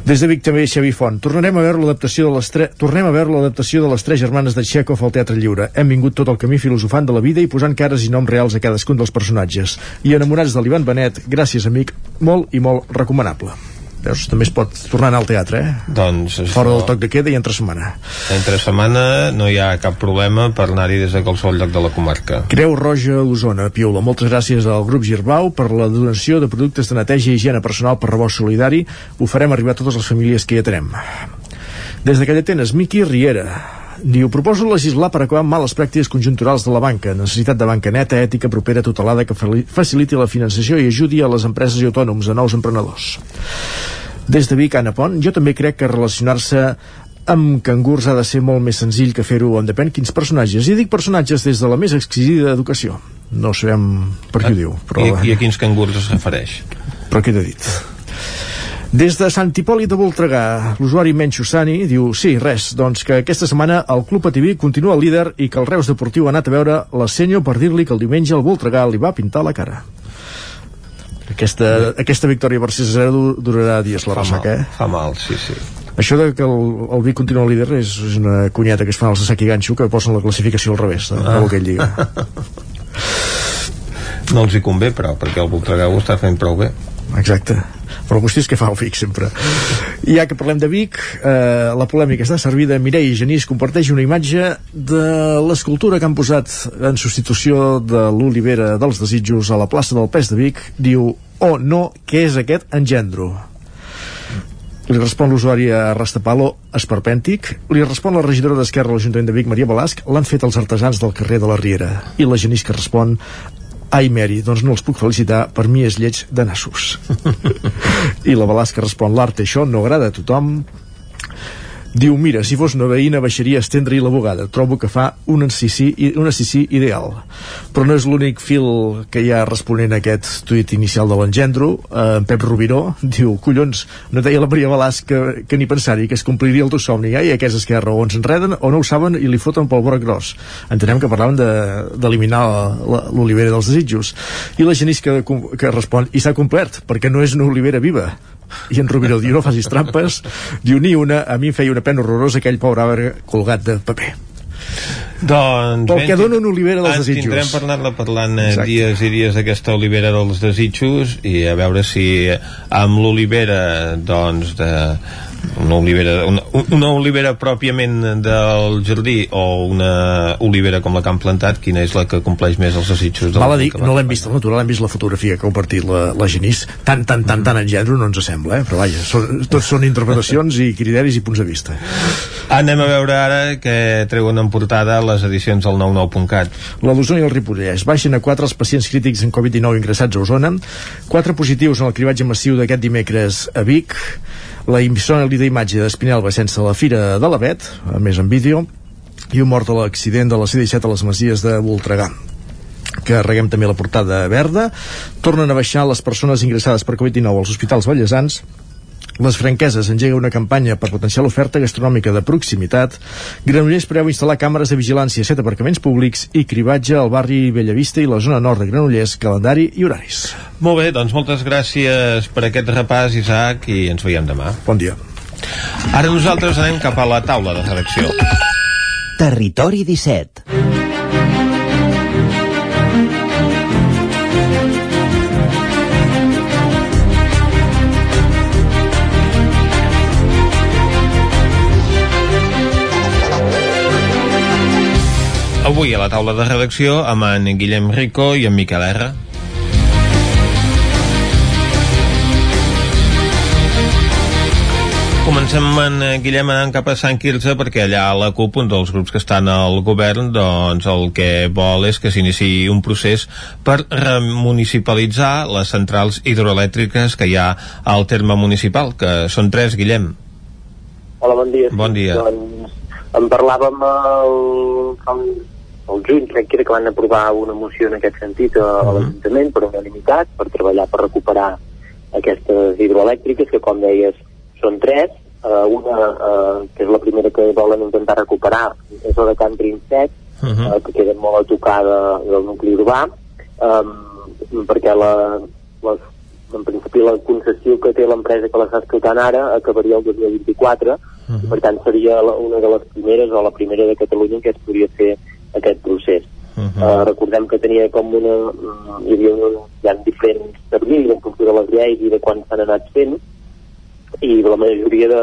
Des de Vic també Xavi Font. Tornarem a veure l'adaptació de les tre... tornem a veure l'adaptació de les tres germanes de Chekhov al Teatre Lliure. Hem vingut tot el camí filosofant de la vida i posant cares i noms reals a cadascun dels personatges. I enamorats de l'Ivan Benet, gràcies amic, molt i molt recomanable. Veus, també es pot tornar a anar al teatre, eh? Doncs Fora del toc de queda i entre setmana. entre setmana no hi ha cap problema per anar-hi des de qualsevol lloc de la comarca. Creu Roja Osona, Piula. Moltes gràcies al grup Girbau per la donació de productes de neteja i higiene personal per rebost solidari. Ho farem arribar a totes les famílies que hi atenem. Des de Callatenes, Miqui Riera. Diu, proposo legislar per acabar amb males pràctiques conjunturals de la banca, necessitat de banca neta, ètica, propera, tutelada, que faciliti la finançació i ajudi a les empreses i autònoms, a nous emprenedors. Des de Vic, Anna Pont, jo també crec que relacionar-se amb cangurs ha de ser molt més senzill que fer-ho on depèn quins personatges. I dic personatges des de la més exquisida educació. No sabem per què ho diu, però... I, I a quins cangurs es refereix? Però què t'he dit? Des de Sant Hipòlit de Voltregà, l'usuari Menxo Sani diu sí, res, doncs que aquesta setmana el Club ATV continua líder i que el Reus Deportiu ha anat a veure la Senyo per dir-li que el diumenge el Voltregà li va pintar la cara. Aquesta, aquesta victòria per 6-0 du- durarà dies la ressaca, eh? fa mal, sí, sí. Això de que el, el Vic continua líder és, és una cunyeta que es fan els de sac i ganxo que posen la classificació al revés de, ah. ell diga. [laughs] no els hi convé, però, perquè el Voltregà ho està fent prou bé. Exacte però la qüestió és que fa el Vic sempre i ja que parlem de Vic eh, la polèmica està servida Mireia Genís comparteix una imatge de l'escultura que han posat en substitució de l'Olivera dels Desitjos a la plaça del Pes de Vic diu, oh no, què és aquest engendro? Li respon l'usuari a Rastapalo Esperpèntic. Li respon la regidora d'Esquerra a l'Ajuntament de Vic, Maria Balasc. L'han fet els artesans del carrer de la Riera. I la Genís que respon Ai, Mary, doncs no els puc felicitar, per mi és lleig de nassos. [laughs] I la Balasca respon, l'art això no agrada a tothom, Diu, mira, si fos una veïna baixaria a estendre-hi la bugada. Trobo que fa un encicí, un encicí ideal. Però no és l'únic fil que hi ha responent a aquest tuit inicial de l'engendro. Eh, en Pep Rubiró diu, collons, no deia la Maria Balàs que, que ni pensar-hi, que es compliria el teu somni. Ai, aquestes que raó ens enreden o no ho saben i li foten pel broc gros. Entenem que parlaven d'eliminar de, l'olivera dels desitjos. I la Genís que, que respon, i s'ha complert, perquè no és una olivera viva i en Rubiró diu no facis trampes. Diu ni una, a mi em feia una pena horrorosa aquell pobre arbre colgat de paper. Doncs Pel que dona una olivera dels desitjos. Tindrem per anar-la parlant eh, dies i dies d'aquesta olivera dels desitjos i a veure si amb l'olivera doncs de una olivera, una, una olivera pròpiament del jardí o una olivera com la que han plantat, quina és la que compleix més els desitjos de Val a dir, no l'hem vist al natural, hem vist la fotografia que ha compartit la, la Genís, tan, tan, tan, tan en gènere no ens sembla, eh? però vaja, són, tots són interpretacions i criteris i punts de vista. Anem a veure ara que treuen en portada les edicions del 99.cat. La d'Osona i el Ripollès baixen a 4 els pacients crítics en Covid-19 ingressats a Osona, 4 positius en el cribatge massiu d'aquest dimecres a Vic, la insòlida imatge d'Espinelva sense la Fira de l'Avet, a més en vídeo, i un mort a l'accident de la C-17 a les Masies de Voltregà. Que reguem també la portada verda. Tornen a baixar les persones ingressades per Covid-19 als hospitals ballesans les franqueses engega una campanya per potenciar l'oferta gastronòmica de proximitat. Granollers preveu instal·lar càmeres de vigilància a set aparcaments públics i cribatge al barri Bellavista i la zona nord de Granollers, calendari i horaris. Molt bé, doncs moltes gràcies per aquest repàs, Isaac, i ens veiem demà. Bon dia. Ara nosaltres anem cap a la taula de redacció. Territori 17 Avui a la taula de redacció amb en Guillem Rico i en Miquel R. Comencem en Guillem anant cap a Sant Quirze perquè allà a la CUP, un dels grups que estan al govern, doncs el que vol és que s'iniciï un procés per remunicipalitzar les centrals hidroelèctriques que hi ha al terme municipal, que són tres, Guillem. Hola, bon dia. Bon dia. Doncs en parlàvem el, el el juny crec que era que van aprovar una moció en aquest sentit a, a l'Ajuntament per unanimitat per treballar per recuperar aquestes hidroelèctriques que com deies són tres uh, una uh, que és la primera que volen intentar recuperar és la de Can Trinset uh -huh. uh, que queda molt a tocar de, del nucli urbà um, perquè la, les, en principi la concessió que té l'empresa que l'està explotant ara acabaria el 2024 uh -huh. per tant seria la, una de les primeres o la primera de Catalunya que es podria fer aquest procés. Uh -huh. uh, recordem que tenia com una... Uh, hi havia un, hi ha diferents terminis en funció de les lleis i de quan s'han anat fent i la majoria de,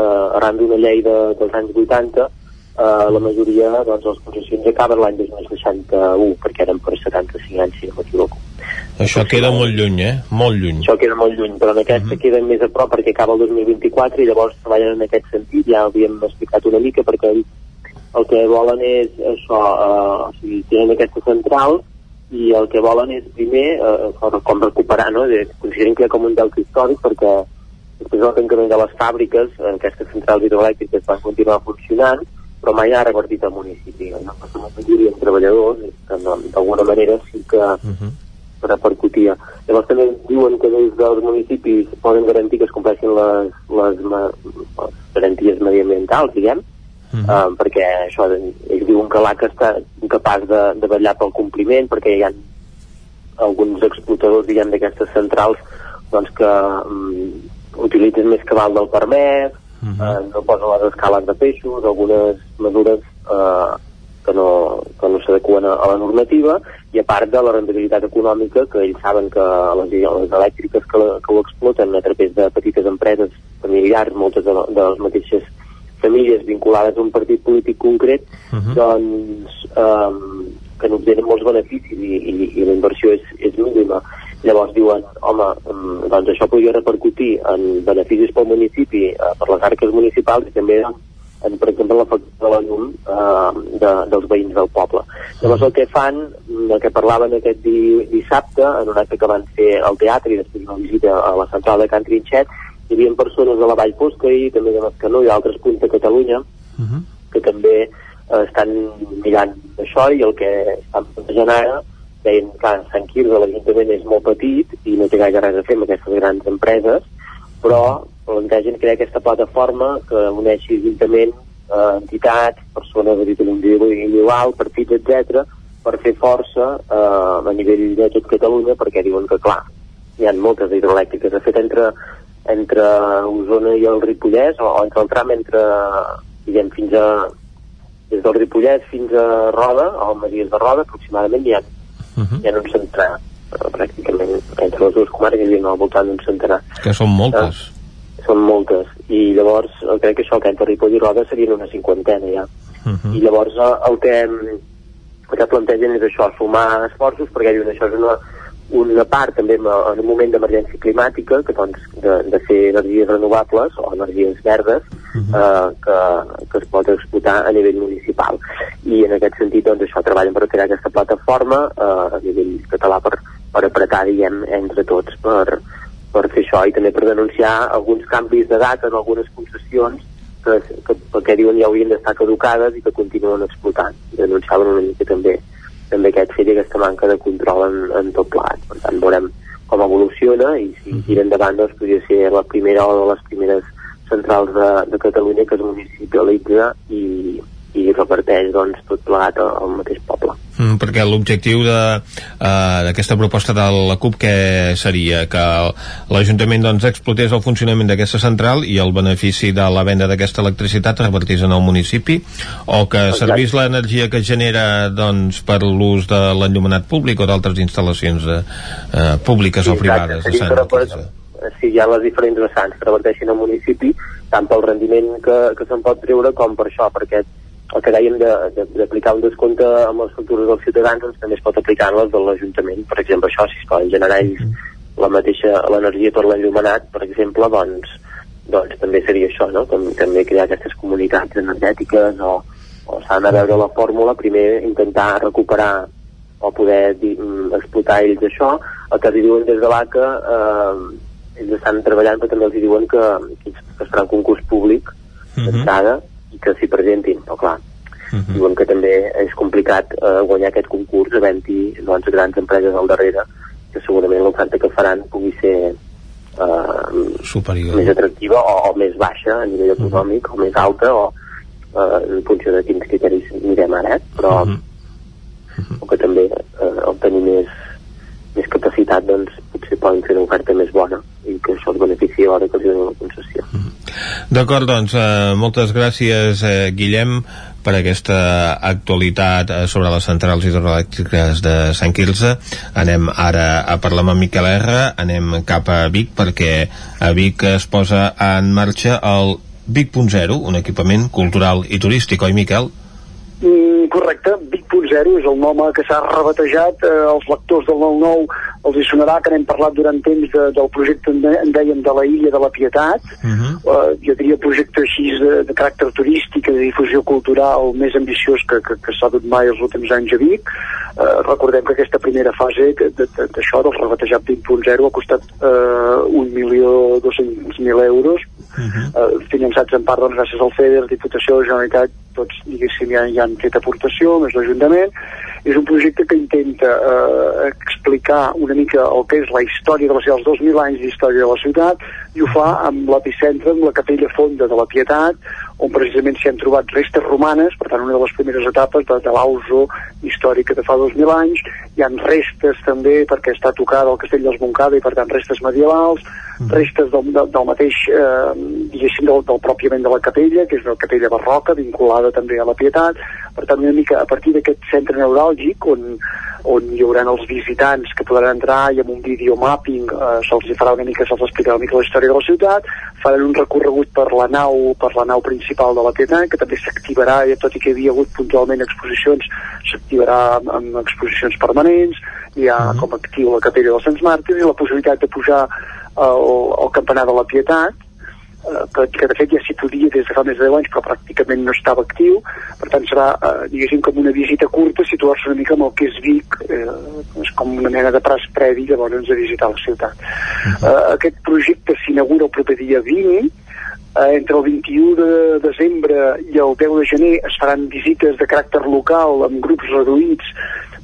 uh, arran d'una llei de, dels anys 80 uh, la majoria doncs les concessions acaben l'any 2061 perquè eren per 75 anys si no m'equivoco això queda molt lluny, eh? Molt lluny. Això queda molt lluny, però en aquesta uh -huh. queda més a prop perquè acaba el 2024 i llavors treballen en aquest sentit, ja ho havíem explicat una mica perquè el que volen és això, eh, o sigui, tenen aquesta central i el que volen és primer eh, com recuperar, no? De, consideren que hi ha com un deute històric perquè després del tancament de les fàbriques eh, aquestes centrals hidroelèctriques van continuar funcionant però mai ha revertit al municipi no? la majoria de treballadors que d'alguna manera sí que uh -huh. repercutia llavors també diuen que des dels municipis poden garantir que es compleixin les, les, les garanties mediambientals diguem Uh -huh. uh, perquè això, ells diuen que l'ACA està incapaç de, de vetllar pel compliment perquè hi ha alguns explotadors diguem d'aquestes centrals doncs que um, utilitzen més cabal del permès uh -huh. eh, no posen les escales de peixos, algunes mesures eh, que no, que no s'adequen a, a la normativa i a part de la rendibilitat econòmica que ells saben que les, les elèctriques que, que ho exploten a través de petites empreses familiars, moltes de, de les mateixes famílies vinculades a un partit polític concret, uh -huh. doncs eh, que n'obtenen molts beneficis i, i, i la inversió és, és mínima. Llavors diuen, home, doncs això podria repercutir en beneficis pel municipi, eh, per les arques municipals i també en, en per exemple, la factura de la llum eh, de, dels veïns del poble. Llavors el que fan, el que parlaven aquest di, dissabte, en un acte que van fer al teatre i després una visita a la central de Can Trinxet, hi havia persones de la Vall Fosca i també de Mascanó i d'altres punts de Catalunya uh -huh. que també eh, estan mirant això i el que estan plantejant ara deien, clar, Sant Quirze l'Ajuntament és molt petit i no té gaire res a fer amb aquestes grans empreses però plantegen crear aquesta plataforma que uneixi Ajuntament, eh, entitats, persones de títol individual, partits, etc per fer força eh, a nivell de tot Catalunya perquè diuen que, clar, hi ha moltes hidroelèctriques. De fet, entre entre Osona i el Ripollès, o, o entre el tram entre, diguem, fins a des del Ripollès fins a Roda, o Masies de Roda, aproximadament hi ha, uh -huh. hi ha un centenar pràcticament entre les dues comarques hi havia al voltant d'un centenar. Que són moltes. Eh, són moltes. I llavors, crec que això que entre Ripoll i Roda serien una cinquantena ja. Uh -huh. I llavors el que, el que plantegen és això, sumar esforços, perquè diuen això és una, una part també en un moment d'emergència climàtica que doncs de, de fer energies renovables o energies verdes uh -huh. eh, que, que es pot explotar a nivell municipal i en aquest sentit doncs això treballen per crear aquesta plataforma eh, a nivell català per, per apretar diguem entre tots per, per fer això i també per denunciar alguns canvis de data en algunes concessions que, que, que diuen ja haurien d'estar caducades i que continuen explotant denunciaven una mica també també aquest fet i aquesta manca de control en, en tot plat. Per tant, veurem com evoluciona i si mhm. tira endavant doncs, podria ser la primera o de les primeres centrals de, de Catalunya que es municipalitza i, i reparteix doncs, tot plegat al mateix poble. Mm, perquè l'objectiu d'aquesta uh, proposta de la CUP que seria? Que l'Ajuntament doncs, explotés el funcionament d'aquesta central i el benefici de la venda d'aquesta electricitat repartís en el municipi o que Exacte. servís l'energia que genera doncs, per l'ús de l'enllumenat públic o d'altres instal·lacions de, uh, públiques sí, o privades de Sant Quirze si hi ha les diferents vessants que reverteixin al municipi tant pel rendiment que, que se'n pot treure com per això, per aquest el que dèiem d'aplicar un descompte amb les factures dels ciutadans doncs, també es pot aplicar en les de l'Ajuntament. Per exemple això, si es poden generar ells la mateixa l'energia per l'enllumenat per exemple, doncs, doncs també seria això, no? Com, també crear aquestes comunitats energètiques o, o s'han de veure la fórmula, primer intentar recuperar o poder dir, mm, explotar ells això, el que els diuen des de l'ACA eh, ells estan treballant però també els diuen que, que es farà un concurs públic uh -huh i que s'hi presentin, però clar, uh mhm. -huh. diuen que també és complicat eh, guanyar aquest concurs havent-hi doncs, grans empreses al darrere que segurament l'oferta que faran pugui ser eh, superior més atractiva o, o més baixa a nivell mhm. econòmic uh -huh. o més alta o eh, en funció de quins criteris mirem ara, eh? però uh -huh. Uh -huh. o que també eh, el tenir més, més capacitat doncs potser poden fer una oferta més bona i que això els beneficia a l'hora que els donen la concessió. Uh -huh. D'acord, doncs, eh, moltes gràcies, eh, Guillem, per aquesta actualitat eh, sobre les centrals hidroelèctriques de Sant Quirze. Anem ara a parlar amb Miquel R, anem cap a Vic, perquè a Vic es posa en marxa el Vic.0, un equipament cultural i turístic, oi, Miquel? Mm, correcte, Vic.0 és el nom que s'ha rebatejat, eh, els lectors del 9-9 els hi sonarà que n'hem parlat durant temps de, del projecte, en dèiem, de la Illa de la Pietat, uh -huh. uh, jo diria projecte així de, de caràcter turístic, de difusió cultural més ambiciós que, que, que s'ha dut mai els últims anys a Vic. Uh, recordem que aquesta primera fase d'això, del rebatejat Vic.0, ha costat uh, 1.200.000 euros, uh -huh. uh, finançats en part doncs, gràcies al FEDER, Diputació, Generalitat, tots, diguéssim, ja, ja han fet aportació, més l'Ajuntament, és un projecte que intenta eh, explicar una mica el que és la història de la ciutat, els 2.000 anys d'història de la ciutat, i ho fa amb l'epicentre, amb la capella fonda de la Pietat, on precisament s'hi han trobat restes romanes, per tant una de les primeres etapes de, de l'auso històrica de fa 2.000 anys, hi han restes també perquè està tocada el castell dels Montcada i per tant restes medievals, restes del, del, del mateix, eh, diguéssim, del, del pròpiament de la capella, que és una capella barroca vinculada també a la Pietat, per tant una mica a partir d'aquest centre neuràlgic on, on hi haurà els visitants que podran entrar i amb un videomapping eh, se'ls farà una mica, se'ls explicarà una mica la història de la ciutat, faran un recorregut per la nau, per la nau principal de la Pietat, que també s'activarà, i tot i que hi havia hagut puntualment exposicions, s'activarà amb, amb exposicions permanents, hi ha uh -huh. com actiu la capella dels Sants Màrtirs i la possibilitat de pujar al, al campanar de la Pietat, eh, que, que de fet ja s'hi podia des de fa més de 10 anys però pràcticament no estava actiu per tant serà, eh, diguéssim, com una visita curta situar-se una mica amb el que és Vic eh, és com una mena de pras previ llavors a visitar la ciutat uh -huh. eh, aquest projecte s'inaugura el proper dia 20 eh, entre el 21 de desembre i el 10 de gener es faran visites de caràcter local amb grups reduïts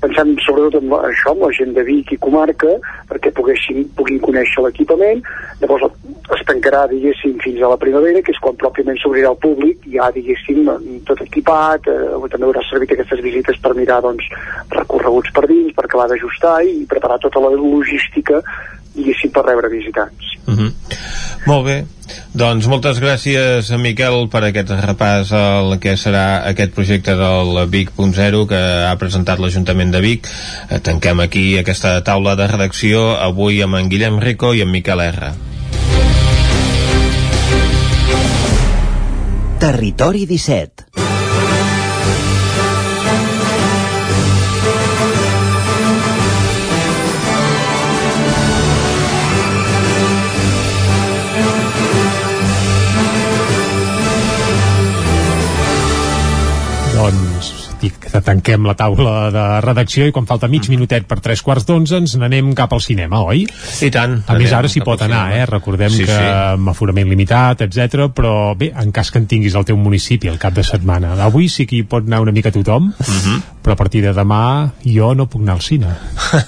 pensant sobretot en això, amb la gent de Vic i comarca, perquè poguessin, puguin conèixer l'equipament, llavors es tancarà, diguéssim, fins a la primavera, que és quan pròpiament s'obrirà al públic, ja, diguéssim, tot equipat, eh, també haurà servit aquestes visites per mirar, doncs, recorreguts per dins, per acabar d'ajustar i preparar tota la logística diguéssim, per rebre visitants. Uh -huh. Molt bé. Doncs moltes gràcies, Miquel, per aquest repàs al que serà aquest projecte del Vic.0 que ha presentat l'Ajuntament de Vic. Eh, tanquem aquí aquesta taula de redacció avui amb en Guillem Rico i en Miquel R. Territori 17 doncs dic que tanquem la taula de redacció i quan falta mig minutet per tres quarts d'onze ens n'anem cap al cinema, oi? I tant. A més ara s'hi pot anar, eh? Recordem Sí, que sí. amb aforament limitat, etc. però bé, en cas que en tinguis al teu municipi el cap de setmana. Avui sí que hi pot anar una mica tothom, Mhm. Però a partir de demà jo no puc anar al cine.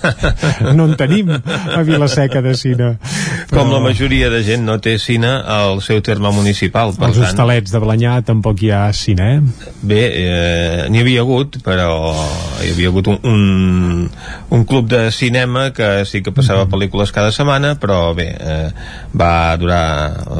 [laughs] no en tenim a Vilaseca de cine. Com la majoria de gent no té cine al seu terme municipal, per Els tant... hostalets de Balanyà tampoc hi ha cine, eh? Bé, eh, n'hi havia hagut, però hi havia hagut un, un, un club de cinema que sí que passava pel·lícules cada setmana, però bé, eh, va durar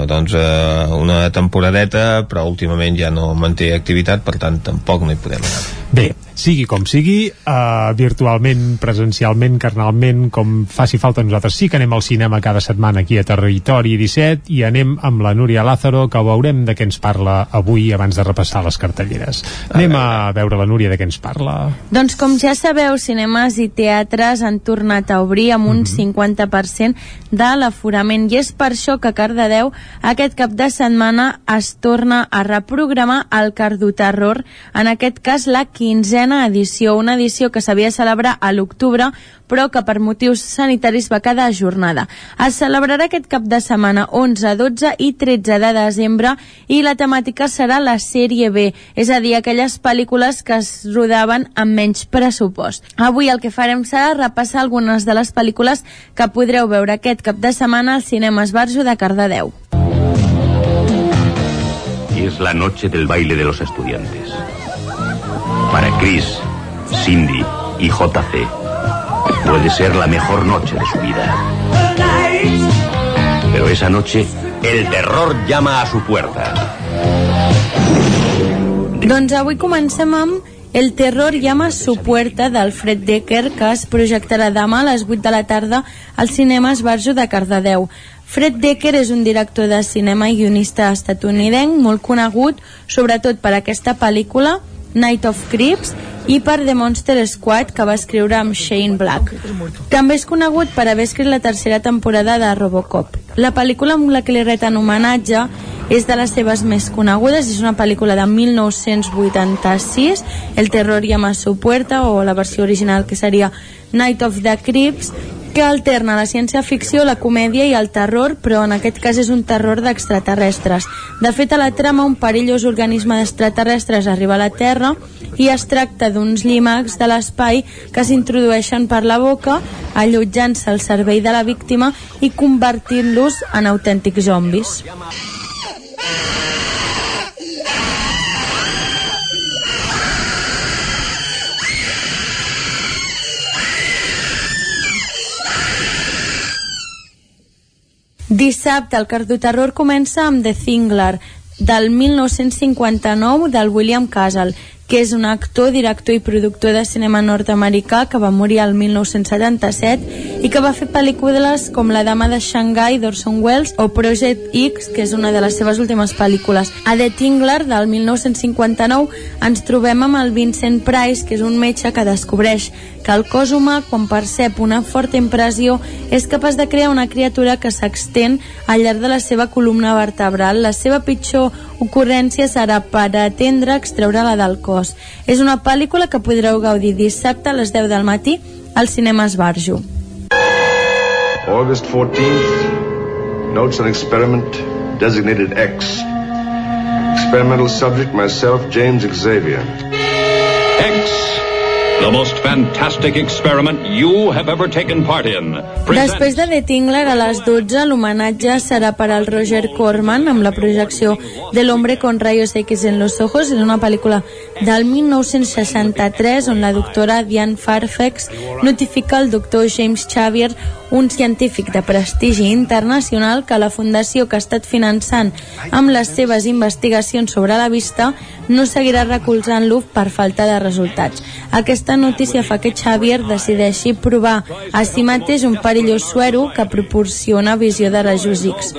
doncs, eh, una temporadeta, però últimament ja no manté activitat, per tant tampoc no hi podem anar. Bé, sigui com sigui, uh, virtualment, presencialment, carnalment, com faci falta nosaltres sí que anem al cinema cada setmana aquí a Territori 17 i anem amb la Núria Lázaro que veurem de què ens parla avui abans de repassar les cartelleres. Anem a veure la Núria de què ens parla. Doncs com ja sabeu, cinemes i teatres han tornat a obrir amb un 50% de l'aforament i és per això que a Cardedeu aquest cap de setmana es torna a reprogramar el Cardoterror, en aquest cas la quinzena edició, una edició que s'havia de celebrar a l'octubre però que per motius sanitaris va quedar ajornada. Es celebrarà aquest cap de setmana 11, 12 i 13 de desembre i la temàtica serà la sèrie B, és a dir, aquelles pel·lícules que es rodaven amb menys pressupost. Avui el que farem serà repassar algunes de les pel·lícules que podreu veure aquest cap de setmana al Cinema Esbarjo de Cardedeu. Y es la noche del baile de los estudiantes. Para Chris, Cindy y JC puede ser la mejor noche de su vida. Pero esa noche, el terror llama a su puerta. Doncs avui comencem amb El terror llama a su puerta d'Alfred Decker que es projectarà demà a les 8 de la tarda al cinema Esbarjo de Cardedeu. Fred Decker és un director de cinema i guionista estatunidenc molt conegut sobretot per aquesta pel·lícula Night of Creeps i per The Monster Squad que va escriure amb Shane Black. També és conegut per haver escrit la tercera temporada de Robocop. La pel·lícula amb la que li reten homenatge és de les seves més conegudes, és una pel·lícula de 1986, El terror llama a su puerta, o la versió original que seria Night of the Creeps, que alterna la ciència-ficció, la comèdia i el terror, però en aquest cas és un terror d'extraterrestres. De fet, a la trama, un perillós organisme d'extraterrestres arriba a la Terra i es tracta d'uns llimacs de l'espai que s'introdueixen per la boca, allotjant-se al servei de la víctima i convertint-los en autèntics zombis. Dissabte el cardoterror comença amb The Thingler, del 1959 del William Castle, que és un actor, director i productor de cinema nord-americà que va morir al 1977 i que va fer pel·lícules com La dama de Shanghai d'Orson Welles o Project X, que és una de les seves últimes pel·lícules. A The Tingler, del 1959, ens trobem amb el Vincent Price, que és un metge que descobreix que el cos humà, quan percep una forta impressió, és capaç de crear una criatura que s'extén al llarg de la seva columna vertebral. La seva pitjor ocurrència serà per atendre extreure-la del cos. És una pel·lícula que podreu gaudir dissabte a les 10 del matí al cinema Esbarjo. August 14th, notes an experiment designated X. Experimental subject myself, James Xavier. The most fantastic experiment you have ever taken part in. Després de The Tingler a les 12 l'homenatge serà per al Roger Corman amb la projecció de l'hombre con rayos X en los ojos és una pel·lícula del 1963 on la doctora Diane Fairfax notifica al doctor James Xavier un científic de prestigi internacional que la fundació que ha estat finançant amb les seves investigacions sobre la vista no seguirà recolzant-lo per falta de resultats. Aquesta notícia fa que Xavier decideixi provar a si mateix un perillós suero que proporciona visió de rajos X.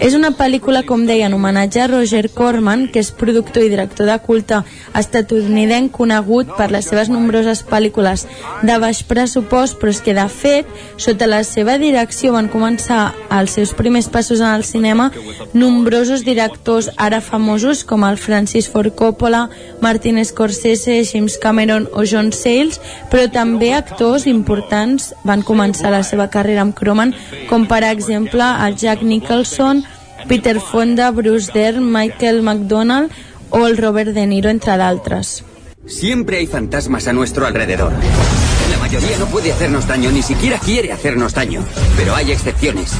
És una pel·lícula, com deia, en homenatge a Roger Corman, que és productor i director de culte estatunidenc conegut per les seves nombroses pel·lícules de baix pressupost, però és que, de fet, sota la seva direcció van començar els seus primers passos en el cinema nombrosos directors ara famosos com el Francis Ford Coppola, Martin Scorsese, James Cameron o John Sayles, però també actors importants van començar la seva carrera amb Croman, com per exemple el Jack Nicholson, Peter Fonda, Bruce Dern, Michael McDonald o el Robert De Niro, entre d'altres. Siempre hay fantasmas a nuestro alrededor. La mayoría no puede hacernos daño, ni siquiera quiere hacernos daño. Pero hay excepciones.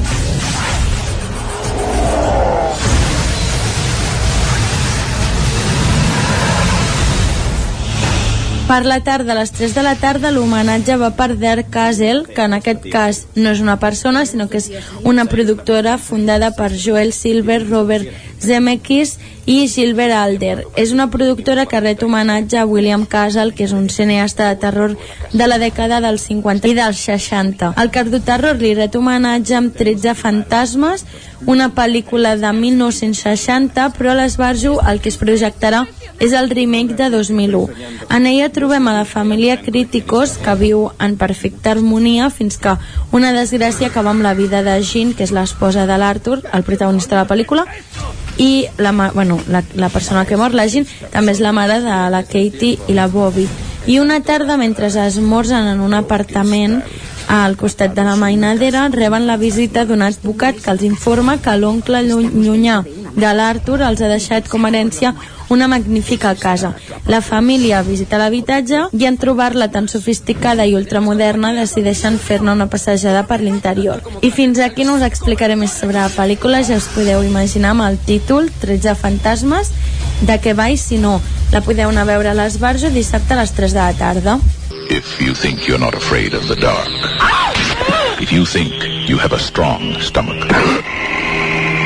Per la tarda, a les 3 de la tarda, l'homenatge va per Der Castle, que en aquest cas no és una persona, sinó que és una productora fundada per Joel Silver, Robert Zemeckis i Gilbert Alder. És una productora que ret homenatge a William Castle, que és un cineasta de terror de la dècada dels 50 i dels 60. El Cardoterror li ret homenatge amb 13 fantasmes, una pel·lícula de 1960, però a l'Esbarjo el que es projectarà és el remake de 2001. En ella trobem a la família Críticos, que viu en perfecta harmonia fins que una desgràcia acaba amb la vida de Jean, que és l'esposa de l'Arthur, el protagonista de la pel·lícula, i la, bueno, la, la persona que mor, la Jean, també és la mare de la Katie i la Bobby. I una tarda, mentre esmorzen en un apartament al costat de la mainadera, reben la visita d'un advocat que els informa que l'oncle llunyà de l'Arthur els ha deixat com a herència una magnífica casa. La família visita l'habitatge i en trobar-la tan sofisticada i ultramoderna decideixen fer-ne una passejada per l'interior. I fins aquí no us explicaré més sobre la pel·lícula, ja us podeu imaginar amb el títol 13 fantasmes, de què va i si no, la podeu anar a veure a l'Esbarjo dissabte a les 3 de la tarda. If you think you're not afraid of the dark, if you think you have a strong stomach,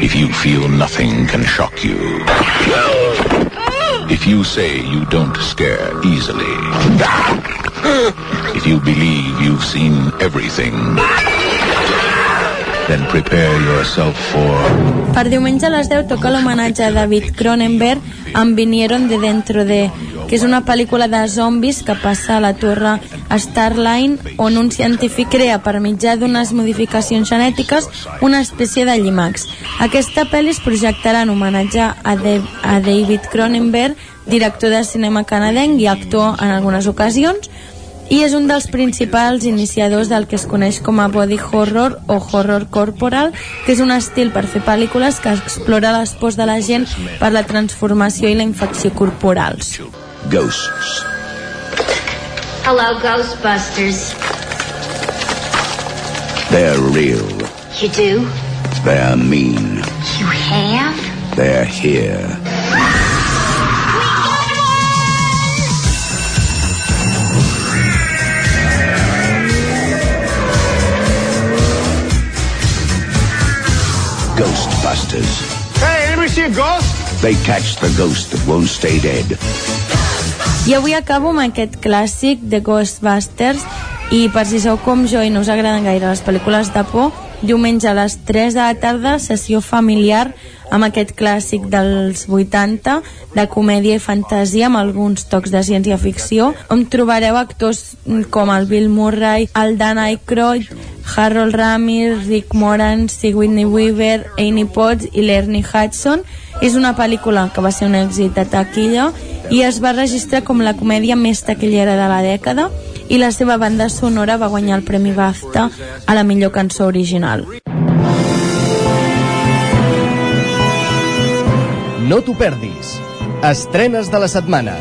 if you feel nothing can shock you, if you say you don't scare easily, if you believe you've seen everything, then prepare yourself for... Per diumenge a les 10 toca l'homenatge a David Cronenberg amb Vinieron de Dentro de, que és una pel·lícula de zombis que passa a la torre Starline on un científic crea per mitjà d'unes modificacions genètiques una espècie de llimacs. Aquesta pel·li es projectarà en homenatge a, de, a David Cronenberg, director de cinema canadenc i actor en algunes ocasions, i és un dels principals iniciadors del que es coneix com a body horror o horror corporal, que és un estil per fer pel·lícules que explora les pors de la gent per la transformació i la infecció corporals. Ghosts. Hello, Ghostbusters. They're real. You do? They're mean. You have? They're here. Ghostbusters. Hey, anybody see a ghost? They catch the ghost that won't stay dead. I avui acabo amb aquest clàssic de Ghostbusters i per si sou com jo i no us agraden gaire les pel·lícules de por, diumenge a les 3 de la tarda, sessió familiar amb aquest clàssic dels 80 de comèdia i fantasia amb alguns tocs de ciència-ficció on trobareu actors com el Bill Murray, el Dan Aykroyd Harold Ramis, Rick Moran, Sigourney Weaver, Amy Potts i l'Ernie Hudson és una pel·lícula que va ser un èxit de taquilla i es va registrar com la comèdia més taquillera de la dècada i la seva banda sonora va guanyar el Premi BAFTA a la millor cançó original. No t'ho perdis. Estrenes de la setmana.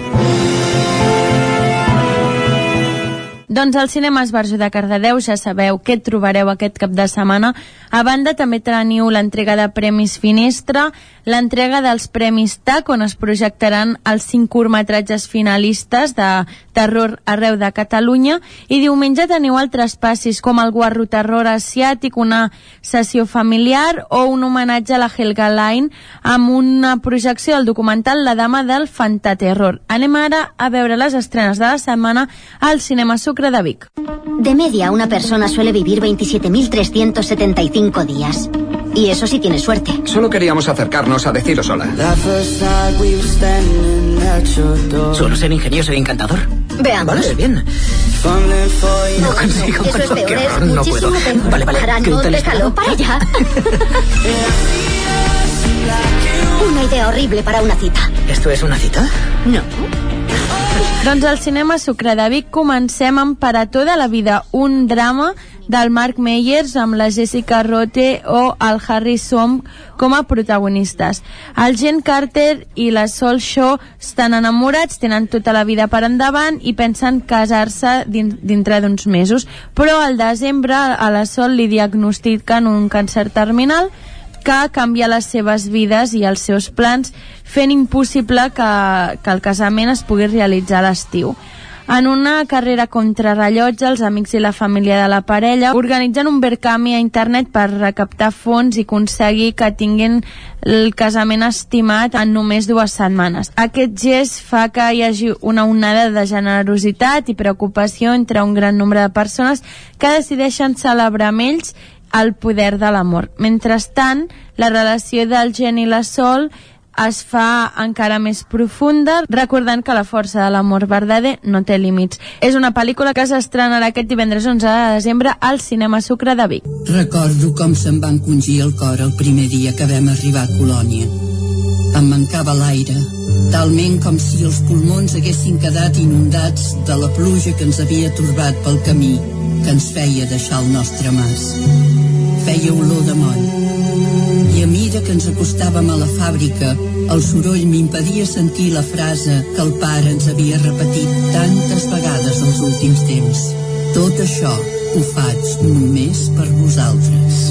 Doncs al Cinema Esbarjo de Cardedeu ja sabeu què trobareu aquest cap de setmana. A banda també teniu l'entrega de Premis Finestra, l'entrega dels Premis TAC, on es projectaran els cinc curtmetratges finalistes de terror arreu de Catalunya, i diumenge teniu altres passis com el Guarro Terror Asiàtic, una sessió familiar o un homenatge a la Helga Line amb una projecció del documental La dama del fantaterror. Anem ara a veure les estrenes de la setmana al Cinema Sucre de Vic. De media, una persona suele vivir 27.375 días. Y eso sí tiene suerte. Solo queríamos acercarnos a deciros hola. Suelo ser ingenioso y encantador. Veamos. Vale, bien. No consigo. Eso es peor, Qué es no puedo. peor. Vale, vale. Para, ¿qué no, déjalo, para allá. [laughs] Una idea horrible para una cita. ¿Esto es una cita? No. Doncs al cinema Sucre de Vic comencem amb Per a tota la vida, un drama del Mark Meyers amb la Jessica Rote o el Harry Som com a protagonistes. El Jen Carter i la Sol Shaw estan enamorats, tenen tota la vida per endavant i pensen casar-se din dintre d'uns mesos, però al desembre a la Sol li diagnostiquen un càncer terminal que canvia les seves vides i els seus plans, fent impossible que, que el casament es pugui realitzar a l'estiu. En una carrera contrarrellotge, els amics i la família de la parella organitzen un verkami a internet per recaptar fons i aconseguir que tinguin el casament estimat en només dues setmanes. Aquest gest fa que hi hagi una onada de generositat i preocupació entre un gran nombre de persones que decideixen celebrar amb ells el poder de l'amor. Mentrestant, la relació del Gen i la Sol es fa encara més profunda, recordant que la força de l'amor verdader no té límits. És una pel·lícula que s'estrenarà aquest divendres 11 de desembre al Cinema Sucre de Vic. Recordo com se'm va encongir el cor el primer dia que vam arribar a Colònia. Em mancava l'aire, talment com si els pulmons haguessin quedat inundats de la pluja que ens havia torbat pel camí que ens feia deixar el nostre mas. Feia olor de moll. I a mida que ens acostàvem a la fàbrica, el soroll m'impedia sentir la frase que el pare ens havia repetit tantes vegades els últims temps. Tot això ho faig només per vosaltres.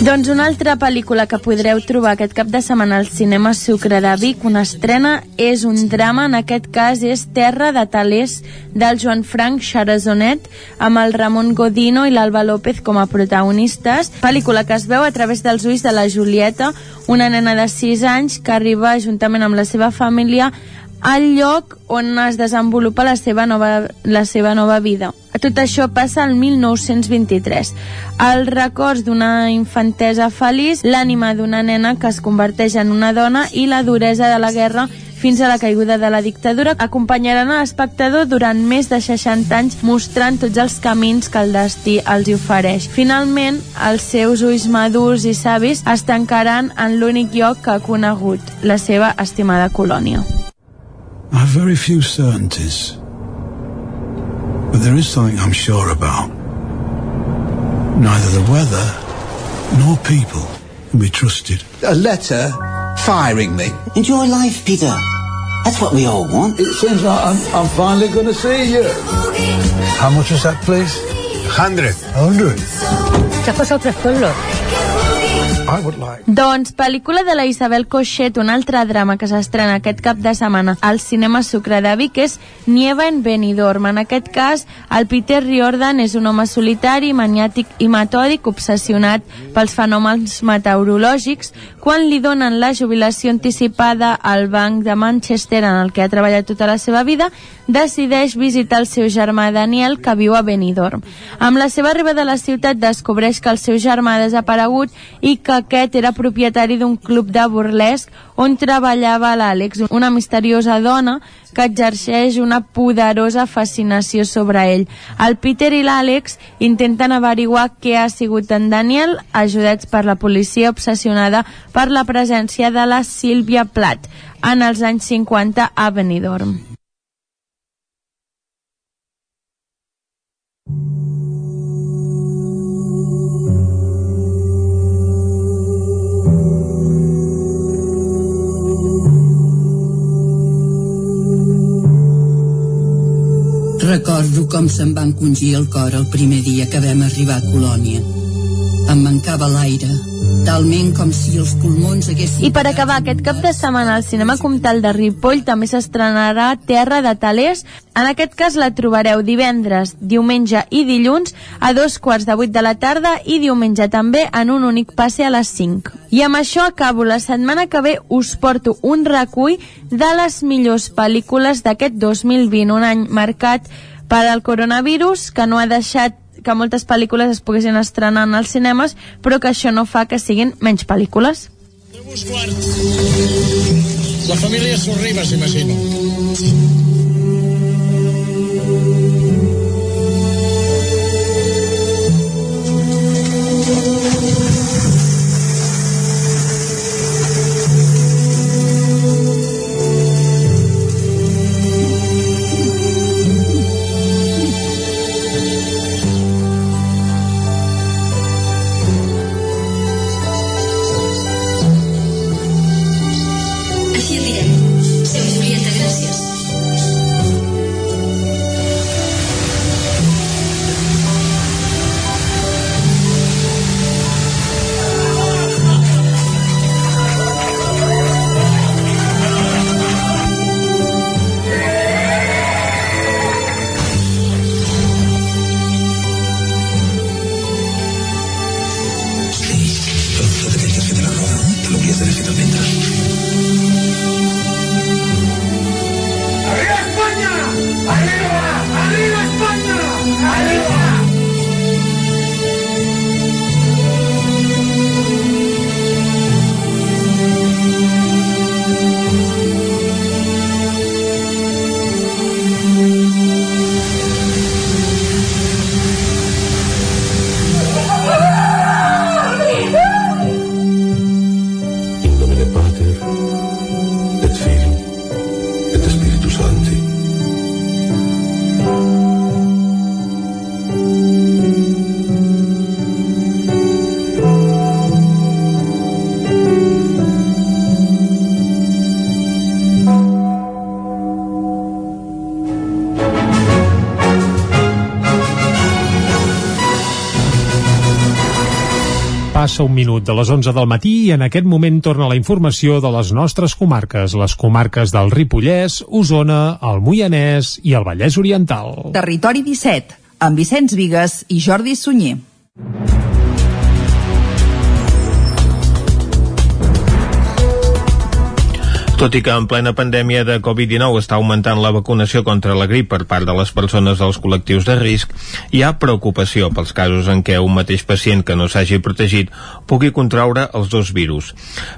Doncs una altra pel·lícula que podreu trobar aquest cap de setmana al cinema Sucre de Vic, una estrena, és un drama, en aquest cas és Terra de Talers del Joan Frank Xarazonet amb el Ramon Godino i l'Alba López com a protagonistes. Pel·lícula que es veu a través dels ulls de la Julieta, una nena de 6 anys que arriba juntament amb la seva família al lloc on es desenvolupa la seva nova, la seva nova vida. Tot això passa al 1923. Els records d'una infantesa feliç, l'ànima d'una nena que es converteix en una dona i la duresa de la guerra fins a la caiguda de la dictadura, acompanyaran a l'espectador durant més de 60 anys mostrant tots els camins que el destí els ofereix. Finalment, els seus ulls madurs i savis es tancaran en l'únic lloc que ha conegut, la seva estimada colònia. I have very few certainties. But there is something I'm sure about. Neither the weather nor people can be trusted. A letter firing me. Enjoy life, Peter. That's what we all want. It seems like I'm, I'm finally going to see you. How much is that, please? Hundred. Hundred. Se ha pasado tres pueblos. Like. Doncs, pel·lícula de la Isabel Coixet, un altre drama que s'estrena aquest cap de setmana al cinema Sucre de Vic és Nieva en Benidorm. En aquest cas, el Peter Riordan és un home solitari, maniàtic i metòdic, obsessionat pels fenòmens meteorològics. Quan li donen la jubilació anticipada al Banc de Manchester, en el que ha treballat tota la seva vida, decideix visitar el seu germà Daniel, que viu a Benidorm. Amb la seva arribada a la ciutat descobreix que el seu germà ha desaparegut i que aquest era propietari d'un club de burlesc on treballava l'Àlex, una misteriosa dona que exerceix una poderosa fascinació sobre ell. El Peter i l'Àlex intenten averiguar què ha sigut en Daniel, ajudats per la policia obsessionada per la presència de la Sílvia Plath en els anys 50 a Benidorm. Recordo com se'm va encongir el cor el primer dia que vam arribar a Colònia. Em mancava l'aire, talment com si els pulmons haguessin... I per acabar, aquest cap de setmana al Cinema Comtal de Ripoll també s'estrenarà Terra de Talers. En aquest cas la trobareu divendres, diumenge i dilluns a dos quarts de vuit de la tarda i diumenge també en un únic passe a les 5. I amb això acabo. La setmana que ve us porto un recull de les millors pel·lícules d'aquest 2020, un any marcat per al coronavirus que no ha deixat que moltes pel·lícules es poguessin estrenar als cinemes, però que això no fa que siguin menys pel·lícules. La família Sorribas, imagino. Minut de les 11 del matí i en aquest moment torna la informació de les nostres comarques, les comarques del Ripollès, Osona, el Moianès i el Vallès Oriental. Territori 17, amb Vicenç Vigues i Jordi Sunyer. Tot i que en plena pandèmia de Covid-19 està augmentant la vacunació contra la grip per part de les persones dels col·lectius de risc, hi ha preocupació pels casos en què un mateix pacient que no s'hagi protegit pugui contraure els dos virus.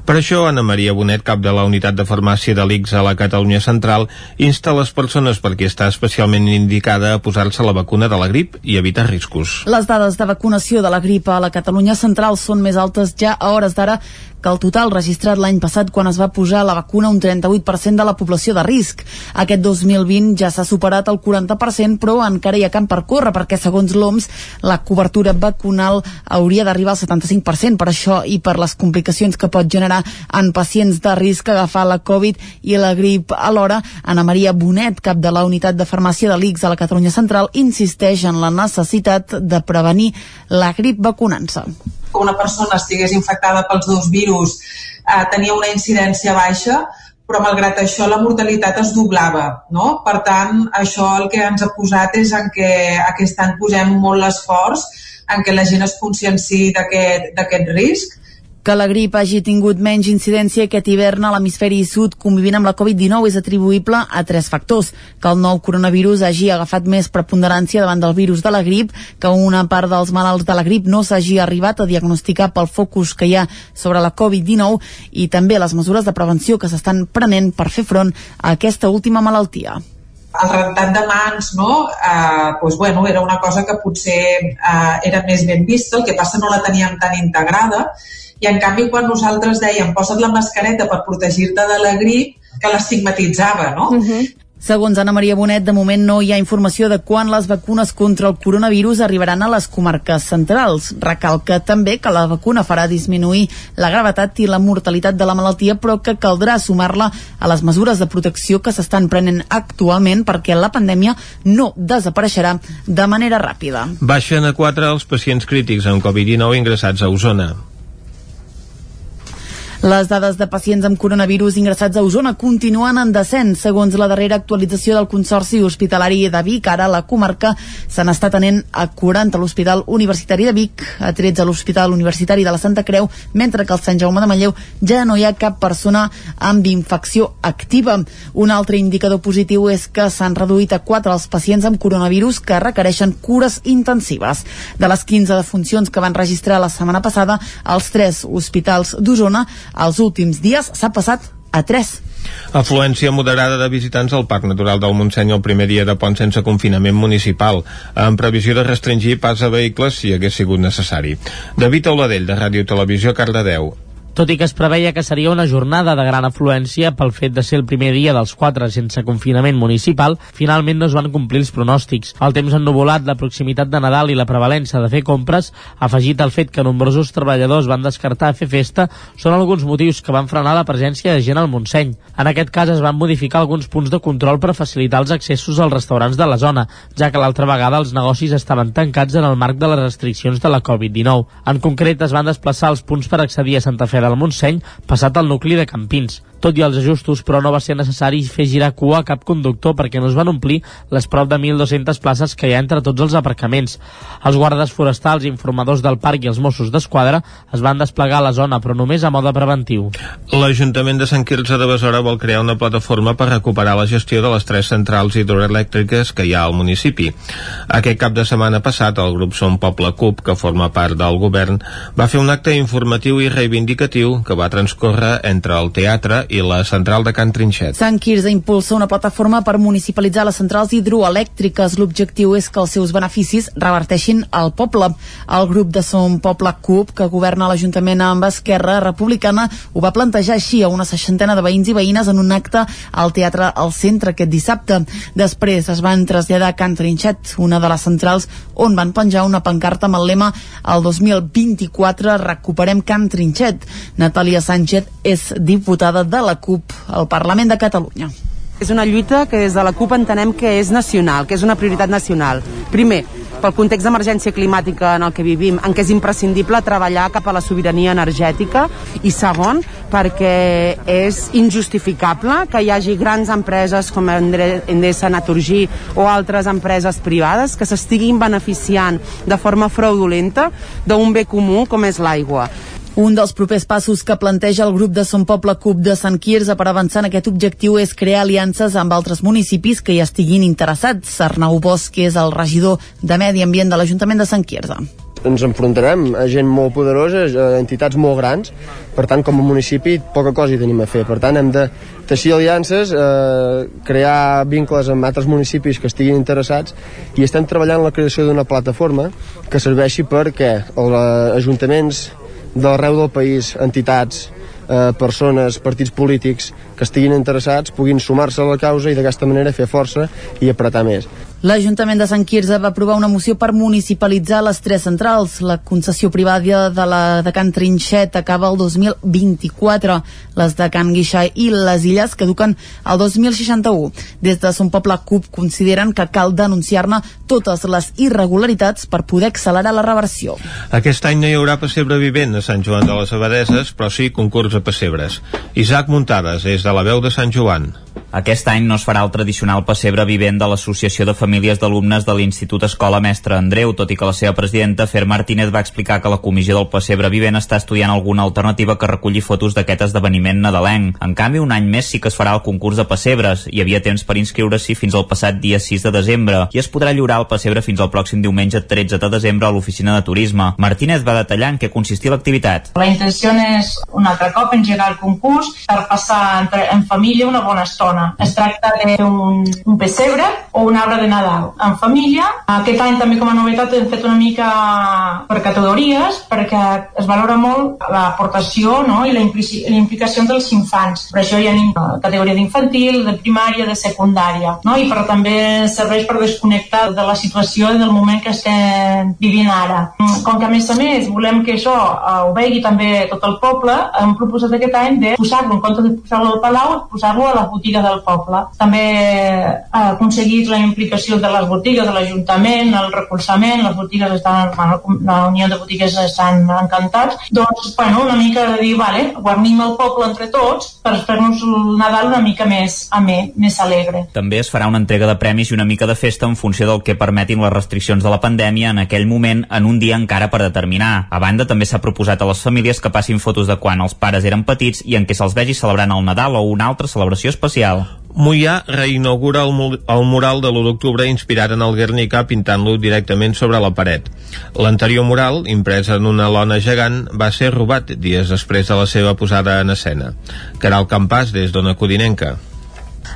Per això, Anna Maria Bonet, cap de la unitat de farmàcia de l'ICS a la Catalunya Central, insta les persones per qui està especialment indicada a posar-se la vacuna de la grip i evitar riscos. Les dades de vacunació de la grip a la Catalunya Central són més altes ja a hores d'ara que el total registrat l'any passat quan es va posar la vacuna un 38% de la població de risc. Aquest 2020 ja s'ha superat el 40%, però encara hi ha camp per córrer, perquè segons l'OMS la cobertura vacunal hauria d'arribar al 75%. Per això i per les complicacions que pot generar en pacients de risc agafar la Covid i la grip alhora, Ana Maria Bonet, cap de la unitat de farmàcia de l'ICS a la Catalunya Central, insisteix en la necessitat de prevenir la grip vacunant-se que una persona estigués infectada pels dos virus eh, tenia una incidència baixa, però malgrat això la mortalitat es doblava. No? Per tant, això el que ens ha posat és en què aquest any posem molt l'esforç en què la gent es conscienci d'aquest risc que la grip hagi tingut menys incidència aquest hivern a l'hemisferi sud convivint amb la Covid-19 és atribuïble a tres factors. Que el nou coronavirus hagi agafat més preponderància davant del virus de la grip, que una part dels malalts de la grip no s'hagi arribat a diagnosticar pel focus que hi ha sobre la Covid-19 i també les mesures de prevenció que s'estan prenent per fer front a aquesta última malaltia el rentat de mans no? eh, doncs, bueno, era una cosa que potser eh, era més ben vista, el que passa no la teníem tan integrada i en canvi quan nosaltres dèiem posa't la mascareta per protegir-te de la grip, que l'estigmatitzava, no? Uh -huh. Segons Anna Maria Bonet, de moment no hi ha informació de quan les vacunes contra el coronavirus arribaran a les comarques centrals. Recalca també que la vacuna farà disminuir la gravetat i la mortalitat de la malaltia, però que caldrà sumar-la a les mesures de protecció que s'estan prenent actualment perquè la pandèmia no desapareixerà de manera ràpida. Baixen a 4 els pacients crítics amb Covid-19 ingressats a Osona. Les dades de pacients amb coronavirus ingressats a Osona continuen en descens. Segons la darrera actualització del Consorci Hospitalari de Vic, ara la comarca se n'està tenent a 40 a l'Hospital Universitari de Vic, a 13 a l'Hospital Universitari de la Santa Creu, mentre que al Sant Jaume de Manlleu ja no hi ha cap persona amb infecció activa. Un altre indicador positiu és que s'han reduït a 4 els pacients amb coronavirus que requereixen cures intensives. De les 15 defuncions que van registrar la setmana passada, els tres hospitals d'Osona els últims dies s'ha passat a 3. Afluència moderada de visitants al Parc Natural del Montseny el primer dia de pont sense confinament municipal, amb previsió de restringir pas a vehicles si hagués sigut necessari. David Auladell, de Ràdio Televisió, Cardedeu tot i que es preveia que seria una jornada de gran afluència pel fet de ser el primer dia dels quatre sense confinament municipal, finalment no es van complir els pronòstics. El temps ennuvolat, la proximitat de Nadal i la prevalença de fer compres, afegit al fet que nombrosos treballadors van descartar fer festa, són alguns motius que van frenar la presència de gent al Montseny. En aquest cas es van modificar alguns punts de control per facilitar els accessos als restaurants de la zona, ja que l'altra vegada els negocis estaven tancats en el marc de les restriccions de la Covid-19. En concret, es van desplaçar els punts per accedir a Santa Fe del Montseny passat al nucli de Campins. Tot i els ajustos, però no va ser necessari fer girar cua a cap conductor perquè no es van omplir les prop de 1.200 places que hi ha entre tots els aparcaments. Els guardes forestals, informadors del parc i els Mossos d'Esquadra es van desplegar a la zona, però només a mode preventiu. L'Ajuntament de Sant Quirze de Besora vol crear una plataforma per recuperar la gestió de les tres centrals hidroelèctriques que hi ha al municipi. Aquest cap de setmana passat, el grup Som Poble CUP, que forma part del govern, va fer un acte informatiu i reivindicatiu que va transcorrer entre el teatre i la central de Can Trinxet. Sant Quirze impulsa una plataforma per municipalitzar les centrals hidroelèctriques. L'objectiu és que els seus beneficis reverteixin al poble. El grup de Som Poble CUP, que governa l'Ajuntament amb Esquerra Republicana, ho va plantejar així a una seixantena de veïns i veïnes en un acte al Teatre al Centre aquest dissabte. Després es van traslladar a Can Trinxet, una de les centrals on van penjar una pancarta amb el lema el 2024 recuperem Can Trinxet. Natàlia Sánchez és diputada de la CUP al Parlament de Catalunya. És una lluita que des de la CUP entenem que és nacional, que és una prioritat nacional. Primer, pel context d'emergència climàtica en el que vivim, en què és imprescindible treballar cap a la sobirania energètica, i segon, perquè és injustificable que hi hagi grans empreses com Endesa, Naturgy o altres empreses privades que s'estiguin beneficiant de forma fraudulenta d'un bé comú com és l'aigua Un dels propers passos que planteja el grup de Son Poble CUP de Sant Quirze per avançar en aquest objectiu és crear aliances amb altres municipis que hi estiguin interessats. Arnau Bosch és el regidor de Medi Ambient de l'Ajuntament de Sant Quirze ens enfrontarem a gent molt poderosa, a entitats molt grans, per tant, com a municipi, poca cosa hi tenim a fer. Per tant, hem de teixir aliances, eh, crear vincles amb altres municipis que estiguin interessats i estem treballant la creació d'una plataforma que serveixi perquè els ajuntaments d'arreu del país, entitats, eh, persones, partits polítics que estiguin interessats puguin sumar-se a la causa i d'aquesta manera fer força i apretar més. L'Ajuntament de Sant Quirze va aprovar una moció per municipalitzar les tres centrals. La concessió privada de la de Can Trinxet acaba el 2024. Les de Can Guixà i les Illes caduquen el 2061. Des de Son Poble CUP consideren que cal denunciar-ne totes les irregularitats per poder accelerar la reversió. Aquest any no hi haurà pessebre vivent a Sant Joan de les Abadeses, però sí concurs de pessebres. Isaac Muntades, és de la veu de Sant Joan. Aquest any no es farà el tradicional pessebre vivent de l'Associació de Famílies d'Alumnes de l'Institut Escola Mestre Andreu, tot i que la seva presidenta, Fer Martínez, va explicar que la comissió del pessebre vivent està estudiant alguna alternativa que reculli fotos d'aquest esdeveniment nadalenc. En canvi, un any més sí que es farà el concurs de pessebres. Hi havia temps per inscriure-s'hi fins al passat dia 6 de desembre i es podrà lliurar el pessebre fins al pròxim diumenge 13 de desembre a l'oficina de turisme. Martínez va detallar en què consistia l'activitat. La intenció és un altre cop engegar el concurs per passar entre, en família una bona estona setmana. Es tracta d'un un pessebre o un arbre de Nadal en família. Aquest any també com a novetat hem fet una mica per categories perquè es valora molt l'aportació no? i la, la implicació dels infants. Per això hi ha categoria d'infantil, de primària, de secundària. No? I però també serveix per desconnectar de la situació i del moment que estem vivint ara. Com que a més a més volem que això eh, ho vegi també tot el poble, hem proposat aquest any de posar-lo, en compte de posar-lo al Palau, posar-lo a la botiga del poble. També ha aconseguit la implicació de les botigues, de l'Ajuntament, el recolzament, les botigues estan, bueno, la Unió de Botigues estan encantats. Doncs, bueno, una mica de dir, vale, guarnim el poble entre tots per fer-nos el Nadal una mica més amè, més alegre. També es farà una entrega de premis i una mica de festa en funció del que permetin les restriccions de la pandèmia en aquell moment en un dia encara per determinar. A banda, també s'ha proposat a les famílies que passin fotos de quan els pares eren petits i en què se'ls vegi celebrant el Nadal o una altra celebració especial. Mollà reinaugura el, el mural de l'1 d'octubre inspirat en el Guernica pintant-lo directament sobre la paret. L'anterior mural, imprès en una lona gegant, va ser robat dies després de la seva posada en escena. Caral Campàs, des d'Ona Codinenca.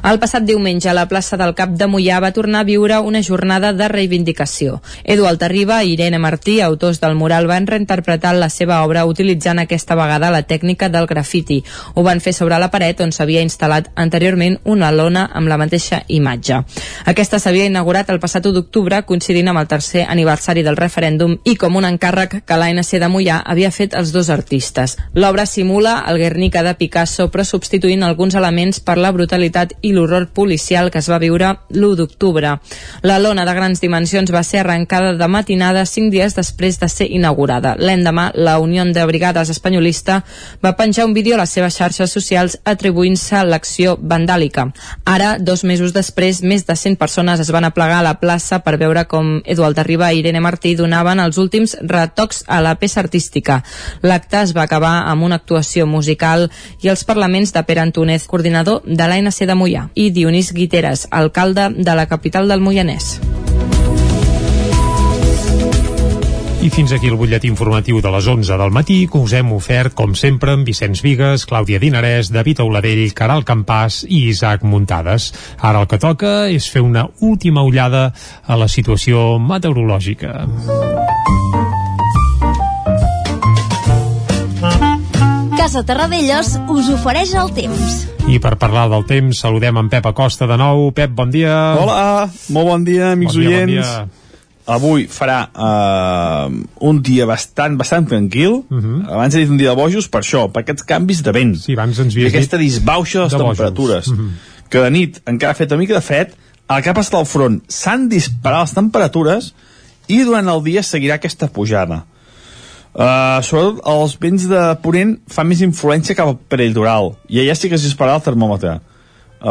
El passat diumenge, la plaça del Cap de Mollà va tornar a viure una jornada de reivindicació. Edu Altarriba i Irene Martí, autors del mural, van reinterpretar la seva obra utilitzant aquesta vegada la tècnica del grafiti. Ho van fer sobre la paret on s'havia instal·lat anteriorment una lona amb la mateixa imatge. Aquesta s'havia inaugurat el passat 1 d'octubre, coincidint amb el tercer aniversari del referèndum i com un encàrrec que l'ANC de Mollà havia fet els dos artistes. L'obra simula el Guernica de Picasso, però substituint alguns elements per la brutalitat i l'horror policial que es va viure l'1 d'octubre. La lona de grans dimensions va ser arrencada de matinada cinc dies després de ser inaugurada. L'endemà, la Unió de Brigades Espanyolista va penjar un vídeo a les seves xarxes socials atribuint-se l'acció vandàlica. Ara, dos mesos després, més de 100 persones es van aplegar a la plaça per veure com Eduard Arriba i Irene Martí donaven els últims retocs a la peça artística. L'acte es va acabar amb una actuació musical i els parlaments de Pere Antúnez, coordinador de l'ANC de Mollà i Dionís Guiteres, alcalde de la capital del Moianès. I fins aquí el butlletí informatiu de les 11 del matí que us hem ofert, com sempre, amb Vicenç Vigues, Clàudia Dinarès, David Auladell, Caral Campàs i Isaac Muntades. Ara el que toca és fer una última ullada a la situació meteorològica. Casa Terradellos us ofereix el temps. I per parlar del temps, saludem en Pep Acosta de nou. Pep, bon dia. Hola, molt bon dia, amics bon dia, oients. Bon dia. Avui farà uh, un dia bastant bastant tranquil. Uh -huh. Abans he dit un dia de bojos per això, per aquests canvis de vent. Sí, abans ens I havies aquesta dit disbauxa de les de temperatures. Uh -huh. Que de nit encara ha fet una mica de fred, al cap està al front s'han disparat les temperatures i durant el dia seguirà aquesta pujada. Uh, sobretot els vents de Ponent fan més influència cap al peritoral. I allà sí que es dispararà el termòmetre.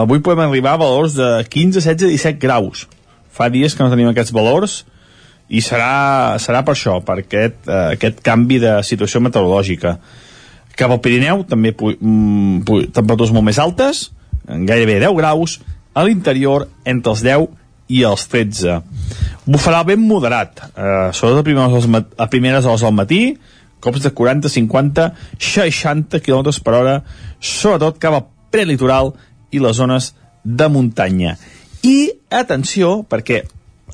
Avui podem arribar a valors de 15, 16, 17 graus. Fa dies que no tenim aquests valors i serà, serà per això, per aquest, eh, aquest canvi de situació meteorològica. Cap al Pirineu, també mm, temperatures molt més altes, gairebé 10 graus, a l'interior entre els 10 i els 13. Bufarà ben moderat, eh, sobretot a primeres, hores, a primeres hores del matí, cops de 40, 50, 60 km per hora, sobretot cap al prelitoral i les zones de muntanya. I, atenció, perquè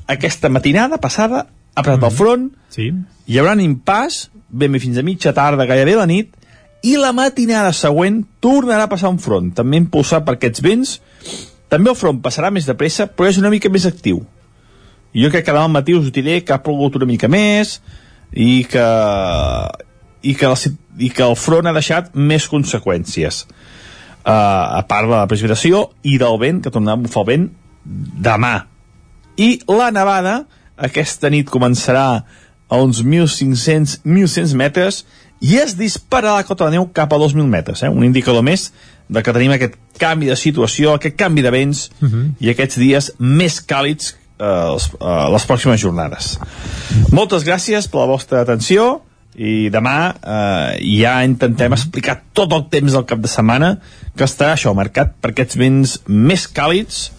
aquesta matinada passada ha passat mm -hmm. el front, sí. hi haurà un impàs, ben bé fins a mitja tarda, gairebé la nit, i la matinada següent tornarà a passar un front, també impulsat per aquests vents. També el front passarà més de pressa, però és una mica més actiu. Jo crec que demà al matí us diré que ha plogut una mica més i que, i que, el, i que el front ha deixat més conseqüències. Uh, a part de la precipitació i del vent, que tornarà a bufar el vent demà. I la nevada, aquesta nit començarà a uns 1.500-1.100 metres i es dispararà la cota de neu cap a 2.000 metres, eh? un indicador més de que tenim aquest canvi de situació, aquest canvi de vents uh -huh. i aquests dies més càlids eh, les, eh, les pròximes jornades. Moltes gràcies per la vostra atenció i demà eh, ja intentem explicar tot el temps del cap de setmana que estarà això marcat per aquests vents més càlids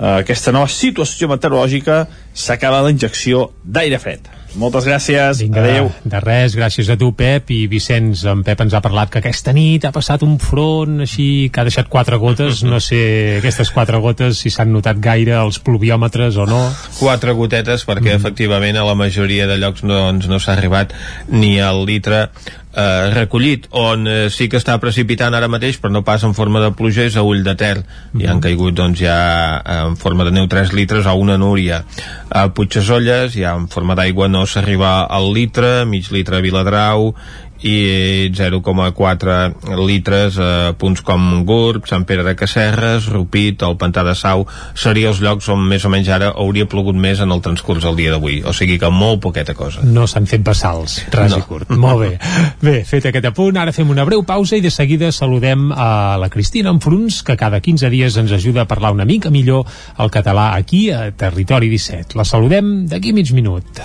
eh, aquesta nova situació meteorològica s'acaba la injecció d'aire fred moltes gràcies, Vinga, adeu de res, gràcies a tu Pep i Vicenç, en Pep ens ha parlat que aquesta nit ha passat un front així que ha deixat quatre gotes, no sé aquestes quatre gotes si s'han notat gaire els pluviòmetres o no. Quatre gotetes perquè mm. efectivament a la majoria de llocs no, doncs, no s'ha arribat ni al litre eh, recollit on eh, sí que està precipitant ara mateix però no pas en forma de pluja és a Ull de Ter mm -hmm. i han caigut doncs ja eh, en forma de neu 3 litres a una núria a Puigdesolles ja en forma d'aigua no s'arriba al litre mig litre a Viladrau i 0,4 litres a punts com Gurb, Sant Pere de Casserres, Rupit, el Pantà de Sau, seria els llocs on més o menys ara hauria plogut més en el transcurs del dia d'avui. O sigui que molt poqueta cosa. No s'han fet bassals, ras no. i curt. Molt bé. Bé, fet aquest apunt, ara fem una breu pausa i de seguida saludem a la Cristina Enfruns, que cada 15 dies ens ajuda a parlar una mica millor el català aquí a Territori 17. La saludem d'aquí mig minut.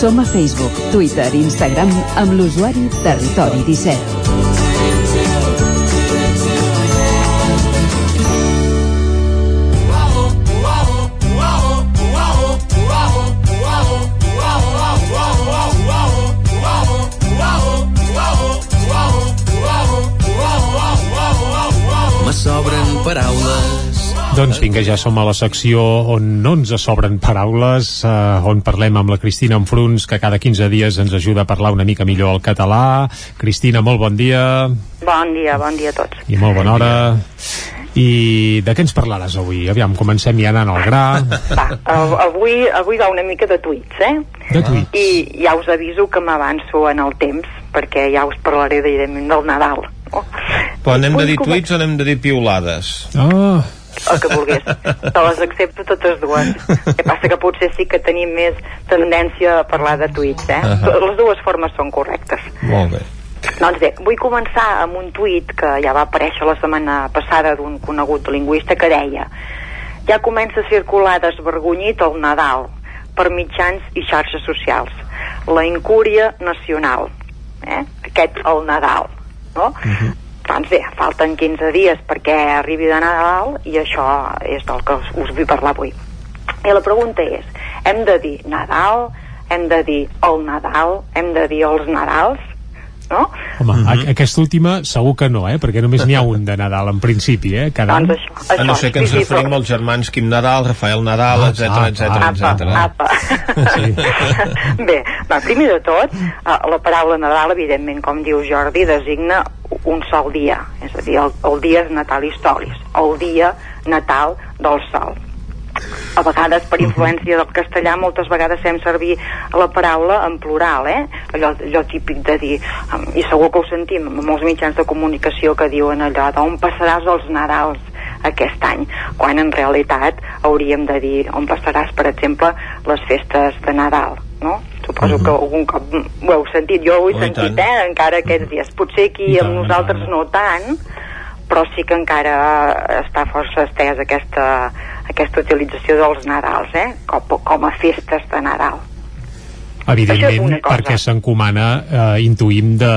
Som a Facebook, Twitter i Instagram amb l'usuari Territori 17. Me sobren paraules Doncs vinga, ja som a la secció on no ens sobren paraules, eh, on parlem amb la Cristina Enfruns, que cada 15 dies ens ajuda a parlar una mica millor el català. Cristina, molt bon dia. Bon dia, bon dia a tots. I molt bona hora. I de què ens parlaràs avui? Aviam, comencem ja anant al gra. Va, av- avui, avui va una mica de tuits, eh? De tuits. I ja us aviso que m'avanço en el temps, perquè ja us parlaré evidentment del Nadal. No? Però anem de dir tuits o anem de dir piulades? Oh. El que volgués. Te les accepto totes dues. El que passa que potser sí que tenim més tendència a parlar de tuits, eh? Ahà. Les dues formes són correctes. Molt bé. Doncs bé, vull començar amb un tuit que ja va aparèixer la setmana passada d'un conegut lingüista que deia ja comença a circular desvergonyit el Nadal per mitjans i xarxes socials. La incúria nacional. Eh? Aquest el Nadal. No? Doncs bé, falten 15 dies perquè arribi de Nadal i això és del que us, us vull parlar avui. I la pregunta és, hem de dir Nadal, hem de dir el Nadal, hem de dir els Nadals, no? Home, mm -hmm. aquesta última segur que no, eh? perquè només n'hi ha un de Nadal en principi, eh? Cada any. A no ser que ens sí, sí, referim als germans Quim Nadal, Rafael Nadal, Ah, etc etc apa, etc. apa. [laughs] Bé, va, primer de tot, eh, la paraula Nadal, evidentment, com diu Jordi, designa un sol dia, és a dir, el, el dia de Natal Historis, el dia natal del sol. a vegades per influència del castellà moltes vegades fem servir la paraula en plural, eh? Allò, allò típic de dir, um, i segur que ho sentim en molts mitjans de comunicació que diuen allò d'on passaràs els Nadals aquest any, quan en realitat hauríem de dir on passaràs, per exemple, les festes de Nadal, no? Suposo que algun cop ho heu sentit, jo ho he Oh, sentit, tant. eh, encara aquests dies. Potser aquí amb tant, nosaltres no tant, però sí que encara està força estès aquesta, aquesta utilització dels Nadals, eh? Com, com a festes de Nadal. Evidentment, perquè s'encomana, eh, intuïm, de,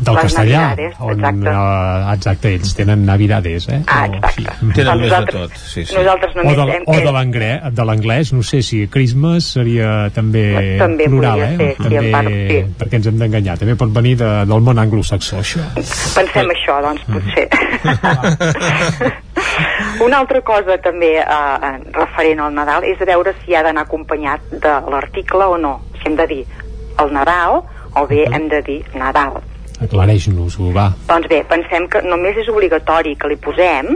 del Les castellà. Navidades, on, exacte. eh, exacte, ells tenen Navidades, eh? Ah, O- exacte. sí. Tenen Doncs més de nosaltres- tot, sí, sí. Nosaltres O només de, hem... o de l'anglès, de l'anglès, no sé si Christmas seria també, També plural, eh? ser, sí, també, en part, sí. Perquè ens hem d'enganyar, també pot venir de, del món anglosaxó, això. Pensem això, doncs, potser. [laughs] [laughs] Una altra cosa també eh, referent al Nadal és veure si ha d'anar acompanyat de l'article o no. Si hem de dir el Nadal o bé hem de dir Nadal. Aclareix-nos-ho, va. Doncs bé, pensem que només és obligatori que li posem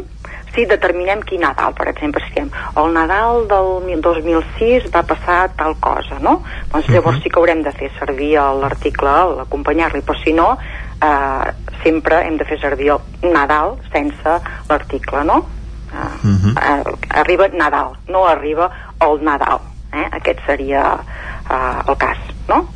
si determinem quin Nadal, per exemple, si diem el Nadal del mil- 2006 va passar tal cosa, no? Doncs llavors sí que haurem de fer servir l'article, l'acompanyar-li, però si no, eh, sempre hem de fer servir el Nadal sense l'article, no? Eh, eh, arriba Nadal, no arriba el Nadal, eh? Aquest seria eh, el cas, no?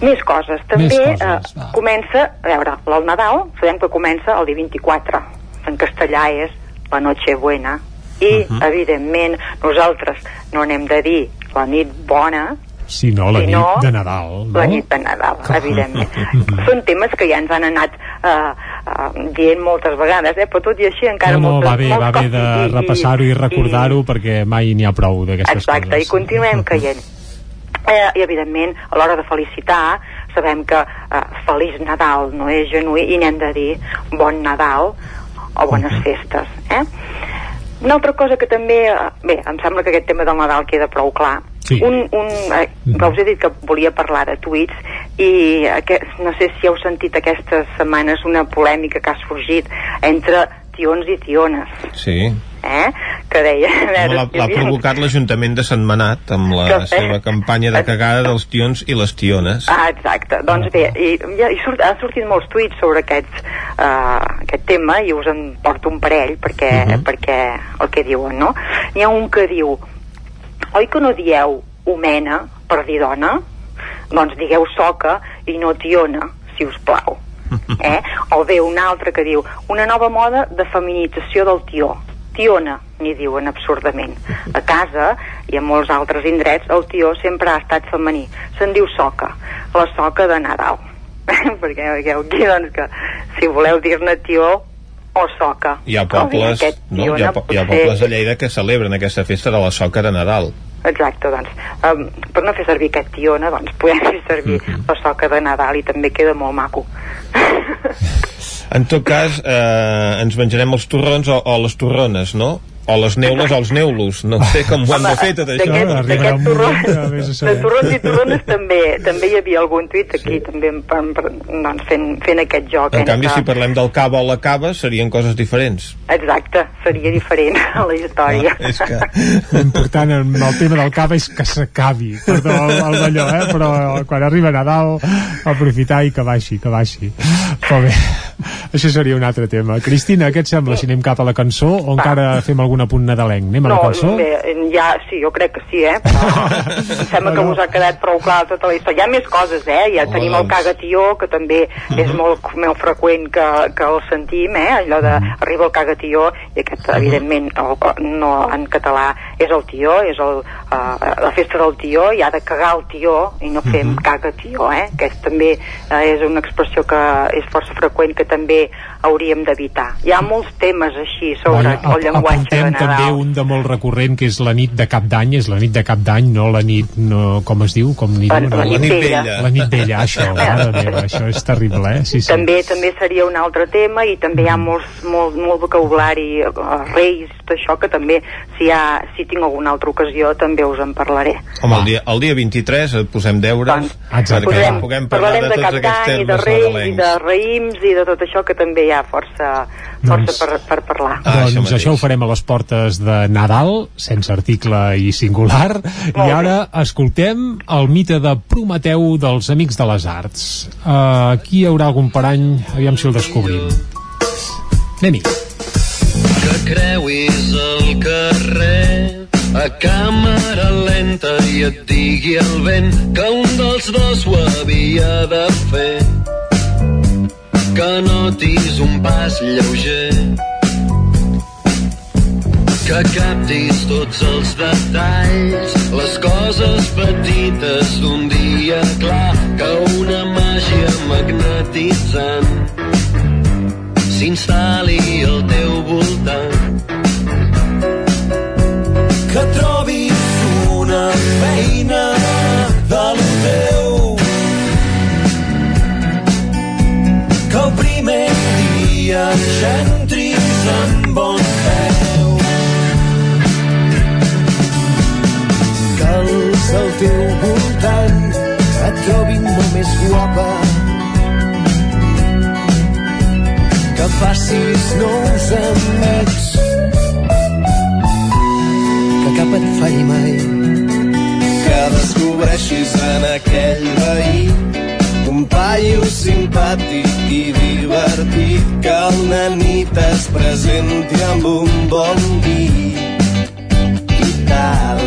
Més coses. També coses, eh, comença, a veure, el Nadal, sabem que comença el dia 24. En castellà és la Nochebuena. I, evidentment, nosaltres no n'hem de dir la nit bona, Si no, la Si nit de Nadal, no? la nit de Nadal, evidentment. Són temes que ja ens han anat eh, eh, dient moltes vegades, eh? però tot i així encara no, no, moltes, va bé, va bé de i- i- repassar-ho i recordar-ho perquè mai n'hi ha prou d'aquestes Exacte, coses. i continuem caient. Eh, I, evidentment, a l'hora de felicitar, sabem que eh, Feliç Nadal no és genuí i n'hem de dir Bon Nadal o Bones Festes. Eh? Una altra cosa que també... eh, Bé, em sembla que aquest tema del Nadal queda prou clar. Sí. Un, un, eh, us he dit que volia parlar de tuits i aquest, no sé si heu sentit aquestes setmanes una polèmica que ha sorgit entre tions i tiones Sí. eh? que deia... L'ha provocat l'Ajuntament de Sant Manat amb la Que- seva campanya de cagada dels tions i les tiones. Ah, exacte. Doncs bé, i, i surt, han sortit molts tuits sobre aquests, uh, aquest tema i us en porto un parell perquè, Mhm. perquè el que diuen, no? N'hi ha un que diu oi que no dieu homena per dir dona? Doncs digueu soca i no tiona, si us plau. Eh? O bé un altre que diu una nova moda de feminització del tió. Tiona, n'hi diuen absurdament. A casa i a molts altres indrets el tió sempre ha estat femení. Se'n diu soca, la soca de Nadal. [laughs] Perquè veieu aquí doncs, que si voleu dir-ne tió o soca. Hi ha pobles, no? Hi ha, hi ha pobles a Lleida que celebren aquesta festa de la soca de Nadal. Exacte, doncs, um, per no fer servir aquest tiona, doncs podem fer servir la soca de Nadal i també queda molt maco. En tot cas, eh, ens menjarem els torrons o, o les torrones, no? O les neules o els neulos. No sé com ho hem de fer, tot això. D'aquest- d'aquest torró- De torrons i torrones també també hi havia algun tuit aquí també per, per, doncs, fent, fent aquest joc En canvi, entre- si parlem del cava o la cava, serien coses diferents. exacte, seria diferent [laughs] a la història Ah, és que... L'important en el tema del cava és que s'acabi, perdó el, el d'allò, eh? però quan arriba Nadal aprofitar i que baixi, que baixi. Però bé, això seria un altre tema. Cristina, què et sembla si anem cap a la cançó o encara fem algun apunt nadalenc? Anem a la cançó? bé, ja, sí, jo crec que sí, eh? Però [laughs] em sembla que us ha quedat prou clar tota la història. Hi ha més coses, eh? Ja tenim el doncs. cagatió, que també és molt, molt freqüent que, que el sentim, eh? Allò de arriba el cagatió, i aquest, evidentment, el, no en català és el tió, és el, uh, la festa del tió, i ha de cagar el tió, i no fem cagatió, eh? Que és, també uh, és una expressió que és força freqüent que també hauríem d'evitar. Hi ha molts temes així sobre Bueno, el llenguatge de apuntem Nadal. també un de molt recurrent que és la nit de cap d'any, és la nit de cap d'any, no la nit, no, com es diu? Com ni La- diu, no? la nit La nit vella. vella. La nit vella, [laughs] això, mare meva, això és terrible, eh? Sí, sí. també també seria un altre tema i també hi ha molts, molt, molt vocabulari eh, reis, tot això que també si, hi ha, si tinc alguna altra ocasió també us en parlaré Home, el dia, el dia 23 et posem deures perquè Posem- puguem parlar de de tots aquests d'any i de termes reis i de raïms i de tot això que també hi ha força, força per, per parlar. Ah, això doncs mateix. això ho farem a les portes de Nadal, sense article i singular. I ara escoltem el mite de Prometeu dels Amics de les Arts. Uh, aquí hi haurà algun parany, aviam si el descobrim. Anem-hi. que creuis el carrer a càmera lenta i et digui el vent que un dels dos ho havia de fer que notis un pas lleuger. Que captis tots els detalls les coses petites d'un dia clar que una màgia magnetitzant s'instal·li al teu voltant. Que trobis una feina de lo dia ja entris amb bon peu els al teu voltant et trobin molt més guapa. Que facis nous amics. Que cap et falli mai. Que descobreixis en aquell veí un paio simpàtic i divertit que una nit es presenti amb un bon vi. I tal?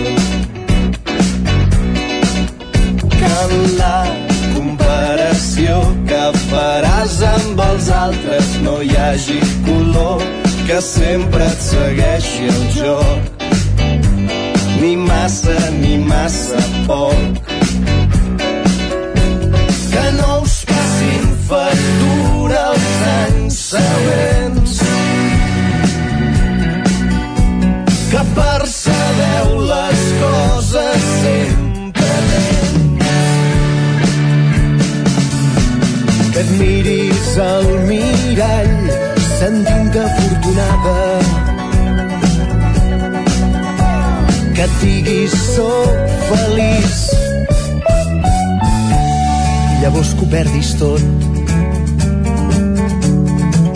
Que en la comparació que faràs amb els altres no hi hagi color que sempre et segueixi el joc. Ni massa ni massa poc que no us passin factura els anys següents que percebeu les coses sempre lents que et miris al mirall sentint-te afortunada que et diguis soc feliç llavors que ho perdis tot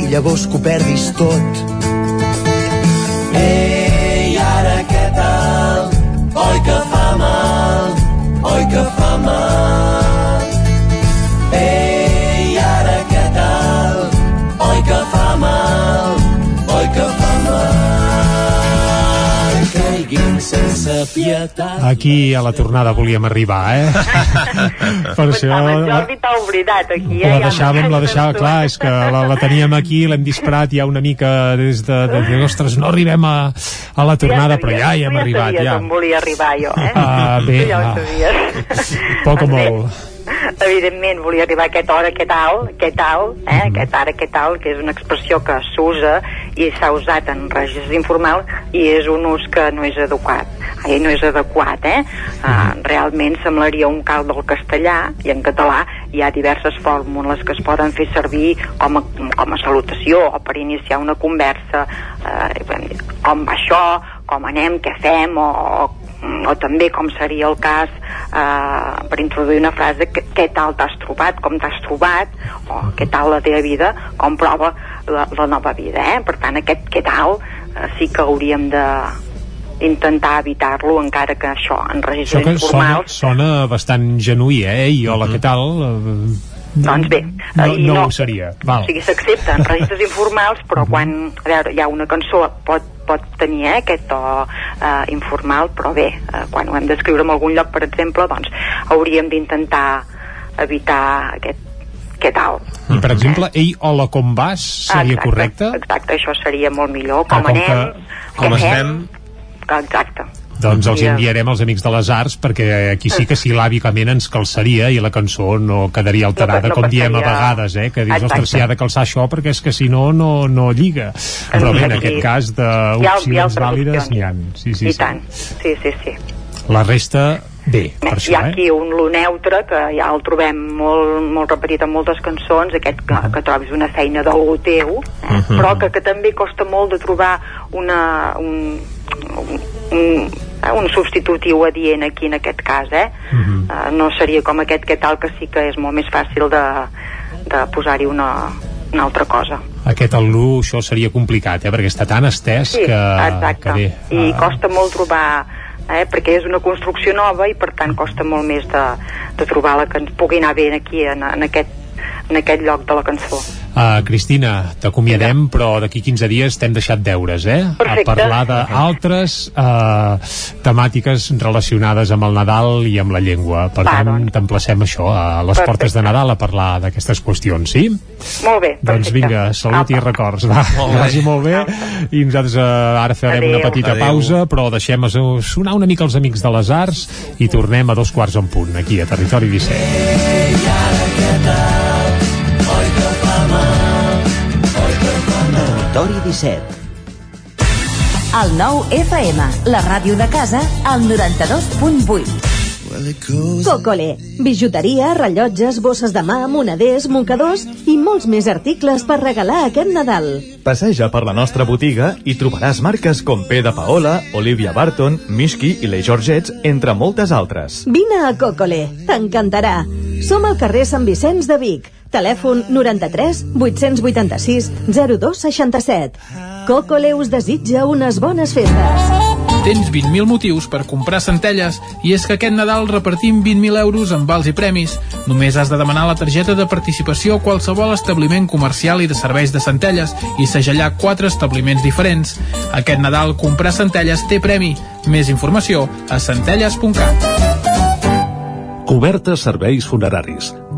i llavors que ho perdis tot Ei, ara què tal? Oi que fa mal? Oi que fa mal? Ei, ara què tal? Oi que fa mal? Sense pietat Aquí a la tornada volíem arribar, eh? [laughs] per això... La, Jordi t'ha oblidat aquí, eh? la Ja deixàvem, la deixàvem, clar, és que la, la teníem aquí, l'hem disparat ja una mica des de, de, de ostres, no arribem a, a la tornada, però ja hi hem tu arribat, sabies ja. on volia arribar jo, eh? Ah, bé, ja ho ah. sabies. Poc o bé, molt. Evidentment volia arribar a aquesta hora, què tal, què tal, eh? Aquest ara, què tal, que és una expressió que s'usa i s'ha usat en registres informals i és un ús que no és adequat, ai, no és adequat, eh? Uh, realment semblaria un cal del castellà i en català hi ha diverses fórmules que es poden fer servir com a, com a salutació o per iniciar una conversa eh, com això, com anem, què fem o, o o també com seria el cas eh, per introduir una frase que, què tal t'has trobat, com t'has trobat o què tal la teva vida com prova la, la nova vida eh? per tant aquest què tal eh, sí que hauríem de intentar evitar-lo encara que això en Això registres que sona, informals sona bastant genuí, eh? I hola, què tal? Eh, doncs bé, No, i no ho seria. o Val. sigui, s'accepta en registres informals però quan a veure, hi ha una cançó pot, pot tenir eh, aquest to eh, informal però bé, eh, quan ho hem d'escriure en algun lloc per exemple, doncs hauríem d'intentar evitar aquest què tal? I, per exemple, ei, hola, com vas? Seria Exacte, correcte? Exacte, això seria molt millor. Ah, Com, com anem, que- com fem? estem? Exacte. Doncs els enviarem als Amics de les Arts perquè aquí sí que sil·làbicament ens calçaria i la cançó no quedaria alterada, No, no com diem a passaria- vegades, eh? que dius, Exacte. ostres, si ha de calçar això perquè és que si no, no, no lliga. Però bé, en aquest cas d'opcions vàlides n'hi ha. Sí, sí, I sí. tant. Sí, sí, sí. La resta, bé, per Hi això, ha eh? aquí un lo neutre que ja el trobem molt, molt repetit en moltes cançons, aquest que, que trobis una feina del teu, eh? Mhm. però que, que també costa molt de trobar una, un, un, un, eh, un substitutiu adient aquí en aquest cas, eh? Uh, no seria com aquest que tal que sí que és molt més fàcil de, de posar-hi una, una altra cosa. Aquest al·lu, això seria complicat, eh? perquè està tan estès Sí, que... exacte. Que bé, I ah, costa molt trobar eh, perquè és una construcció nova i per tant costa molt més de, de trobar la que ens pugui anar bé aquí en, en, aquest, en aquest lloc de la cançó. Uh, Cristina, t'acomiadem, però d'aquí 15 dies t'hem deixat deures, eh? Perfecte. A parlar d'altres uh, temàtiques relacionades amb el Nadal i amb la llengua. Per Va, tant, t'emplacem això, a les Perfecte. portes de Nadal, a parlar d'aquestes qüestions, sí? Molt bé, Doncs vinga, salut i records. Va, Molt vagi molt bé. I nosaltres uh, ara farem Adéu. una petita Adéu. pausa, però deixem sonar una mica els Amics de les Arts i tornem a dos quarts en punt, aquí a Territori 17. Territori 17. El nou FM, la ràdio de casa, al 92.8. Cocole, bijuteria, rellotges, bosses de mà, moneders, mocadors i molts més articles per regalar aquest Nadal. Passeja per la nostra botiga i trobaràs marques com P de Paola, Olivia Barton, Mishki i les Georgets, entre moltes altres. Vine a Cocole, t'encantarà. Som al carrer Sant Vicenç de Vic. Telèfon 93 886 0267. Cocole us desitja unes bones festes. Tens 20.000 motius per comprar centelles i és que aquest Nadal repartim 20.000 euros en vals i premis. Només has de demanar la targeta de participació a qualsevol establiment comercial i de serveis de centelles i segellar quatre establiments diferents. Aquest Nadal comprar centelles té premi. Més informació a centelles.cat. Cobertes serveis funeraris.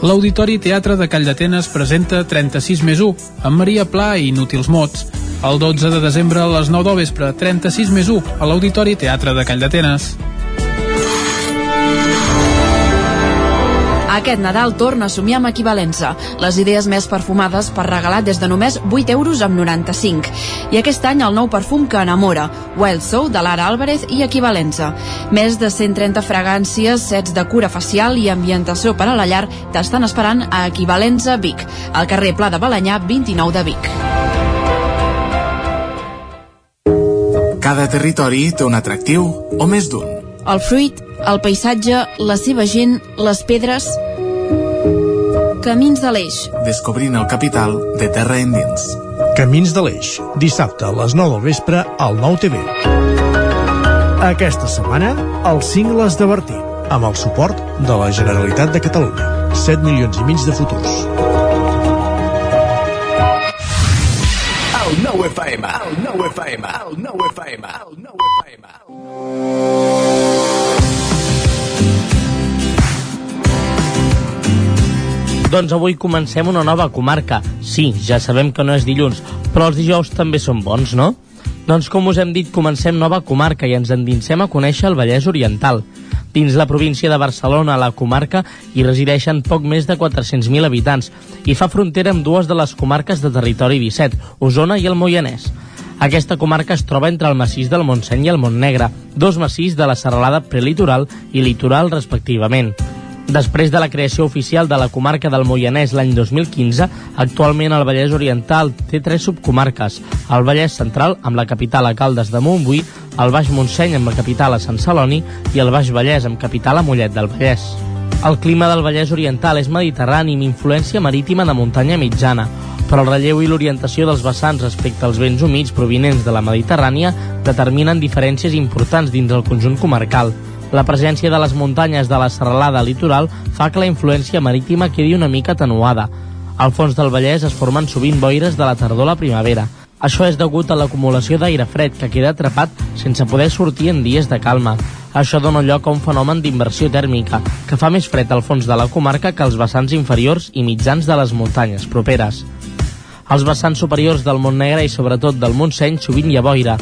L'Auditori Teatre de Calldetenes presenta 36 més 1, amb Maria Pla i Inútils Mots. El 12 de desembre a les 9 del vespre, 36 més 1, a l'Auditori Teatre de Calldetenes. Aquest Nadal torna a somiar amb equivalença. Les idees més perfumades per regalar des de només 8 euros amb 95. I aquest any el nou perfum que enamora, Wild Soul de Lara Álvarez i equivalença. Més de 130 fragàncies, sets de cura facial i ambientació per a la llar t'estan esperant a Equivalenza Vic, al carrer Pla de Balanyà 29 de Vic. Cada territori té un atractiu o més d'un. El fruit, el paisatge, la seva gent, les pedres... Camins de l'Eix. Descobrint el capital de terra endins. Camins de l'Eix, dissabte a les 9 del vespre al 9 TV. Aquesta setmana, els cingles de Bertí, amb el suport de la Generalitat de Catalunya. 7 milions i mig de futurs. El nou FM, el nou FM, el nou FM, el nou FM. Doncs avui comencem una nova comarca. Sí, ja sabem que no és dilluns, però els dijous també són bons, no? Doncs com us hem dit, comencem nova comarca i ens endinsem a conèixer el Vallès Oriental. Dins la província de Barcelona, la comarca, hi resideixen poc més de 400.000 habitants i fa frontera amb dues de les comarques de territori 17, Osona i el Moianès. Aquesta comarca es troba entre el massís del Montseny i el Montnegre, dos massís de la serralada prelitoral i litoral respectivament. Després de la creació oficial de la comarca del Moianès l'any 2015, actualment el Vallès Oriental té tres subcomarques, el Vallès Central amb la capital a Caldes de Montbui, el Baix Montseny amb la capital a Sant Celoni i el Baix Vallès amb capital a Mollet del Vallès. El clima del Vallès Oriental és mediterrani amb influència marítima de muntanya mitjana, però el relleu i l'orientació dels vessants respecte als vents humits provinents de la Mediterrània determinen diferències importants dins el conjunt comarcal. La presència de les muntanyes de la serralada litoral fa que la influència marítima quedi una mica atenuada. Al fons del Vallès es formen sovint boires de la tardor a la primavera. Això és degut a l'acumulació d'aire fred que queda atrapat sense poder sortir en dies de calma. Això dona lloc a un fenomen d'inversió tèrmica, que fa més fred al fons de la comarca que als vessants inferiors i mitjans de les muntanyes properes. Als vessants superiors del Montnegre i sobretot del Montseny sovint hi ha boira.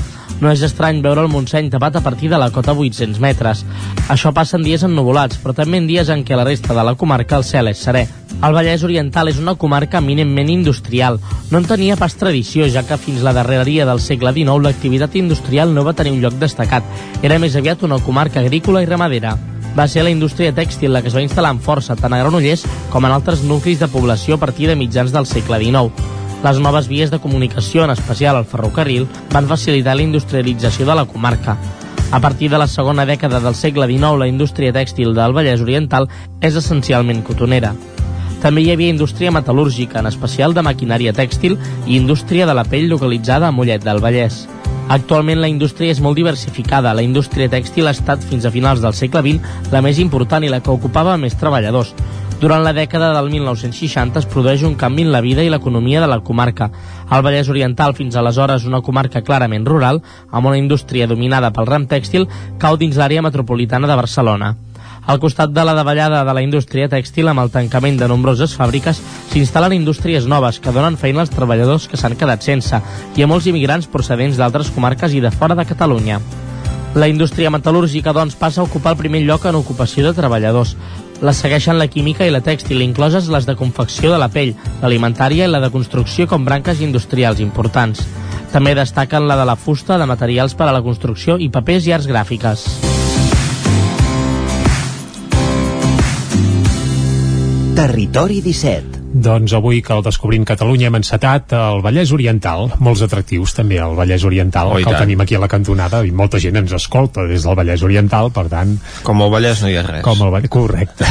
No és estrany veure el Montseny tapat a partir de la cota 800 metres. Això passa en dies ennuvolats, però també en dies en què la resta de la comarca el cel és serè. El Vallès Oriental és una comarca eminentment industrial. No en tenia pas tradició, ja que fins la darreria del segle XIX l'activitat industrial no va tenir un lloc destacat. Era més aviat una comarca agrícola i ramadera va ser la indústria tèxtil la que es va instal·lar amb força tant a Granollers com en altres nuclis de població a partir de mitjans del segle XIX. Les noves vies de comunicació, en especial el ferrocarril, van facilitar la industrialització de la comarca. A partir de la segona dècada del segle XIX, la indústria tèxtil del Vallès Oriental és essencialment cotonera. També hi havia indústria metal·lúrgica, en especial de maquinària tèxtil i indústria de la pell localitzada a Mollet del Vallès. Actualment la indústria és molt diversificada. La indústria tèxtil ha estat fins a finals del segle XX la més important i la que ocupava més treballadors. Durant la dècada del 1960 es produeix un canvi en la vida i l'economia de la comarca. El Vallès Oriental, fins aleshores una comarca clarament rural, amb una indústria dominada pel ram tèxtil, cau dins l'àrea metropolitana de Barcelona. Al costat de la davallada de la indústria tèxtil amb el tancament de nombroses fàbriques, s'instal·len indústries noves que donen feina als treballadors que s'han quedat sense i a molts immigrants procedents d'altres comarques i de fora de Catalunya. La indústria metal·lúrgica, doncs, passa a ocupar el primer lloc en ocupació de treballadors. Les segueixen la química i la tèxtil, incloses les de confecció de la pell, l'alimentària i la de construcció com branques industrials importants. També destaquen la de la fusta, de materials per a la construcció i papers i arts gràfiques. Territori 17 doncs avui que el Descobrint Catalunya hem encetat el Vallès Oriental, molts atractius també el Vallès Oriental, Oh, i que el tenim aquí a la cantonada i molta gent ens escolta des del Vallès Oriental, per tant... Com el Vallès no hi ha res. Com el Vallès, correcte.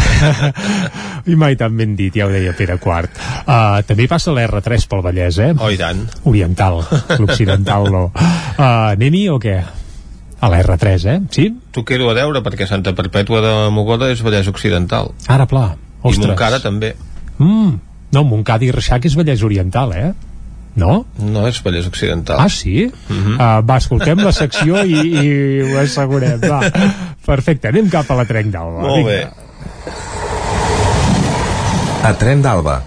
[laughs] I mai tan ben dit, ja ho deia Pere Quart. Uh, també passa l'R3 pel Vallès, eh? Oh, i tant. Oriental, l'occidental no. [laughs] Uh, Anem-hi o què? A l'R3, eh? Sí? T'ho quedo a deure perquè Santa Perpètua de Mogoda és Vallès Occidental. Ara, pla. I Ostres. Montcada també. Mm. No, Montcada i Reixac és Vallès Oriental, eh? No? No és Vallès Occidental. Ah, sí? Mm -hmm. uh, va, escoltem la secció i, i ho assegurem. Va, perfecte, anem cap a la Trenc d'Alba. Molt bé. A Tren d'Alba.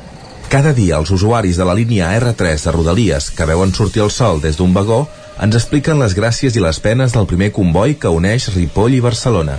Cada dia els usuaris de la línia R3 de Rodalies que veuen sortir el sol des d'un vagó ens expliquen les gràcies i les penes del primer comboi que uneix Ripoll i Barcelona.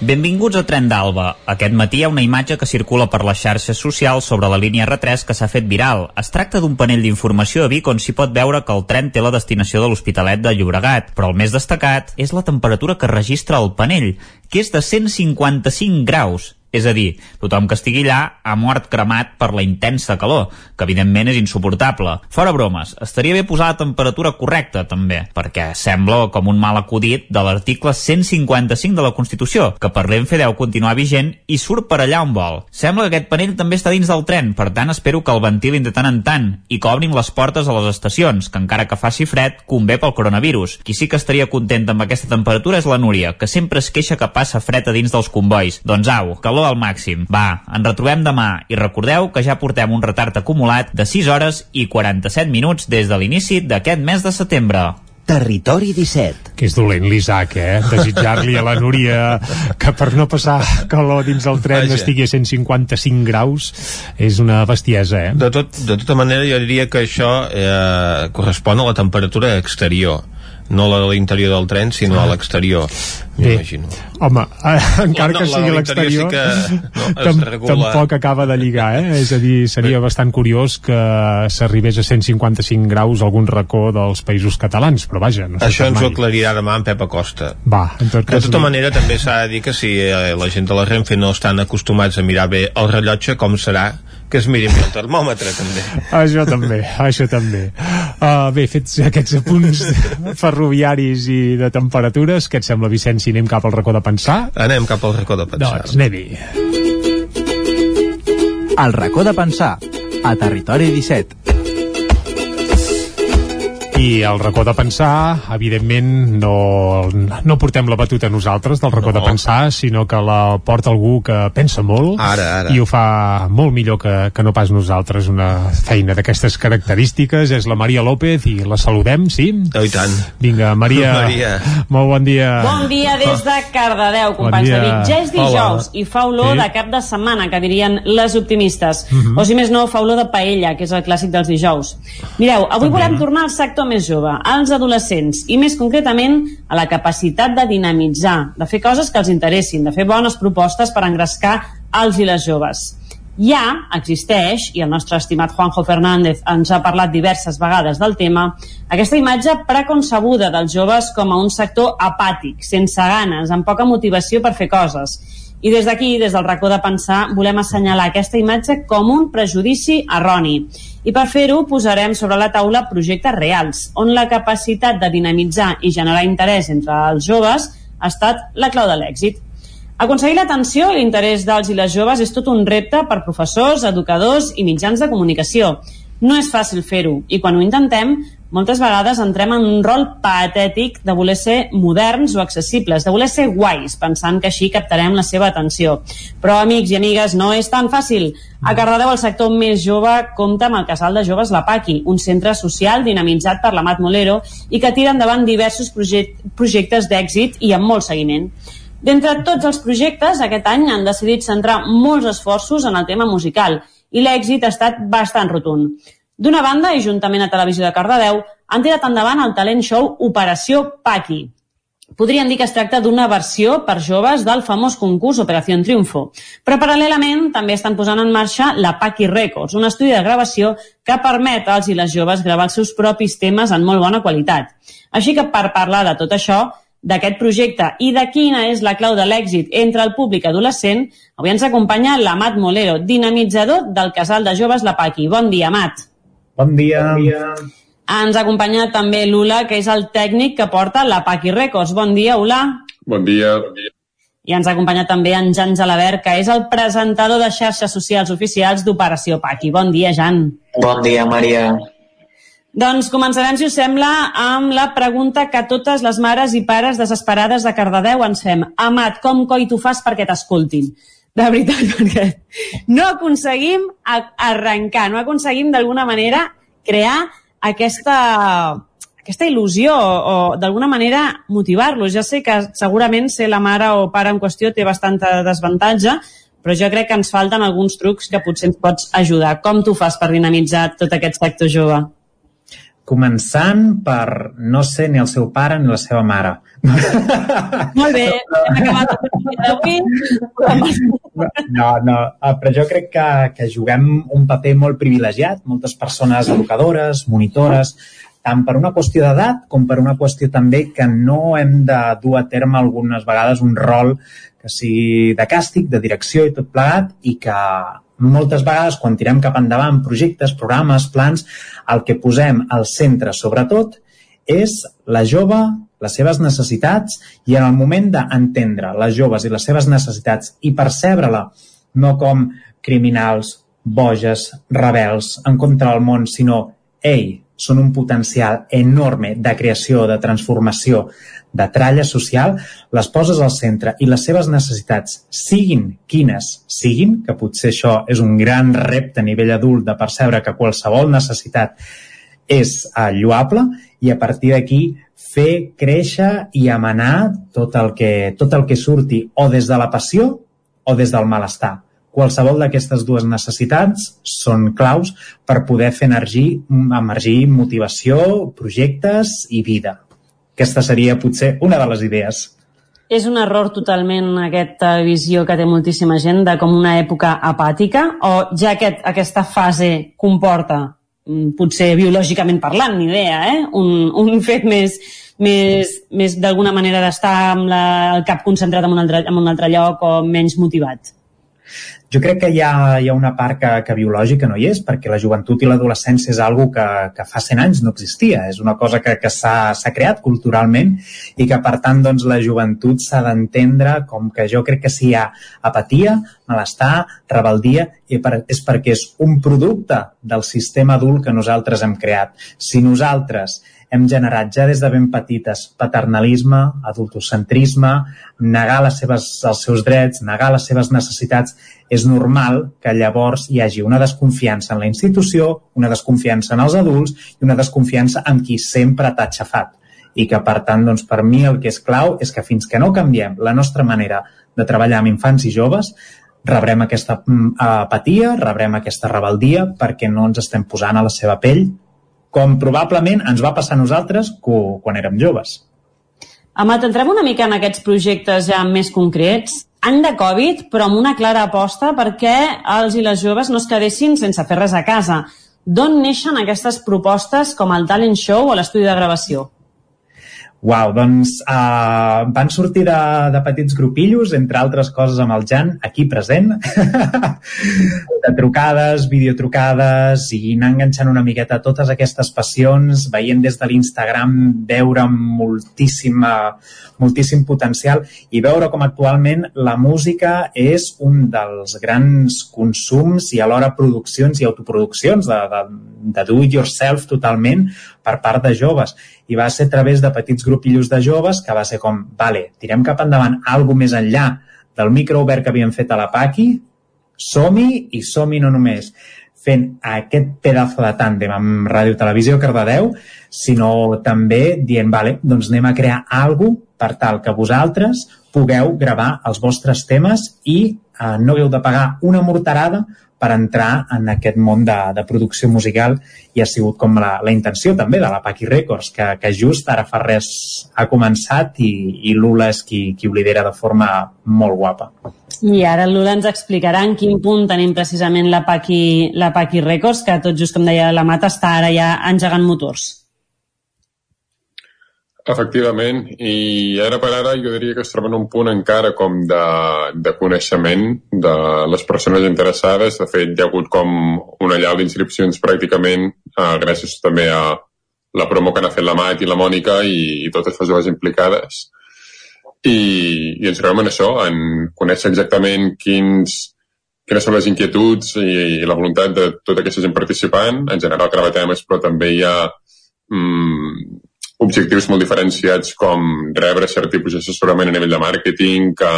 Benvinguts a Tren d'Alba. Aquest matí hi ha una imatge que circula per les xarxes socials sobre la línia R3 que s'ha fet viral. Es tracta d'un panell d'informació a Vic on s'hi pot veure que el tren té la destinació de l'Hospitalet de Llobregat, però el més destacat és la temperatura que registra el panell, que és de 155 graus. És a dir, tothom que estigui allà ha mort cremat per la intensa calor, que evidentment és insuportable. Fora bromes, estaria bé posar la temperatura correcta, també, perquè sembla com un mal acudit de l'article 155 de la Constitució, que per Renfe deu continuar vigent i surt per allà on vol. Sembla que aquest panell també està dins del tren, per tant espero que el ventilin de tant en tant i que obrin les portes a les estacions, que encara que faci fred, convé pel coronavirus. Qui sí que estaria content amb aquesta temperatura és la Núria, que sempre es queixa que passa fred a dins dels convois. Doncs au, calor al màxim. Va, ens retrobem demà i recordeu que ja portem un retard acumulat de 6 hores i 47 minuts des de l'inici d'aquest mes de setembre. Territori 17 Que és dolent l'Isaac, eh? Desitjar-li a la Núria que per no passar calor dins el tren Vaja. estigui a 155 graus és una bestiesa, eh? De, tot, de tota manera, jo diria que això eh, correspon a la temperatura exterior no la de l'interior del tren, sinó a l'exterior Bé, m'imagino. home, [laughs] encara no, que sigui de a l'exterior sí que, no, tam [laughs] regula. tampoc acaba de lligar eh? és a dir, seria bastant curiós que s'arribés a 155 graus a algun racó dels països catalans però vaja, no això ens ho aclarirà demà en Pep Acosta. Va, en tot de cas tota li- manera també s'ha de dir que si eh, la gent de la Renfe no estan acostumats a mirar bé el rellotge, com serà que es mirin bé el termòmetre també? [laughs] Això també, això també. Uh, bé, fets aquests apunts ferroviaris i de temperatures, què et sembla, Vicenç, si anem cap al racó de pensar? anem cap al racó de pensar Doncs anem-hi. El racó de pensar, a Territori 17. I el racó de pensar, evidentment, no, no portem la batuta nosaltres del racó no. de pensar, sinó que la porta algú que pensa molt ara, ara. i ho fa molt millor que, que no pas nosaltres. Una feina d'aquestes característiques és la Maria López i la saludem, sí? Oh, I tant. Vinga, Maria, [laughs] Maria. molt bon dia. Bon dia des de Cardedeu, companys Bon de dia. Vic. Ja és dijous Hola. i fa olor Sí. de cap de setmana, que dirien les optimistes. Mhm. O si més no, fa olor de paella, que és el clàssic dels dijous. Mireu, avui volem tornar al sector més jove, als adolescents, i més concretament a la capacitat de dinamitzar, de fer coses que els interessin, de fer bones propostes per engrescar els i les joves. Ja existeix, i el nostre estimat Juanjo Fernández ens ha parlat diverses vegades del tema, aquesta imatge preconcebuda dels joves com a un sector apàtic, sense ganes, amb poca motivació per fer coses. I des d'aquí, des del racó de pensar, volem assenyalar aquesta imatge com un prejudici erroni. I per fer-ho posarem sobre la taula projectes reals, on la capacitat de dinamitzar i generar interès entre els joves ha estat la clau de l'èxit. Aconseguir l'atenció i l'interès dels i les joves és tot un repte per professors, educadors i mitjans de comunicació. No és fàcil fer-ho i quan ho intentem, moltes vegades entrem en un rol patètic de voler ser moderns o accessibles, de voler ser guais, pensant que així captarem la seva atenció. Però, amics i amigues, no és tan fàcil. A Cardedeu, el sector més jove compta amb el Casal de Joves La Paqui, un centre social dinamitzat per l'Amat Molero i que tira endavant diversos project projectes d'èxit i amb molt seguiment. D'entre tots els projectes, aquest any han decidit centrar molts esforços en el tema musical i l'èxit ha estat bastant rotund. D'una banda, i juntament a Televisió de Cardedeu, han tirat endavant el talent show Operació Paqui. Podríem dir que es tracta d'una versió per joves del famós concurs Operació Triunfo. Però paral·lelament també estan posant en marxa la Paqui Records, un estudi de gravació que permet als i les joves gravar els seus propis temes en molt bona qualitat. Així que per parlar de tot això, d'aquest projecte i de quina és la clau de l'èxit entre el públic adolescent, avui ens acompanya l'Amat Molero, dinamitzador del casal de joves La Paqui. Bon dia, Amat. Bon dia. Bon dia. Ens acompanya també l'Ula, que és el tècnic que porta la Paqui Records. Bon dia, Ula. Bon dia. Bon dia. I ens acompanya també en Jan Gelabert, que és el presentador de xarxes socials oficials d'Operació Paqui. Bon dia, Jan. Bon dia, Maria. Doncs començarem, si us sembla, amb la pregunta que totes les mares i pares desesperades de Cardedeu ens fem. Amat, com coi tu fas perquè t'escoltin? De veritat, [laughs] perquè no aconseguim arrencar, no aconseguim d'alguna manera crear aquesta, aquesta il·lusió o, o d'alguna manera motivar-los. Ja sé que segurament ser la mare o pare en qüestió té bastanta desavantatge, però jo crec que ens falten alguns trucs que potser ens pots ajudar. Com tu fas per dinamitzar tot aquest sector jove? Començant per no ser ni el seu pare ni la seva mare. Molt bé, hem acabat el d'avui. No, no, eh, però jo crec que, que juguem un paper molt privilegiat, moltes persones educadores, monitores, tant per una qüestió d'edat com per una qüestió també que no hem de dur a terme algunes vegades un rol que sigui de càstig, de direcció i tot plegat, i que moltes vegades quan tirem cap endavant projectes, programes, plans, el que posem al centre sobretot és la jove, les seves necessitats i en el moment d'entendre les joves i les seves necessitats i percebre-la no com criminals, boges, rebels en contra del món, sinó ei, són un potencial enorme de creació, de transformació, de tralla social, les poses al centre i les seves necessitats, siguin quines siguin, que potser això és un gran repte a nivell adult de percebre que qualsevol necessitat és eh, lloable i a partir d'aquí fer créixer i amenar tot el, que, tot el que surti o des de la passió o des del malestar. Qualsevol d'aquestes dues necessitats són claus per poder fer emergir, emergir motivació, projectes i vida. Aquesta seria potser una de les idees. És un error totalment aquesta visió que té moltíssima gent de com una època apàtica o ja aquest, aquesta fase comporta mm, potser biològicament parlant, ni idea, eh? un, un [laughs] fet més, més, més d'alguna manera d'estar amb la, el cap concentrat en un, altre, en un altre lloc o menys motivat. Jo crec que hi ha, hi ha una part que, que biològica no hi és, perquè la joventut i l'adolescència és algo que, que fa 100 anys no existia. És una cosa que, que s'ha creat culturalment i que, per tant, doncs, la joventut s'ha d'entendre com que jo crec que si hi ha apatia, malestar, rebeldia, i per, és perquè és un producte del sistema adult que nosaltres hem creat. Si nosaltres hem generat ja des de ben petites paternalisme, adultocentrisme, negar les seves, els seus drets, negar les seves necessitats, és normal que llavors hi hagi una desconfiança en la institució, una desconfiança en els adults i una desconfiança en qui sempre t'ha aixafat. I que per tant doncs, per mi el que és clau és que fins que no canviem la nostra manera de treballar amb infants i joves rebrem aquesta mm, apatia, rebrem aquesta rebeldia perquè no ens estem posant a la seva pell com probablement ens va passar a nosaltres quan érem joves. Amat, entrem una mica en aquests projectes ja més concrets. Any de Covid, però amb una clara aposta perquè els i les joves no es quedessin sense fer res a casa. D'on neixen aquestes propostes com el talent show o l'estudi de gravació? Uau, doncs uh, van sortir de, de petits grupillos, entre altres coses amb el Jan, aquí present, [laughs] de trucades, videotrucades i anar enganxant una miqueta totes aquestes passions, veient des de l'Instagram veure moltíssima, moltíssim potencial i veure com actualment la música és un dels grans consums i alhora produccions i autoproduccions de, de, de do-it-yourself totalment per part de joves. I va ser a través de petits grupillos de joves que va ser com, vale, tirem cap endavant algo més enllà del micro obert que havíem fet a la Paqui, som-hi i som-hi no només. Fent aquest pedazo de tàndem amb Ràdio Televisió Cardedeu, sinó també dient, vale, doncs anem a crear algo per tal que vosaltres pugueu gravar els vostres temes i eh, no hagueu de pagar una morterada per entrar en aquest món de, de producció musical i ha sigut com la, la intenció també de la Paqui Records, que, que just ara fa res ha començat i, i Lula és qui, qui ho lidera de forma molt guapa. I ara Lula ens explicarà en quin punt tenim precisament la Paqui, la Paqui Records, que tot just com deia la Mata està ara ja engegant motors. Efectivament, i ara per ara jo diria que es troba en un punt encara com de, de coneixement de les persones interessades. De fet, hi ha hagut com una llau d'inscripcions pràcticament eh, gràcies també a la promo que han fet la Mat i la Mònica i, i totes les joves implicades. I, i ens trobem en això, en conèixer exactament quins, quines són les inquietuds i, i la voluntat de tota aquesta gent participant. En general grava temes, però també hi ha mm, objectius molt diferenciats com rebre cert tipus d'assessorament a nivell de màrqueting, que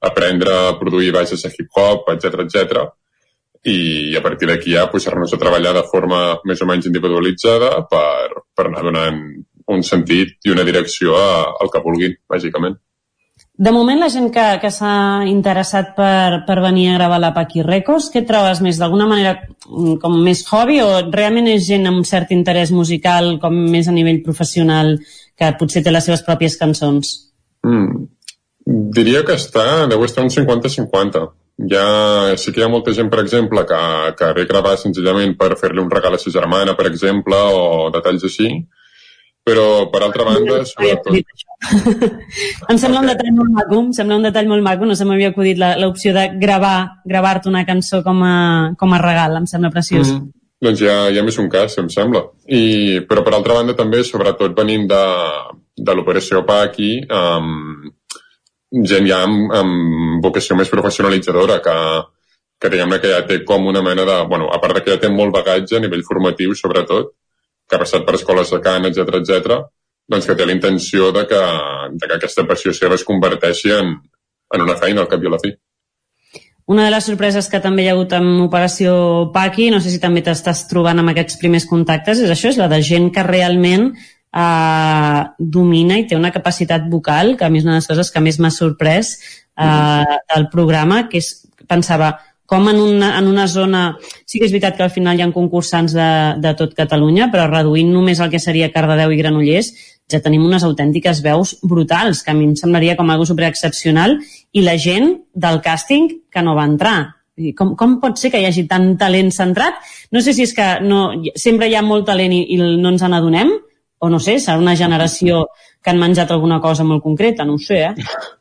aprendre a produir bases de hip-hop, etc etc. I a partir d'aquí ja posar-nos a treballar de forma més o menys individualitzada per, per anar donant un sentit i una direcció a, al que vulguin, bàsicament. De moment, la gent que, que s'ha interessat per, per venir a gravar la Paqui Records, què trobes més? D'alguna manera mm, com més hobby o realment és gent amb cert interès musical com més a nivell professional que potser té les seves pròpies cançons? Mm. Diria que està, deu estar un 50-50. Ja, sí que hi ha molta gent, per exemple, que, que ve gravar senzillament per fer-li un regal a sa germana, per exemple, o detalls així, però per altra banda sobretot... [laughs] em sembla un detall molt maco em sembla un detall molt maco, no se m'havia acudit l'opció de gravar gravar-te una cançó com a, com a regal, em sembla preciós. Mm, doncs ja, ja m'és un cas, em sembla. I, però per altra banda també, sobretot venint de, de l'operació aquí um, gent ja amb, amb vocació més professionalitzadora que, que diguem que ja té com una mena de... Bueno, a part de que ja té molt bagatge a nivell formatiu, sobretot, que ha passat per escoles de cant, etc etc, doncs que té la intenció de que, de que aquesta passió seva es converteixi en, en una feina al cap i a la fi. Una de les sorpreses que també hi ha hagut amb Operació Paqui, no sé si també t'estàs trobant amb aquests primers contactes, és això, és la de gent que realment eh, domina i té una capacitat vocal, que a mi és una de les coses que més m'ha sorprès eh, del programa, que és, pensava, com en una, en una zona... Sí que és veritat que al final hi ha concursants de, de tot Catalunya, però reduint només el que seria Cardedeu i Granollers, ja tenim unes autèntiques veus brutals, que a mi em semblaria com algo superexcepcional, i la gent del càsting que no va entrar. Com, com pot ser que hi hagi tant talent centrat? No sé si és que no, sempre hi ha molt talent i, i no ens n'adonem, o no sé, serà una generació que han menjat alguna cosa molt concreta, no ho sé, eh? [laughs]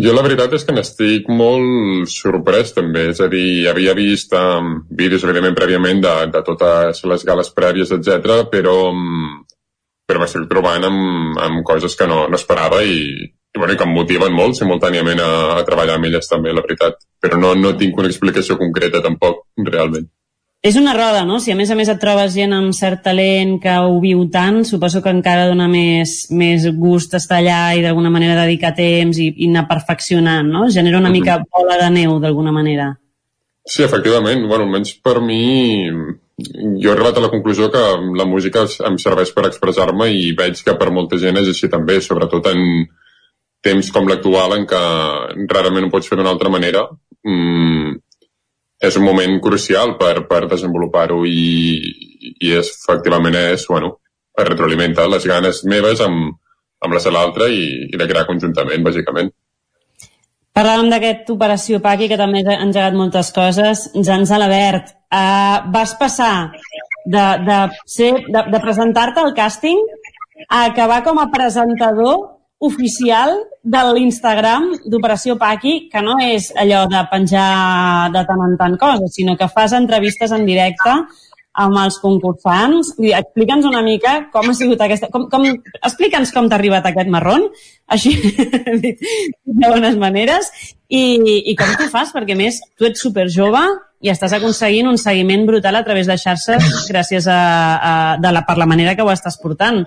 Jo la veritat és que n'estic molt sorprès també, és a dir, havia vist um, vídeos evidentment prèviament de, de totes les gales prèvies, etc, però, um, però m'estic trobant amb, amb coses que no, no esperava i, i, bueno, i que em motiven molt simultàniament a, a treballar amb elles també, la veritat. Però no, no tinc una explicació concreta tampoc, realment. És una roda, no? Si a més a més et trobes gent amb cert talent que ho viu tant, suposo que encara dona més, més gust estar allà i d'alguna manera dedicar temps i, i anar perfeccionant, no? Genera una mica bola de neu d'alguna manera. Sí, efectivament. Bueno, almenys per mi, jo he arribat a la conclusió que la música em serveix per expressar-me i veig que per molta gent és així també, sobretot en temps com l'actual en què rarament ho pots fer d'una altra manera. Mm, és un moment crucial per, per desenvolupar-ho i, i és, efectivament és, bueno, es retroalimenta les ganes meves amb, amb les de l'altre i, i de crear conjuntament, bàsicament. Parlàvem d'aquesta operació Paqui, que també ha engegat moltes coses. Jans Alabert, uh, vas passar de, de, ser, de, de presentar-te al càsting a acabar com a presentador oficial de l'Instagram d'Operació Paqui, que no és allò de penjar de tant en tant coses, sinó que fas entrevistes en directe amb els concursants. Explica'ns una mica com ha sigut aquesta... Com, com, Explica'ns com t'ha arribat aquest marron, així [laughs] de bones maneres, i, i com t'ho fas, perquè més tu ets super jove i estàs aconseguint un seguiment brutal a través de xarxes gràcies a, a, de la, per la manera que ho estàs portant.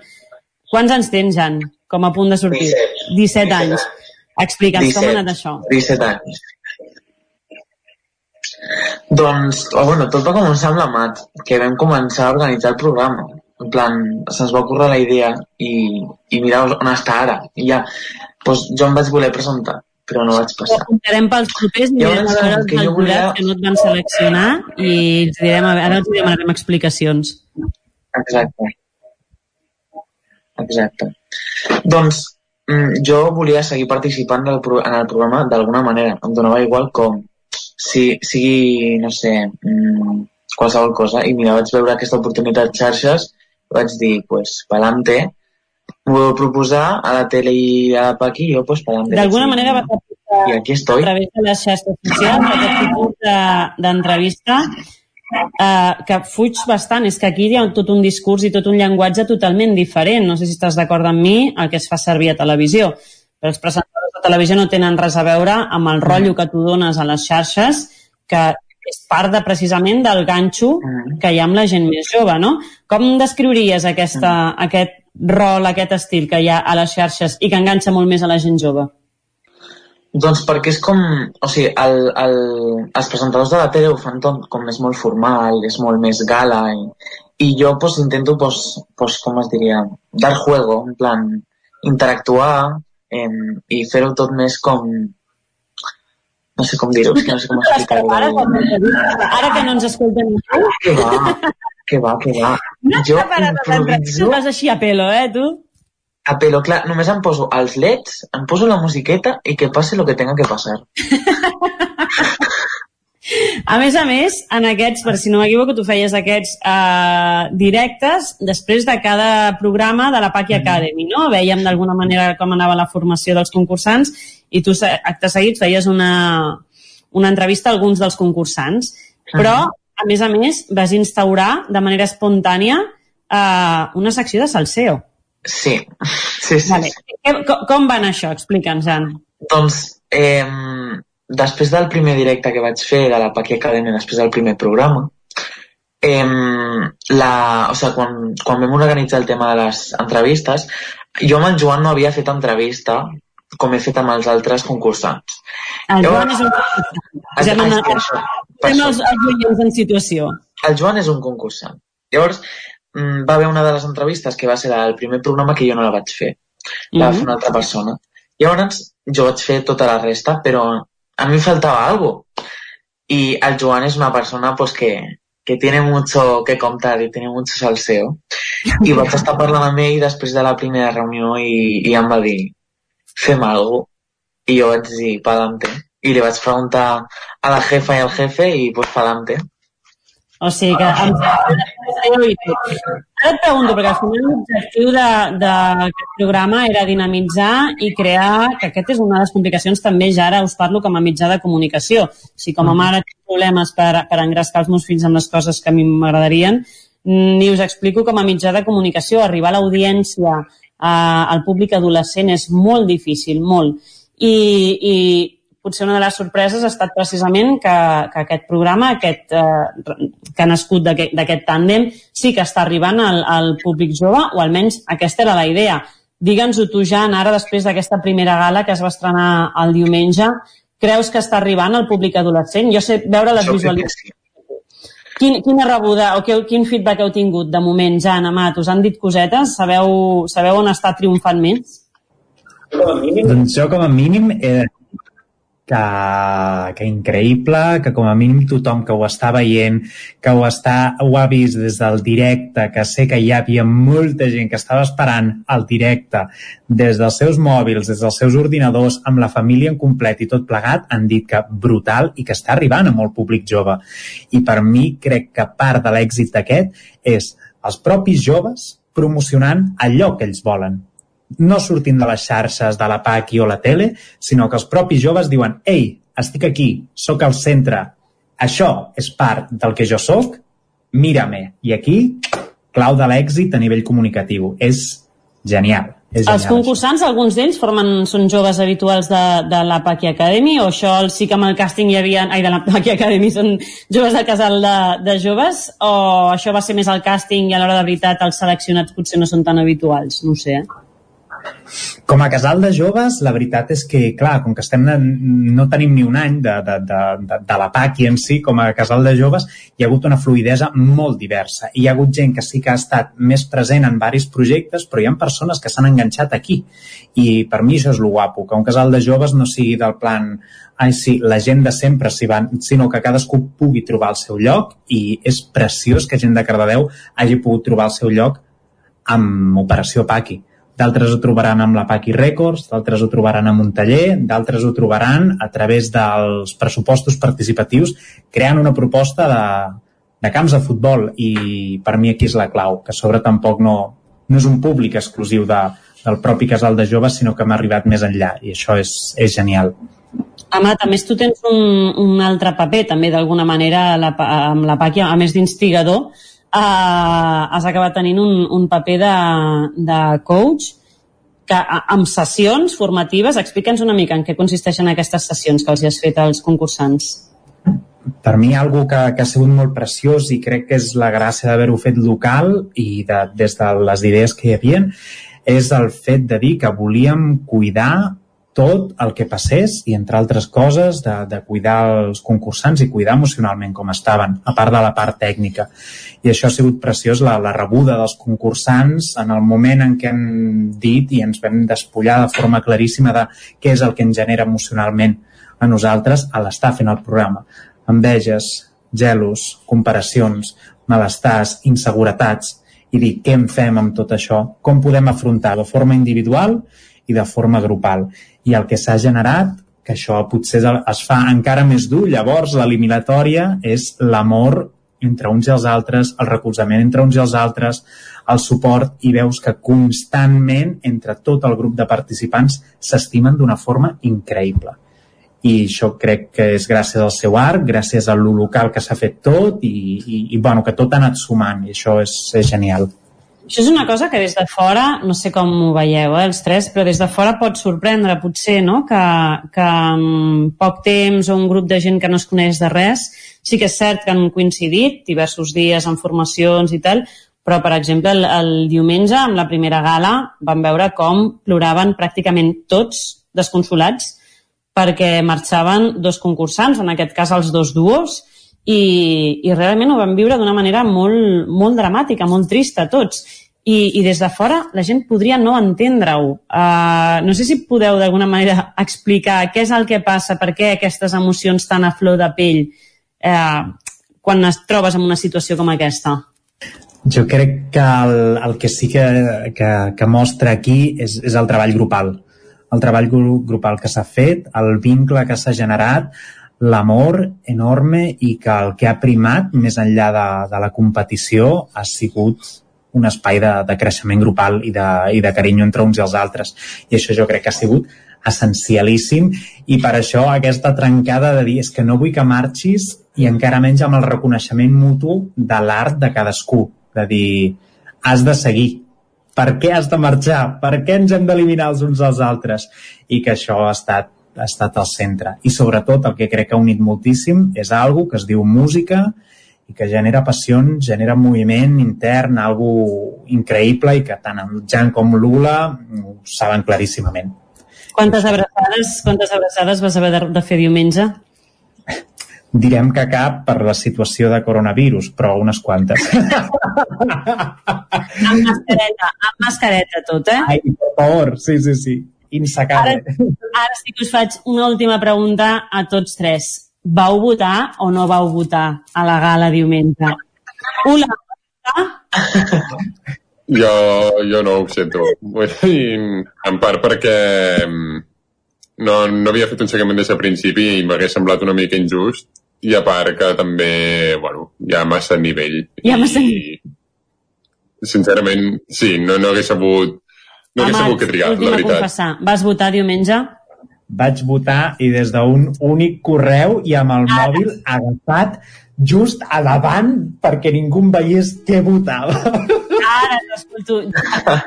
Quants anys tens, Jan? Com a punt de sortir. 17, 17 anys. Explica'ns com ha anat això. 17 anys. Doncs, oh, bueno, tot va començar amb la Mat, que vam començar a organitzar el programa. En plan, se'ns va ocórrer la idea i, i mirar on està ara. I ja, doncs jo em vaig voler presentar, però no vaig passar. Ho comptarem pels propers, mirem a veure els volia... que no et van seleccionar i els direm, ara els demanarem explicacions. Exacte. Exacte. Doncs mm, jo volia seguir participant del, en el programa d'alguna manera. Em donava igual com. Si sigui, no sé, mm, qualsevol cosa. I mira, vaig veure aquesta oportunitat xarxes, vaig dir, pues, pa'lante. M'ho vau proposar a la tele i a la Paqui, jo, pues, pa'lante. D'alguna manera vas aplicar I aquí estoy. a través de les xarxes socials aquest tipus d'entrevista eh, que fuig bastant. És que aquí hi ha tot un discurs i tot un llenguatge totalment diferent. No sé si estàs d'acord amb mi, el que es fa servir a televisió. Però els presentadors de televisió no tenen res a veure amb el rotllo que tu dones a les xarxes, que és part de, precisament del ganxo que hi ha amb la gent més jove, no? Com descriuries aquesta, aquest rol, aquest estil que hi ha a les xarxes i que enganxa molt més a la gent jove? Doncs perquè és com... O sigui, el, el, els presentadors de la tele ho fan tot com és molt formal, és molt més gala i, i jo pues, intento, pues, pues, com es diria, dar juego, en plan, interactuar eh, i fer-ho tot més com... No sé com dir-ho, no sé com explicar-ho. Ara, ara que no ens escolten ningú... Que va, que va, que va. No jo improviso... Vas així a pelo, eh, tu? A pelo clar, només em poso els leds, em poso la musiqueta i que passi el que tenga que passar. [laughs] A més a més, en aquests, per si no m'equivoco, tu feies aquests uh, directes després de cada programa de la Paqui mm. Academy, no? Veiem d'alguna manera com anava la formació dels concursants i tu, acte seguit, feies una, una entrevista a alguns dels concursants. Però, a més a més, vas instaurar de manera espontània uh, una secció de salseo. Sí, sí, sí. Vale. Com, com va anar això? Explica'ns, Jan. Doncs, eh, després del primer directe que vaig fer de la Paqui Academy, després del primer programa, eh, la, o sigui, quan, quan vam organitzar el tema de les entrevistes, jo amb en Joan no havia fet entrevista com he fet amb els altres concursants. El Joan és un concursant. Posem, en, els, els en situació. El Joan és un concursant. Llavors, Mm, va haver una de les entrevistes que va ser el primer programa que jo no la vaig fer. La va fer una altra persona. Llavors, jo vaig fer tota la resta, però a mi faltava algo. Y el Joan és una persona pues, que, que tiene mucho que contar y tiene mucho salseo. I vaig [laughs] estar parlant amb ell després de la primera reunió i, i em va dir fem algo. I jo vaig dir, pa'lante. I li vaig preguntar a la jefa i al jefe i pues pa'lante. O sigui que... Em... Ara et pregunto, perquè al final l'objectiu d'aquest programa era dinamitzar i crear, que aquest és una de les complicacions també, ja ara us parlo com a mitjà de comunicació. Si com a mare tinc problemes per, per engrescar els meus fills amb les coses que a mi m'agradarien, ni us explico com a mitjà de comunicació. Arribar a l'audiència, al públic adolescent, és molt difícil, molt. I, i potser una de les sorpreses ha estat precisament que, que aquest programa, aquest, eh, que ha nascut d'aquest tàndem, sí que està arribant al, al públic jove, o almenys aquesta era la idea. Digue'ns-ho tu, Jan, ara després d'aquesta primera gala que es va estrenar el diumenge, creus que està arribant al públic adolescent? Jo sé veure les visualitzacions. Quin, quina rebuda o que, quin feedback heu tingut de moment, Jan, Amat? Us han dit cosetes? Sabeu, sabeu on està triomfant més? Doncs jo com a mínim eh, que, que increïble, que com a mínim tothom que ho està veient, que ho, està, ho ha vist des del directe, que sé que hi havia molta gent que estava esperant el directe des dels seus mòbils, des dels seus ordinadors, amb la família en complet i tot plegat, han dit que brutal i que està arribant a molt públic jove. I per mi crec que part de l'èxit d'aquest és els propis joves promocionant allò que ells volen no sortint de les xarxes de la PACI o la tele, sinó que els propis joves diuen «Ei, estic aquí, sóc al centre, això és part del que jo sóc, mira-me». I aquí, clau de l'èxit a nivell comunicatiu. És genial. És genial, els concursants, això. alguns d'ells formen, són joves habituals de, de la Paqui Academy o això sí que amb el càsting hi havia... Ai, de la Paqui Academy són joves del casal de, de joves o això va ser més el càsting i a l'hora de veritat els seleccionats potser no són tan habituals? No sé, eh? Com a casal de joves, la veritat és que, clar, com que estem no tenim ni un any de, de, de, de, de la PAC en si, com a casal de joves, hi ha hagut una fluidesa molt diversa. I hi ha hagut gent que sí que ha estat més present en varis projectes, però hi ha persones que s'han enganxat aquí. I per mi això és lo guapo, que un casal de joves no sigui del plan ai sí, la gent de sempre s'hi van, sinó que cadascú pugui trobar el seu lloc i és preciós que gent de Cardedeu hagi pogut trobar el seu lloc amb Operació Paqui d'altres ho trobaran amb la Paqui Records, d'altres ho trobaran amb un taller, d'altres ho trobaran a través dels pressupostos participatius creant una proposta de, de camps de futbol i per mi aquí és la clau, que sobre tampoc no, no és un públic exclusiu de, del propi casal de joves, sinó que m'ha arribat més enllà i això és, és genial. Amat, a més tu tens un, un altre paper també d'alguna manera la, amb la Paqui, a més d'instigador, eh, has acabat tenint un, un paper de, de coach que amb sessions formatives, explica'ns una mica en què consisteixen aquestes sessions que els has fet als concursants. Per mi, algo que, que ha sigut molt preciós i crec que és la gràcia d'haver-ho fet local i de, des de les idees que hi havia, és el fet de dir que volíem cuidar tot el que passés i, entre altres coses, de, de cuidar els concursants i cuidar emocionalment com estaven, a part de la part tècnica. I això ha sigut preciós, la, la rebuda dels concursants en el moment en què hem dit i ens vam despullar de forma claríssima de què és el que ens genera emocionalment a nosaltres a l'estar fent el programa. Enveges, gelos, comparacions, malestars, inseguretats, i dir què en fem amb tot això, com podem afrontar de forma individual i de forma grupal i el que s'ha generat que això potser es fa encara més dur, llavors l'eliminatòria és l'amor entre uns i els altres, el recolzament entre uns i els altres, el suport i veus que constantment entre tot el grup de participants s'estimen d'una forma increïble. I això crec que és gràcies al seu art, gràcies a lo local que s'ha fet tot i, i, i bueno, que tot ha anat sumant i això és, és genial. Això és una cosa que des de fora, no sé com ho veieu, eh, els tres, però des de fora pot sorprendre, potser, no?, que, que en poc temps o un grup de gent que no es coneix de res, sí que és cert que han coincidit diversos dies en formacions i tal, però, per exemple, el, el diumenge, amb la primera gala, vam veure com ploraven pràcticament tots desconsolats perquè marxaven dos concursants, en aquest cas els dos duos, i, i realment ho vam viure d'una manera molt, molt dramàtica, molt trista tots. I, i des de fora la gent podria no entendre-ho. Uh, no sé si podeu d'alguna manera [laughs] explicar què és el que passa, per què aquestes emocions tan a flor de pell uh, quan es trobes en una situació com aquesta. Jo crec que el, el que sí que, que, que mostra aquí és, és el treball grupal. El treball grupal que s'ha fet, el vincle que s'ha generat, l'amor enorme i que el que ha primat més enllà de, de la competició ha sigut un espai de, de creixement grupal i de, i de carinyo entre uns i els altres. I això jo crec que ha sigut essencialíssim. I per això aquesta trencada de dir és que no vull que marxis i encara menys amb el reconeixement mutu de l'art de cadascú, de dir has de seguir, per què has de marxar, per què ens hem d'eliminar els uns als altres? I que això ha estat ha estat al centre. I sobretot el que crec que ha unit moltíssim és algo que es diu música i que genera passions, genera moviment intern, algo increïble i que tant en Jan com Lula ho saben claríssimament. Quantes abraçades, quantes abraçades vas haver de, de fer diumenge? [laughs] Direm que cap per la situació de coronavirus, però unes quantes. [laughs] amb mascareta, amb mascareta tot, eh? Ai, per favor, sí, sí, sí. Insacable. Ara, ara sí que us faig una última pregunta a tots tres. Vau votar o no vau votar a la gala diumenge? Ula, [laughs] Jo, jo no ho sento. En part perquè mm, no, no havia fet un seguiment des del principi i m'hagués semblat una mica injust i a part que també, bueno, hi ha massa nivell. Hi ha massa I, sincerament, sí, no, no hagués sabut no hagués sabut què triar, la veritat. confessar. Vas votar diumenge? Vaig votar i des d'un únic correu i amb el Ara. mòbil agafat just a davant perquè ningú em veiés què votava. Ara t'escolto.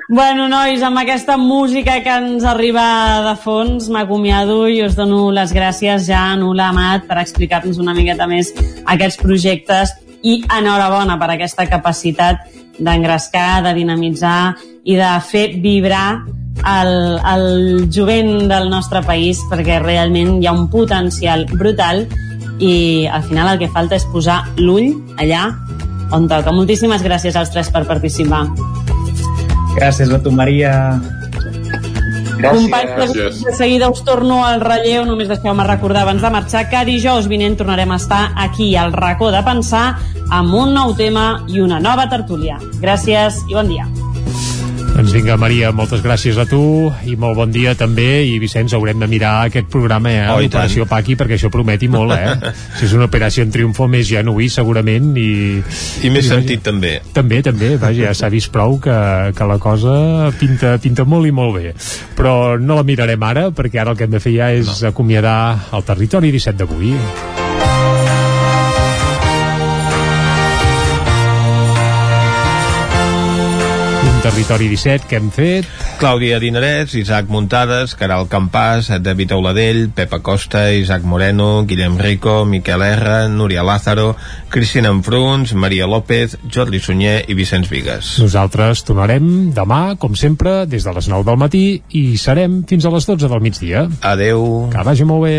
bueno, nois, amb aquesta música que ens arriba de fons, m'acomiado i us dono les gràcies ja a Nula Amat per explicar-nos una miqueta més aquests projectes i enhorabona per aquesta capacitat d'engrescar, de dinamitzar i de fer vibrar el, el jovent del nostre país perquè realment hi ha un potencial brutal i al final el que falta és posar l'ull allà on toca. Moltíssimes gràcies als tres per participar. Gràcies a tu, Maria. Companys, de, de seguida us torno al relleu, només deixeu-me recordar abans de marxar que dijous vinent tornarem a estar aquí al racó de pensar amb un nou tema i una nova tertúlia. Gràcies i bon dia. Doncs vinga, Maria, moltes gràcies a tu i molt bon dia també i Vicenç, haurem de mirar aquest programa eh, Oh, i l'Operació Paqui perquè això prometi molt, eh? [laughs] si és una operació en triomfo més genuí segurament i... I més sentit també. També, també, vaja, ja s'ha vist prou que, que la cosa pinta, pinta molt i molt bé. Però no la mirarem ara, perquè ara el que hem de fer ja és no. acomiadar el territori 17 d'avui. Un territori 17 que hem fet Clàudia Dinarès, Isaac Muntades, Caral Campàs, David Auladell, Pepa Costa, Isaac Moreno, Guillem Rico, Miquel R, Núria Lázaro, Cristina Enfruns, Maria López, Jordi Sunyer i Vicenç Vigues. Nosaltres tornarem demà, com sempre, des de les 9 del matí i serem fins a les 12 del migdia. Adeu. Que vagi molt bé.